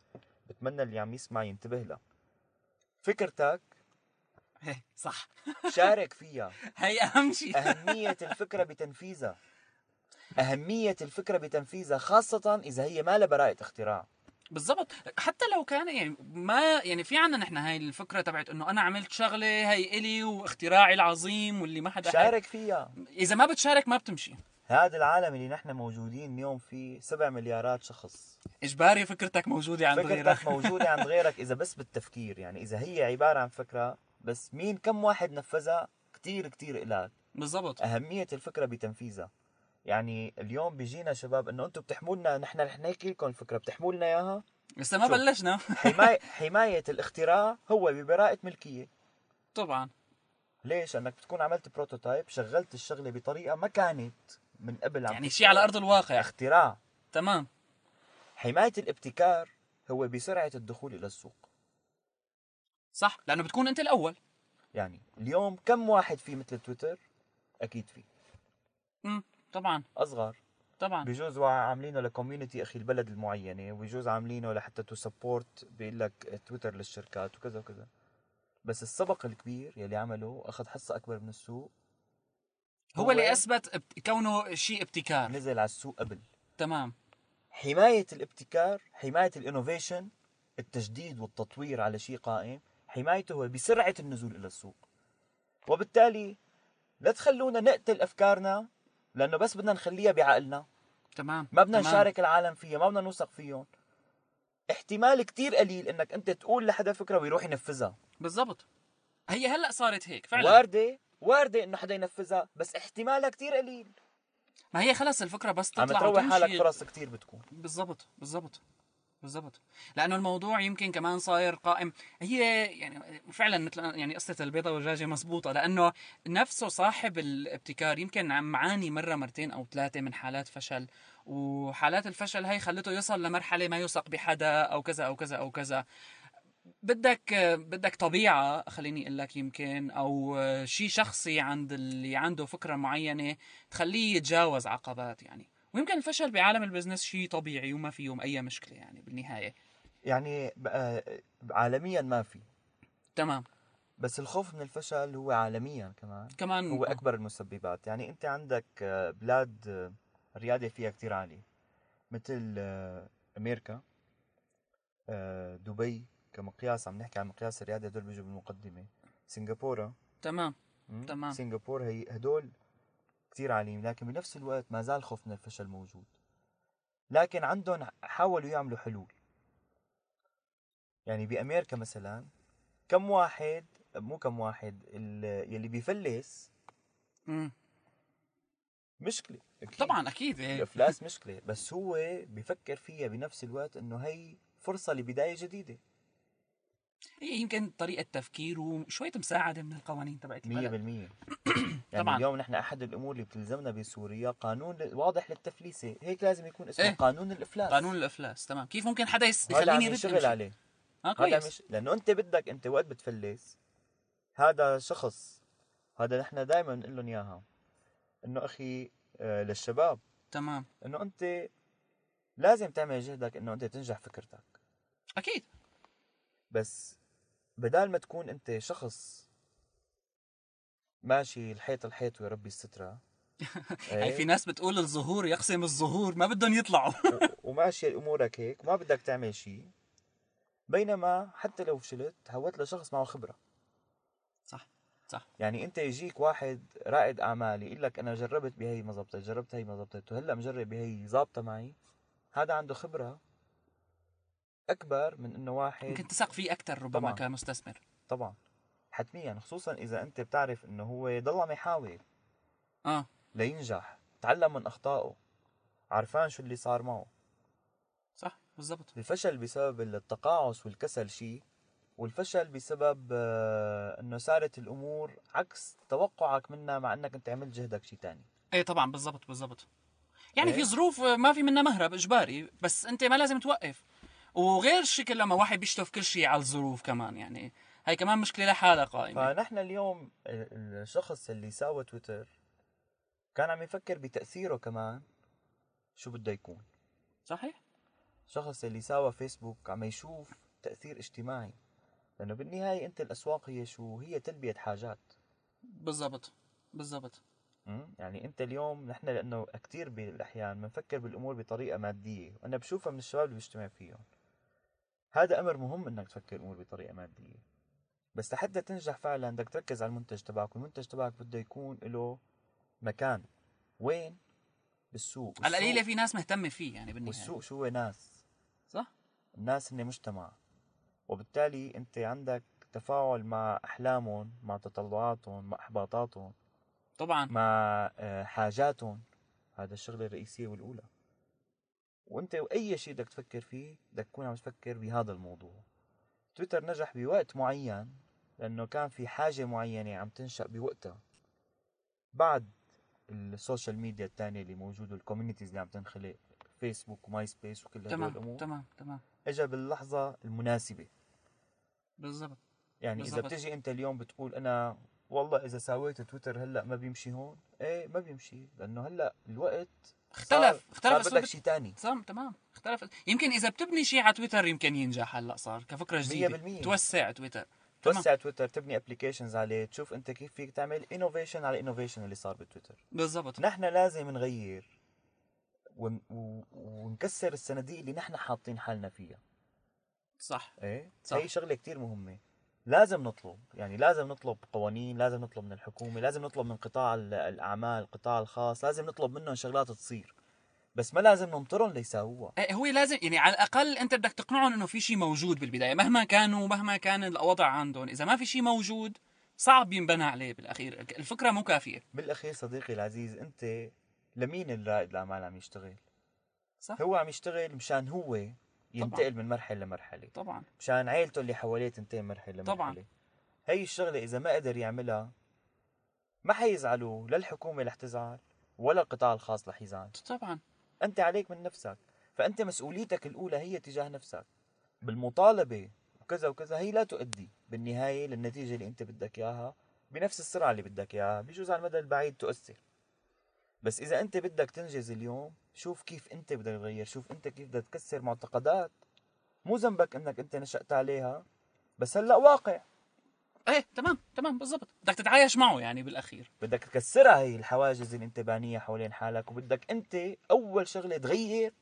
بتمنى اللي عم يسمع ينتبه لها. فكرتك إيه، صح. شارك فيها. هي أهم شيء. أهمية الفكرة بتنفيذها. أهمية الفكرة بتنفيذها خاصة إذا هي ما لها براءة اختراع. بالضبط. حتى لو كان يعني ما يعني في عنا نحن هاي الفكرة تبعت إنه أنا عملت شغلة هي إلي واختراعي العظيم واللي ما حدا شارك فيها. إذا ما بتشارك ما بتمشي. هذا العالم اللي نحن موجودين اليوم فيه سبع مليارات شخص. إجباري فكرتك موجودة عند غيرك. فكرتك موجودة عند غيرك إذا بس بالتفكير. يعني إذا هي عبارة عن فكرة بس مين كم واحد نفذها؟ كتير كتير قلال بالضبط. أهمية الفكرة بتنفيذها. يعني اليوم بيجينا شباب إنه أنتم بتحموا لنا نحن رح نحكي لكم الفكرة. بتحموا لنا إياها؟ لسه ما. بلشنا. حماية حماية الاختراع هو ببراءة ملكية. طبعا. ليش؟ لأنك بتكون عملت prototype شغلت الشغلة بطريقة ما كانت من قبل عم يعني شيء على أرض الواقع. اختراع. تمام. حماية الابتكار هو بسرعة الدخول إلى السوق. صح؟ لأنه بتكون أنت الأول. يعني اليوم كم واحد في مثل تويتر؟ أكيد في. امم طبعا. أصغر. طبعا. بجوز عاملينه ل community أخي البلد المعينة وبجوز عاملينه لحتى to support بيقول لك تويتر للشركات وكذا وكذا. بس السبق الكبير يلي عمله أخذ حصة أكبر من السوق. هو اللي أثبت كونه شيء ابتكار. نزل على السوق قبل. تمام. حماية الابتكار حماية الإنوفيشن التجديد والتطوير على شيء قائم. حمايته هو بسرعة النزول إلى السوق. وبالتالي لا تخلونا نقتل أفكارنا لأنه بس بدنا نخليها بعقلنا. تمام ما بدنا تمام. نشارك العالم فيها ما بدنا نوثق فيهم. احتمال كتير قليل إنك أنت تقول لحدا فكرة ويروح ينفذها. بالضبط. هي هلأ صارت هيك فعلا. واردة واردة إنه حدا ينفذها بس احتمالها كتير قليل. ما هي خلص الفكرة بس عم تطلع تروح حالك فرص كتير بتكون. بالضبط بالضبط. بالضبط. لأنه الموضوع يمكن كمان صاير قائم. هي يعني فعلا مثل يعني قصة البيضة والدجاجة مزبوطه لأنه نفسه صاحب الابتكار يمكن عم معاني مرة مرتين أو ثلاثة من حالات فشل وحالات الفشل هي خلته يصل لمرحلة ما يوثق بحدا أو كذا أو كذا أو كذا. بدك بدك طبيعة خليني أقول لك يمكن أو شيء شخصي عند اللي عنده فكرة معينة تخليه يتجاوز عقبات يعني. ويمكن الفشل بعالم البزنس شيء طبيعي وما فيهم أي مشكلة يعني بالنهاية. يعني بقى عالميا ما في. تمام. بس الخوف من الفشل هو عالميا كمان. كمان هو أكبر المسببات. يعني أنت عندك آه، بلاد آه، الرياده فيها كتير عالية. مثل آه، أمريكا آه، دبي كمقياس عم نحكي عن مقياس الريادة هدول بيجوا بالمقدمة. سنغافورة. تمام؟ تمام. سنغافور هي هدول كتير عاليين لكن بنفس الوقت ما زال خوف من الفشل موجود لكن عندهم حاولوا يعملوا حلول يعني بأمريكا مثلا كم واحد مو كم واحد يلي بيفلس مم. مشكلة أكيد. طبعا أكيد إيه. الافلاس مشكلة بس هو بيفكر فيها بنفس الوقت إنه هي فرصة لبداية جديدة هي يمكن طريقة تفكير وشوية مساعدة من القوانين تبعت 100% البلد يعني طبعاً. اليوم نحن أحد الأمور اللي بتلزمنا بسوريا قانون واضح للتفليسة. هيك لازم يكون اسمه إيه. قانون الإفلاس. قانون الإفلاس. تمام. كيف ممكن حدا يخليني يرد أمشي؟ عليه. آه كويس. مش لأنه أنت بدك أنت وقت بتفلس. هذا شخص. هذا نحن دائما نقول لهم إياها. إنه أخي آه، للشباب. تمام. إنه أنت لازم تعمل جهدك إنه أنت تنجح فكرتك. أكيد. بس بدال ما تكون أنت شخص ماشي الحيط الحيط ويا ربي السترة هي إيه؟ في ناس بتقول الظهور يقسم الظهور ما بدهم يطلعوا. وماشي امورك هيك ما بدك تعمل شيء بينما حتى لو فشلت هوت لشخص معه خبرة. صح صح. يعني أنت يجيك واحد رائد أعمال يقول لك أنا جربت بهي ما زبطت جربت هي ما زبطت وهلأ مجرب بهي ظابطة معي هذا عنده خبرة. أكبر من إنه واحد. يمكن تثق فيه أكثر ربما طبعاً. كمستثمر. طبعا. حتميا خصوصا إذا أنت بتعرف إنه هو ضل عم يحاول. آه. لينجح. تعلم من أخطائه. عرفان شو اللي صار معه. صح بالضبط. الفشل بسبب التقاعس والكسل شيء والفشل بسبب آه، إنه صارت الأمور عكس توقعك منها مع إنك أنت عملت جهدك شيء تاني. إيه طبعا بالضبط بالضبط. يعني إيه؟ في ظروف ما في منها مهرب إجباري بس أنت ما لازم توقف. وغير الشكل لما واحد بيشتف كل شيء على الظروف كمان يعني هاي كمان مشكلة لحالها قائمة. فنحن اليوم ال- الشخص اللي ساوى تويتر كان عم يفكر بتأثيره كمان شو بده يكون. صحيح. الشخص اللي ساوى فيسبوك عم يشوف تأثير اجتماعي لأنه بالنهاية أنت الأسواق هي شو؟ هي تلبية حاجات. بالضبط بالضبط؟ يعني أنت اليوم نحن لأنه كثير بالأحيان بنفكر بالأمور بطريقة مادية وأنا بشوفها من الشباب اللي بيجتمع فيهم. هذا أمر مهم إنك تفكر الأمور بطريقة مادية. بس لحتى تنجح فعلا بدك تركز على المنتج تبعك والمنتج تبعك بده يكون له مكان. وين؟ بالسوق. على القليله في ناس مهتمة فيه يعني بالنهاية. والسوق شو هو ناس؟ صح. الناس هن مجتمع. وبالتالي أنت عندك تفاعل مع أحلامهم مع تطلعاتهم مع إحباطاتهم طبعا. مع آه، حاجاتهم. هذا الشغلة الرئيسية والأولى. وانت اي شيء بدك تفكر فيه بدك تكون عم تفكر بهذا الموضوع. تويتر نجح بوقت معين لأنه كان في حاجة معينة عم تنشأ بوقتها. بعد ال social media الثانية اللي موجودة ال communities اللي عم تنخلق فيسبوك وماي سبيس وكل هدول الأمور تمام تمام. اجى باللحظة المناسبة. بالضبط يعني إذا بالضبط. بتجي أنت اليوم بتقول أنا والله إذا سويت تويتر هلأ ما بيمشي هون إيه ما بيمشي لأنه هلأ الوقت اختلف صار- اختلف صار بدك شيء ثاني تمام تمام. اختلف. يمكن إذا بتبني شيء على تويتر يمكن ينجح هلأ صار كفكرة جديدة. 100%. توسع تويتر. تمام. توسع تويتر تبني applications عليه تشوف أنت كيف فيك تعمل innovation على innovation اللي صار بتويتر. بالضبط. نحن لازم نغير ون... ونكسر الصناديق اللي نحن حاطين حالنا فيها. صح. إيه؟ صح. هي شغلة كتير مهمة. لازم نطلب يعني لازم نطلب قوانين لازم نطلب من الحكومة لازم نطلب من قطاع ال- الأعمال القطاع الخاص لازم نطلب منهم شغلات تصير. بس ما لازم ننطرهم ليساووها. إيه هو لازم يعني على الأقل أنت بدك تقنعهم إنه في شيء موجود بالبداية مهما كانوا مهما كان الوضع عندهم. إذا ما في شيء موجود صعب ينبنى عليه بالأخير. الفكرة مو كافية. بالأخير صديقي العزيز أنت لمين الرائد الأعمال عم يشتغل؟ صح. هو عم يشتغل مشان هو ينتقل من مرحلة لمرحلة. طبعا. مشان عيلته اللي حواليه تنتقل من مرحلة لمرحلة. طبعاً. هي الشغلة إذا ما قدر يعملها ما حيزعلوا لا الحكومة رح تزعل ولا القطاع الخاص رح يزعل. طبعا. أنت عليك من نفسك. فأنت مسؤوليتك الأولى هي تجاه نفسك. بالمطالبة وكذا وكذا هي لا تؤدي بالنهاية للنتيجة اللي أنت بدك إياها بنفس السرعة اللي بدك إياها. بيجوز على المدى البعيد تؤثر. بس إذا أنت بدك تنجز اليوم شوف كيف أنت بدك تغير شوف أنت كيف بدك تكسر معتقدات. مو ذنبك إنك أنت نشأت عليها بس هلأ واقع. إيه تمام تمام بالضبط. بدك تتعايش معه يعني بالأخير. بدك تكسرها هي الحواجز اللي انت بانيها حوالين حالك وبدك أنت أول شغلة تغير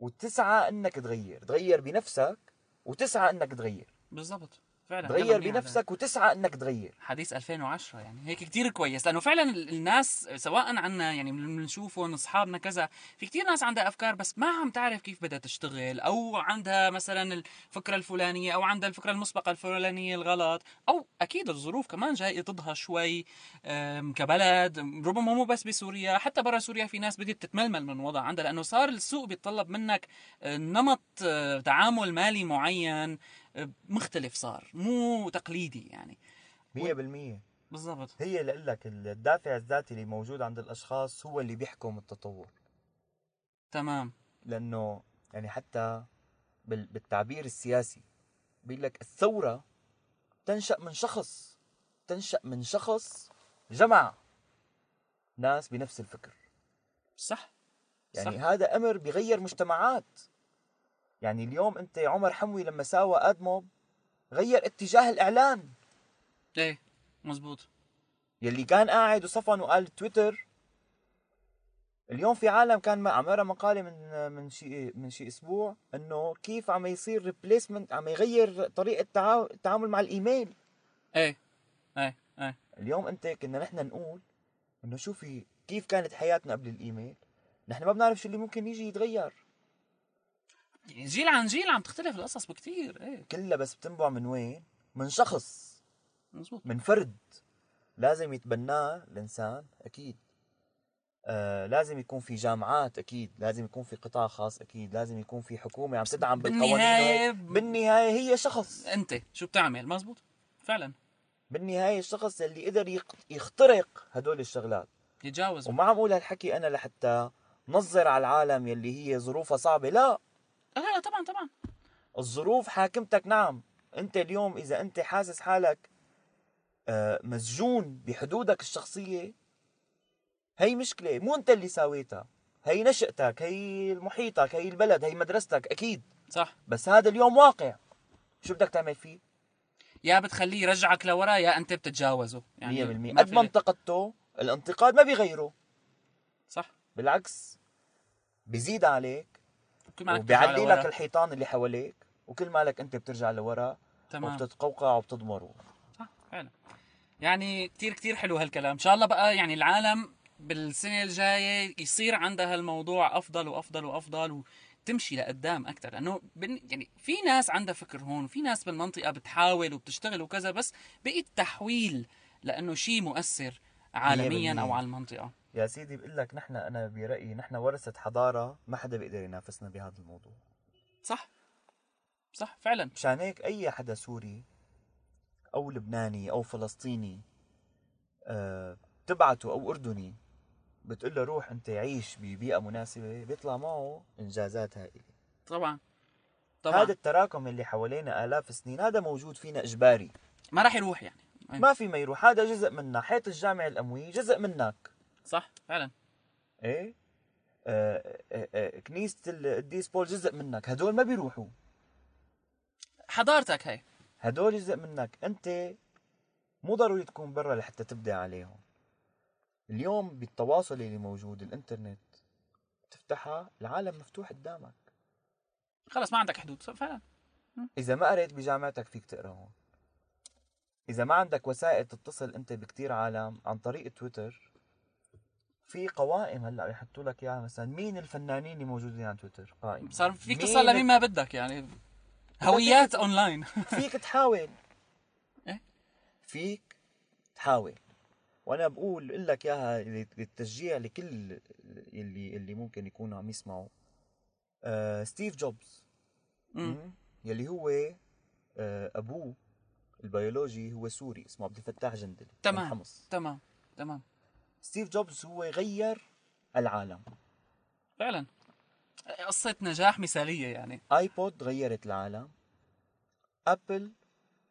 وتسعى إنك تغير. تغير بنفسك وتسعى إنك تغير. بالضبط. فعلا تغير. بنفسك وتسعى إنك تغير حديث 2010 يعني هيك كتير كويس لأنه فعلا ال- الناس سواء عنا يعني من بنشوفهم أصحابنا كذا في كتير ناس عندها أفكار بس ما عم تعرف كيف بدها تشتغل أو عندها مثلا الفكرة الفلانية أو عندها الفكرة المسبقة الفلانية الغلط أو أكيد الظروف كمان جاية ضدها شوي كبلد ربما مو بس بسوريا حتى برا سوريا في ناس بدت تتململ من وضع عندها لأنه صار السوق بيتطلب منك أه، نمط أه، تعامل مالي معين مختلف صار مو تقليدي يعني. 100% بالضبط. هي لك الدافع الذاتي اللي موجود عند الأشخاص هو اللي بيحكم التطور. تمام. لأنه يعني حتى بال- بالتعبير السياسي بيقول لك الثورة تنشأ من شخص تنشأ من شخص جمع ناس بنفس الفكر. صح. يعني صح. هذا أمر بيغير مجتمعات. يعني اليوم انت عمر حموي لما ساوى ادموب غير اتجاه الإعلان. إيه مزبوط. يلي كان قاعد وصفن وقال تويتر اليوم في عالم كان ما- عم اقرا مقالة من من شيء من شيء أسبوع إنه كيف عم يصير replacement عم يغير طريقة تعا- التعامل مع الإيميل. إيه إيه إيه. اليوم أنت كنا نحن نقول إنه شوفي كيف كانت حياتنا قبل الإيميل. نحن ما بنعرف شو اللي ممكن يجي يتغير. يعني جيل عن جيل عم تختلف القصص بكتير إيه. كلها بس بتنبع من وين؟ من شخص. مزبوط من فرد. لازم يتبناه الإنسان أكيد. آه لازم يكون في جامعات أكيد. لازم يكون في قطاع خاص أكيد. لازم يكون في حكومة عم تدعم وهيك. بالنهاية هي شخص. أنت شو بتعمل؟ مزبوط فعلا. بالنهاية الشخص اللي قدر يخترق هدول الشغلات. يتجاوز وما عم أقول هالحكي أنا لحتى نظر على العالم يلي هي ظروفها صعبة؟ لا. لا لا طبعا طبعا. الظروف حاكمتك نعم. أنت اليوم إذا أنت حاسس حالك آه، مسجون بحدودك الشخصية هي مشكلة. مو أنت اللي ساويتها هي نشأتك هي محيطك هي البلد هي مدرستك أكيد. صح. بس هذا اليوم واقع. شو بدك تعمل فيه؟ يا بتخليه يرجعك لورا يا أنت بتتجاوزه. 100% يعني قد ما انتقدته الانتقاد ما بيغيره. صح. بالعكس بيزيد عليك كل ما وبيعلي لورا. لك الحيطان اللي حواليك وكل مالك انت بترجع لورا تمام. وبتتقوقع وبتضمر صح فعلا يعني كتير كتير حلو هالكلام. إن شاء الله بقى يعني العالم بالسنة الجاية يصير عندها هالموضوع أفضل وأفضل وأفضل وتمشي لقدام أكثر لأنه بن يعني في ناس عندها فكر هون وفي ناس بالمنطقة بتحاول وبتشتغل وكذا بس بقي التحويل لأنه شيء مؤثر عالميا أو 100%. على المنطقة. يا سيدي بقول لك نحن أنا برأيي نحن ورثة حضارة ما حدا بيقدر ينافسنا بهذا الموضوع. صح. صح فعلا. مشان هيك أي حدا سوري أو لبناني أو فلسطيني آه تبعته أو أردني بتقول له روح أنت عيش ببيئة مناسبة بيطلع معه إنجازات هائلة. طبعا. طبعا. هذا التراكم اللي حوالينا آلاف السنين هذا موجود فينا إجباري. ما راح يروح يعني. ما في ما يروح هذا جزء منا حيط الجامع الأموي جزء منك. صح؟ فعلا. إيه؟ آه آه آه كنيسة القديس بول جزء منك. هدول ما بيروحوا. حضارتك هي. هدول جزء منك. أنت مو ضروري تكون برا لحتى تبدع عليهم. اليوم بالتواصل اللي موجود الإنترنت تفتحها العالم مفتوح قدامك. خلص ما عندك حدود. فعلا. إذا ما قريت بجامعتك فيك تقرا هون إذا ما عندك وسائل تتصل أنت بكتير عالم عن طريق تويتر في قوائم هلأ يحطوا لك إياها مثلا مين الفنانين اللي موجودين على تويتر؟ قائمه صار فيك توصل لمين ما بدك يعني؟ هويات أونلاين. فيك تحاول. إيه؟ فيك تحاول. وأنا بقول لك إياها للتشجيع لكل اللي اللي ممكن يكونوا عم يسمعوا. آه ستيف جوبز. مم. يلي هو آه أبوه البيولوجي هو سوري اسمه عبد الفتاح جندلي. من تمام. حمص تمام تمام. ستيف جوبز هو غير العالم. فعلا. قصة نجاح مثالية يعني. آيبود غيرت العالم. أبل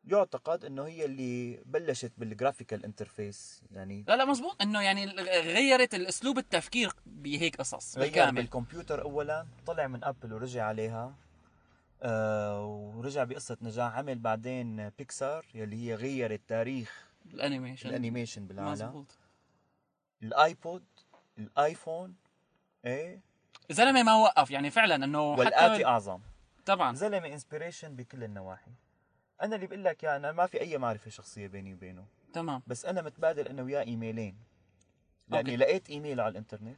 يعتقد إنه هي اللي بلشت بال graphical interface يعني لا لا مزبوط إنه يعني غيرت الأسلوب التفكير بهيك قصص بالكامل. بالكمبيوتر اولا طلع من أبل ورجع عليها. آه ورجع بقصة نجاح. عمل بعدين بيكسار يلي هي غيرت تاريخ ال animation. ال animation بالعالم. مزبوط الايبود الآيفون إيه؟ زلمة ما وقف يعني فعلا إنه والآتي حتى أعظم. طبعا. زلمة inspiration بكل النواحي. أنا اللي بقول لك يا أنا ما في أي معرفة شخصية بيني وبينه. تمام. بس أنا متبادل أنا وياه إيميلين. لأني okay. لقيت إيميل على الإنترنت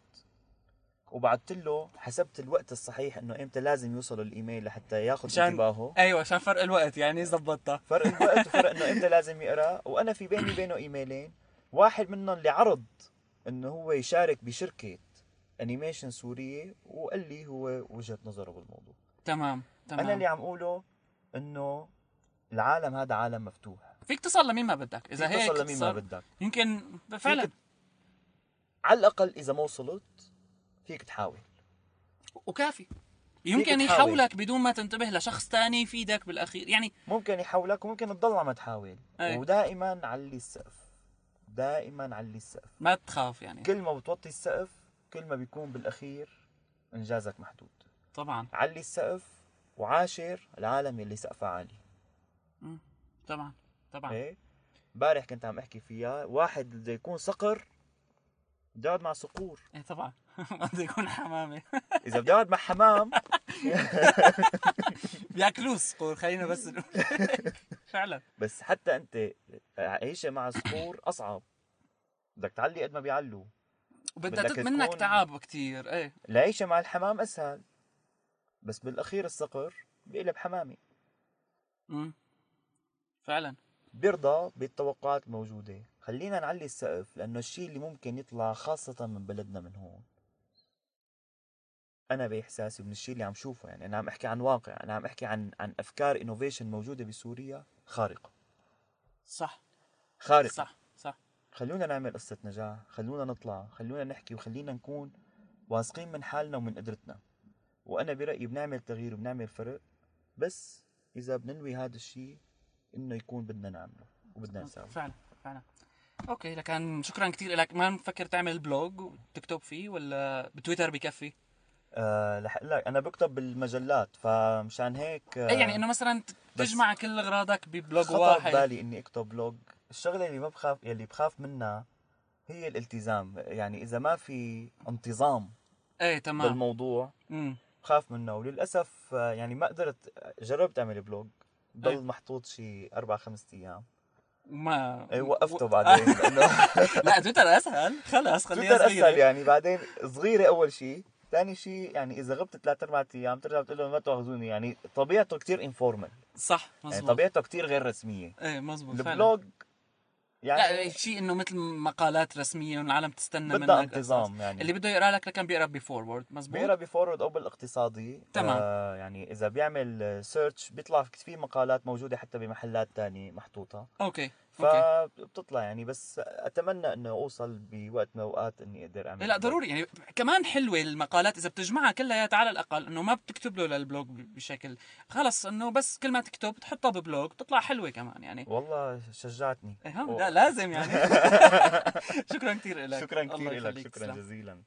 وبعثت له حسبت الوقت الصحيح إنه إمتى لازم يوصل الإيميل لحتى ياخذ عشان- انتباهه. أيوه عشان فرق الوقت يعني زبطتها. فرق الوقت وفرق إنه إمتى لازم يقرأ. وأنا في بيني وبينه إيميلين. واحد منهم اللي عرض انه هو يشارك بشركة animation سورية وقال لي هو وجهة نظره بالموضوع. تمام تمام. أنا اللي عم أقوله إنه العالم هذا عالم مفتوح. فيك تصل لمين ما بدك. إذا هيك تصل لمين ما بدك. يمكن فعلا. على الأقل إذا ما وصلت فيك تحاول. وكافي. يمكن. يحولك بدون ما تنتبه لشخص تاني يفيدك بالأخير. يعني ممكن يحولك وممكن تضل عم تحاول. أي. ودائما علي السقف. دائما علي السقف. ما تخاف يعني. كل ما بتوطي السقف كل ما بيكون بالأخير إنجازك محدود. طبعا. علي السقف وعاشر العالم اللي سقفه عالي. طبعا طبعا. إيه؟ امبارح كنت عم أحكي فيها واحد بده يكون صقر بده يقعد مع صقور. إيه طبعا. بده يكون حمامة. إذا بده يقعد مع حمام. بياكلوه صقور خلينا بس نقول. فعلا. بس حتى أنت عيشة مع صقور أصعب. بدك تعلي قد ما بيعلوا. وبدها منك تعب كتير. إيه. العيشة مع الحمام أسهل. بس بالأخير الصقر بيقلب حمامي. امم فعلا. بيرضى بالتوقعات الموجودة. خلينا نعلي السقف لأنه الشيء اللي ممكن يطلع خاصة من بلدنا من هون. أنا بإحساسي من الشيء اللي عم شوفه يعني أنا عم أحكي عن واقع أنا عم أحكي عن عن أفكار انوفيشن موجودة بسوريا. خارقة صح. خارقة صح صح. خلونا نعمل قصة نجاح خلونا نطلع خلونا نحكي وخلينا نكون واثقين من حالنا ومن قدرتنا. وأنا برأيي بنعمل تغيير وبنعمل فرق بس إذا بننوي هذا الشيء إنه يكون بدنا نعمله وبدنا نساوي فعلا فعلا. okay لكن شكرا كثير لك. ما مفكر تعمل blog وتكتب فيه ولا بتويتر بكفي؟ أه لح لك أنا بكتب بالمجلات فمشان هيك آه، اي يعني إنه مثلا تجمع كل أغراضك ب blog خطر واحد. بالي إني أكتب blog. الشغلة اللي ما بخاف يلي بخاف منها هي الالتزام. يعني إذا ما في انتظام إيه تمام. بالموضوع امم بخاف منه. وللأسف يعني ما قدرت جربت أعمل blog. ضل أي. محطوط شي أربع خمس أيام. ما اي وقفته بعدين لأنه لا تويتر أسهل. خلص خليها تويتر أسهل يعني بعدين صغيرة أول شيء ثاني شيء يعني إذا غبت ثلاث أربع أيام ترجع بتقول له ما تاخذوني يعني طبيعته كتير informal صح يعني مزبوط طبيعته كتير غير رسمية. إيه مزبوط ال blog لا يعني شيء إنه مثل مقالات رسمية والعالم تستنى منك بدها. انتظام يعني. اللي بده يقرأ لك لكن بيقرأ ب Forward مزبوط بيقرأ ب Forward أو بالاقتصادي. تمام. آه يعني إذا بيعمل search بيطلع في مقالات موجودة حتى بمحلات تانية محطوطة. okay. فبتطلع يعني بس أتمنى إنه أوصل بوقت من الأوقات إني أقدر أعمل لا ضروري يعني كمان حلوة المقالات إذا بتجمعها كلياتها على الأقل إنه ما بتكتب له لل blog بشكل خلص إنه بس كل ما تكتب تحطها ببلوج تطلع حلوة كمان يعني. والله شجعتني. إيه لا لازم يعني. شكرا كثير لك شكرا كثير لك شكرا. جزيلا.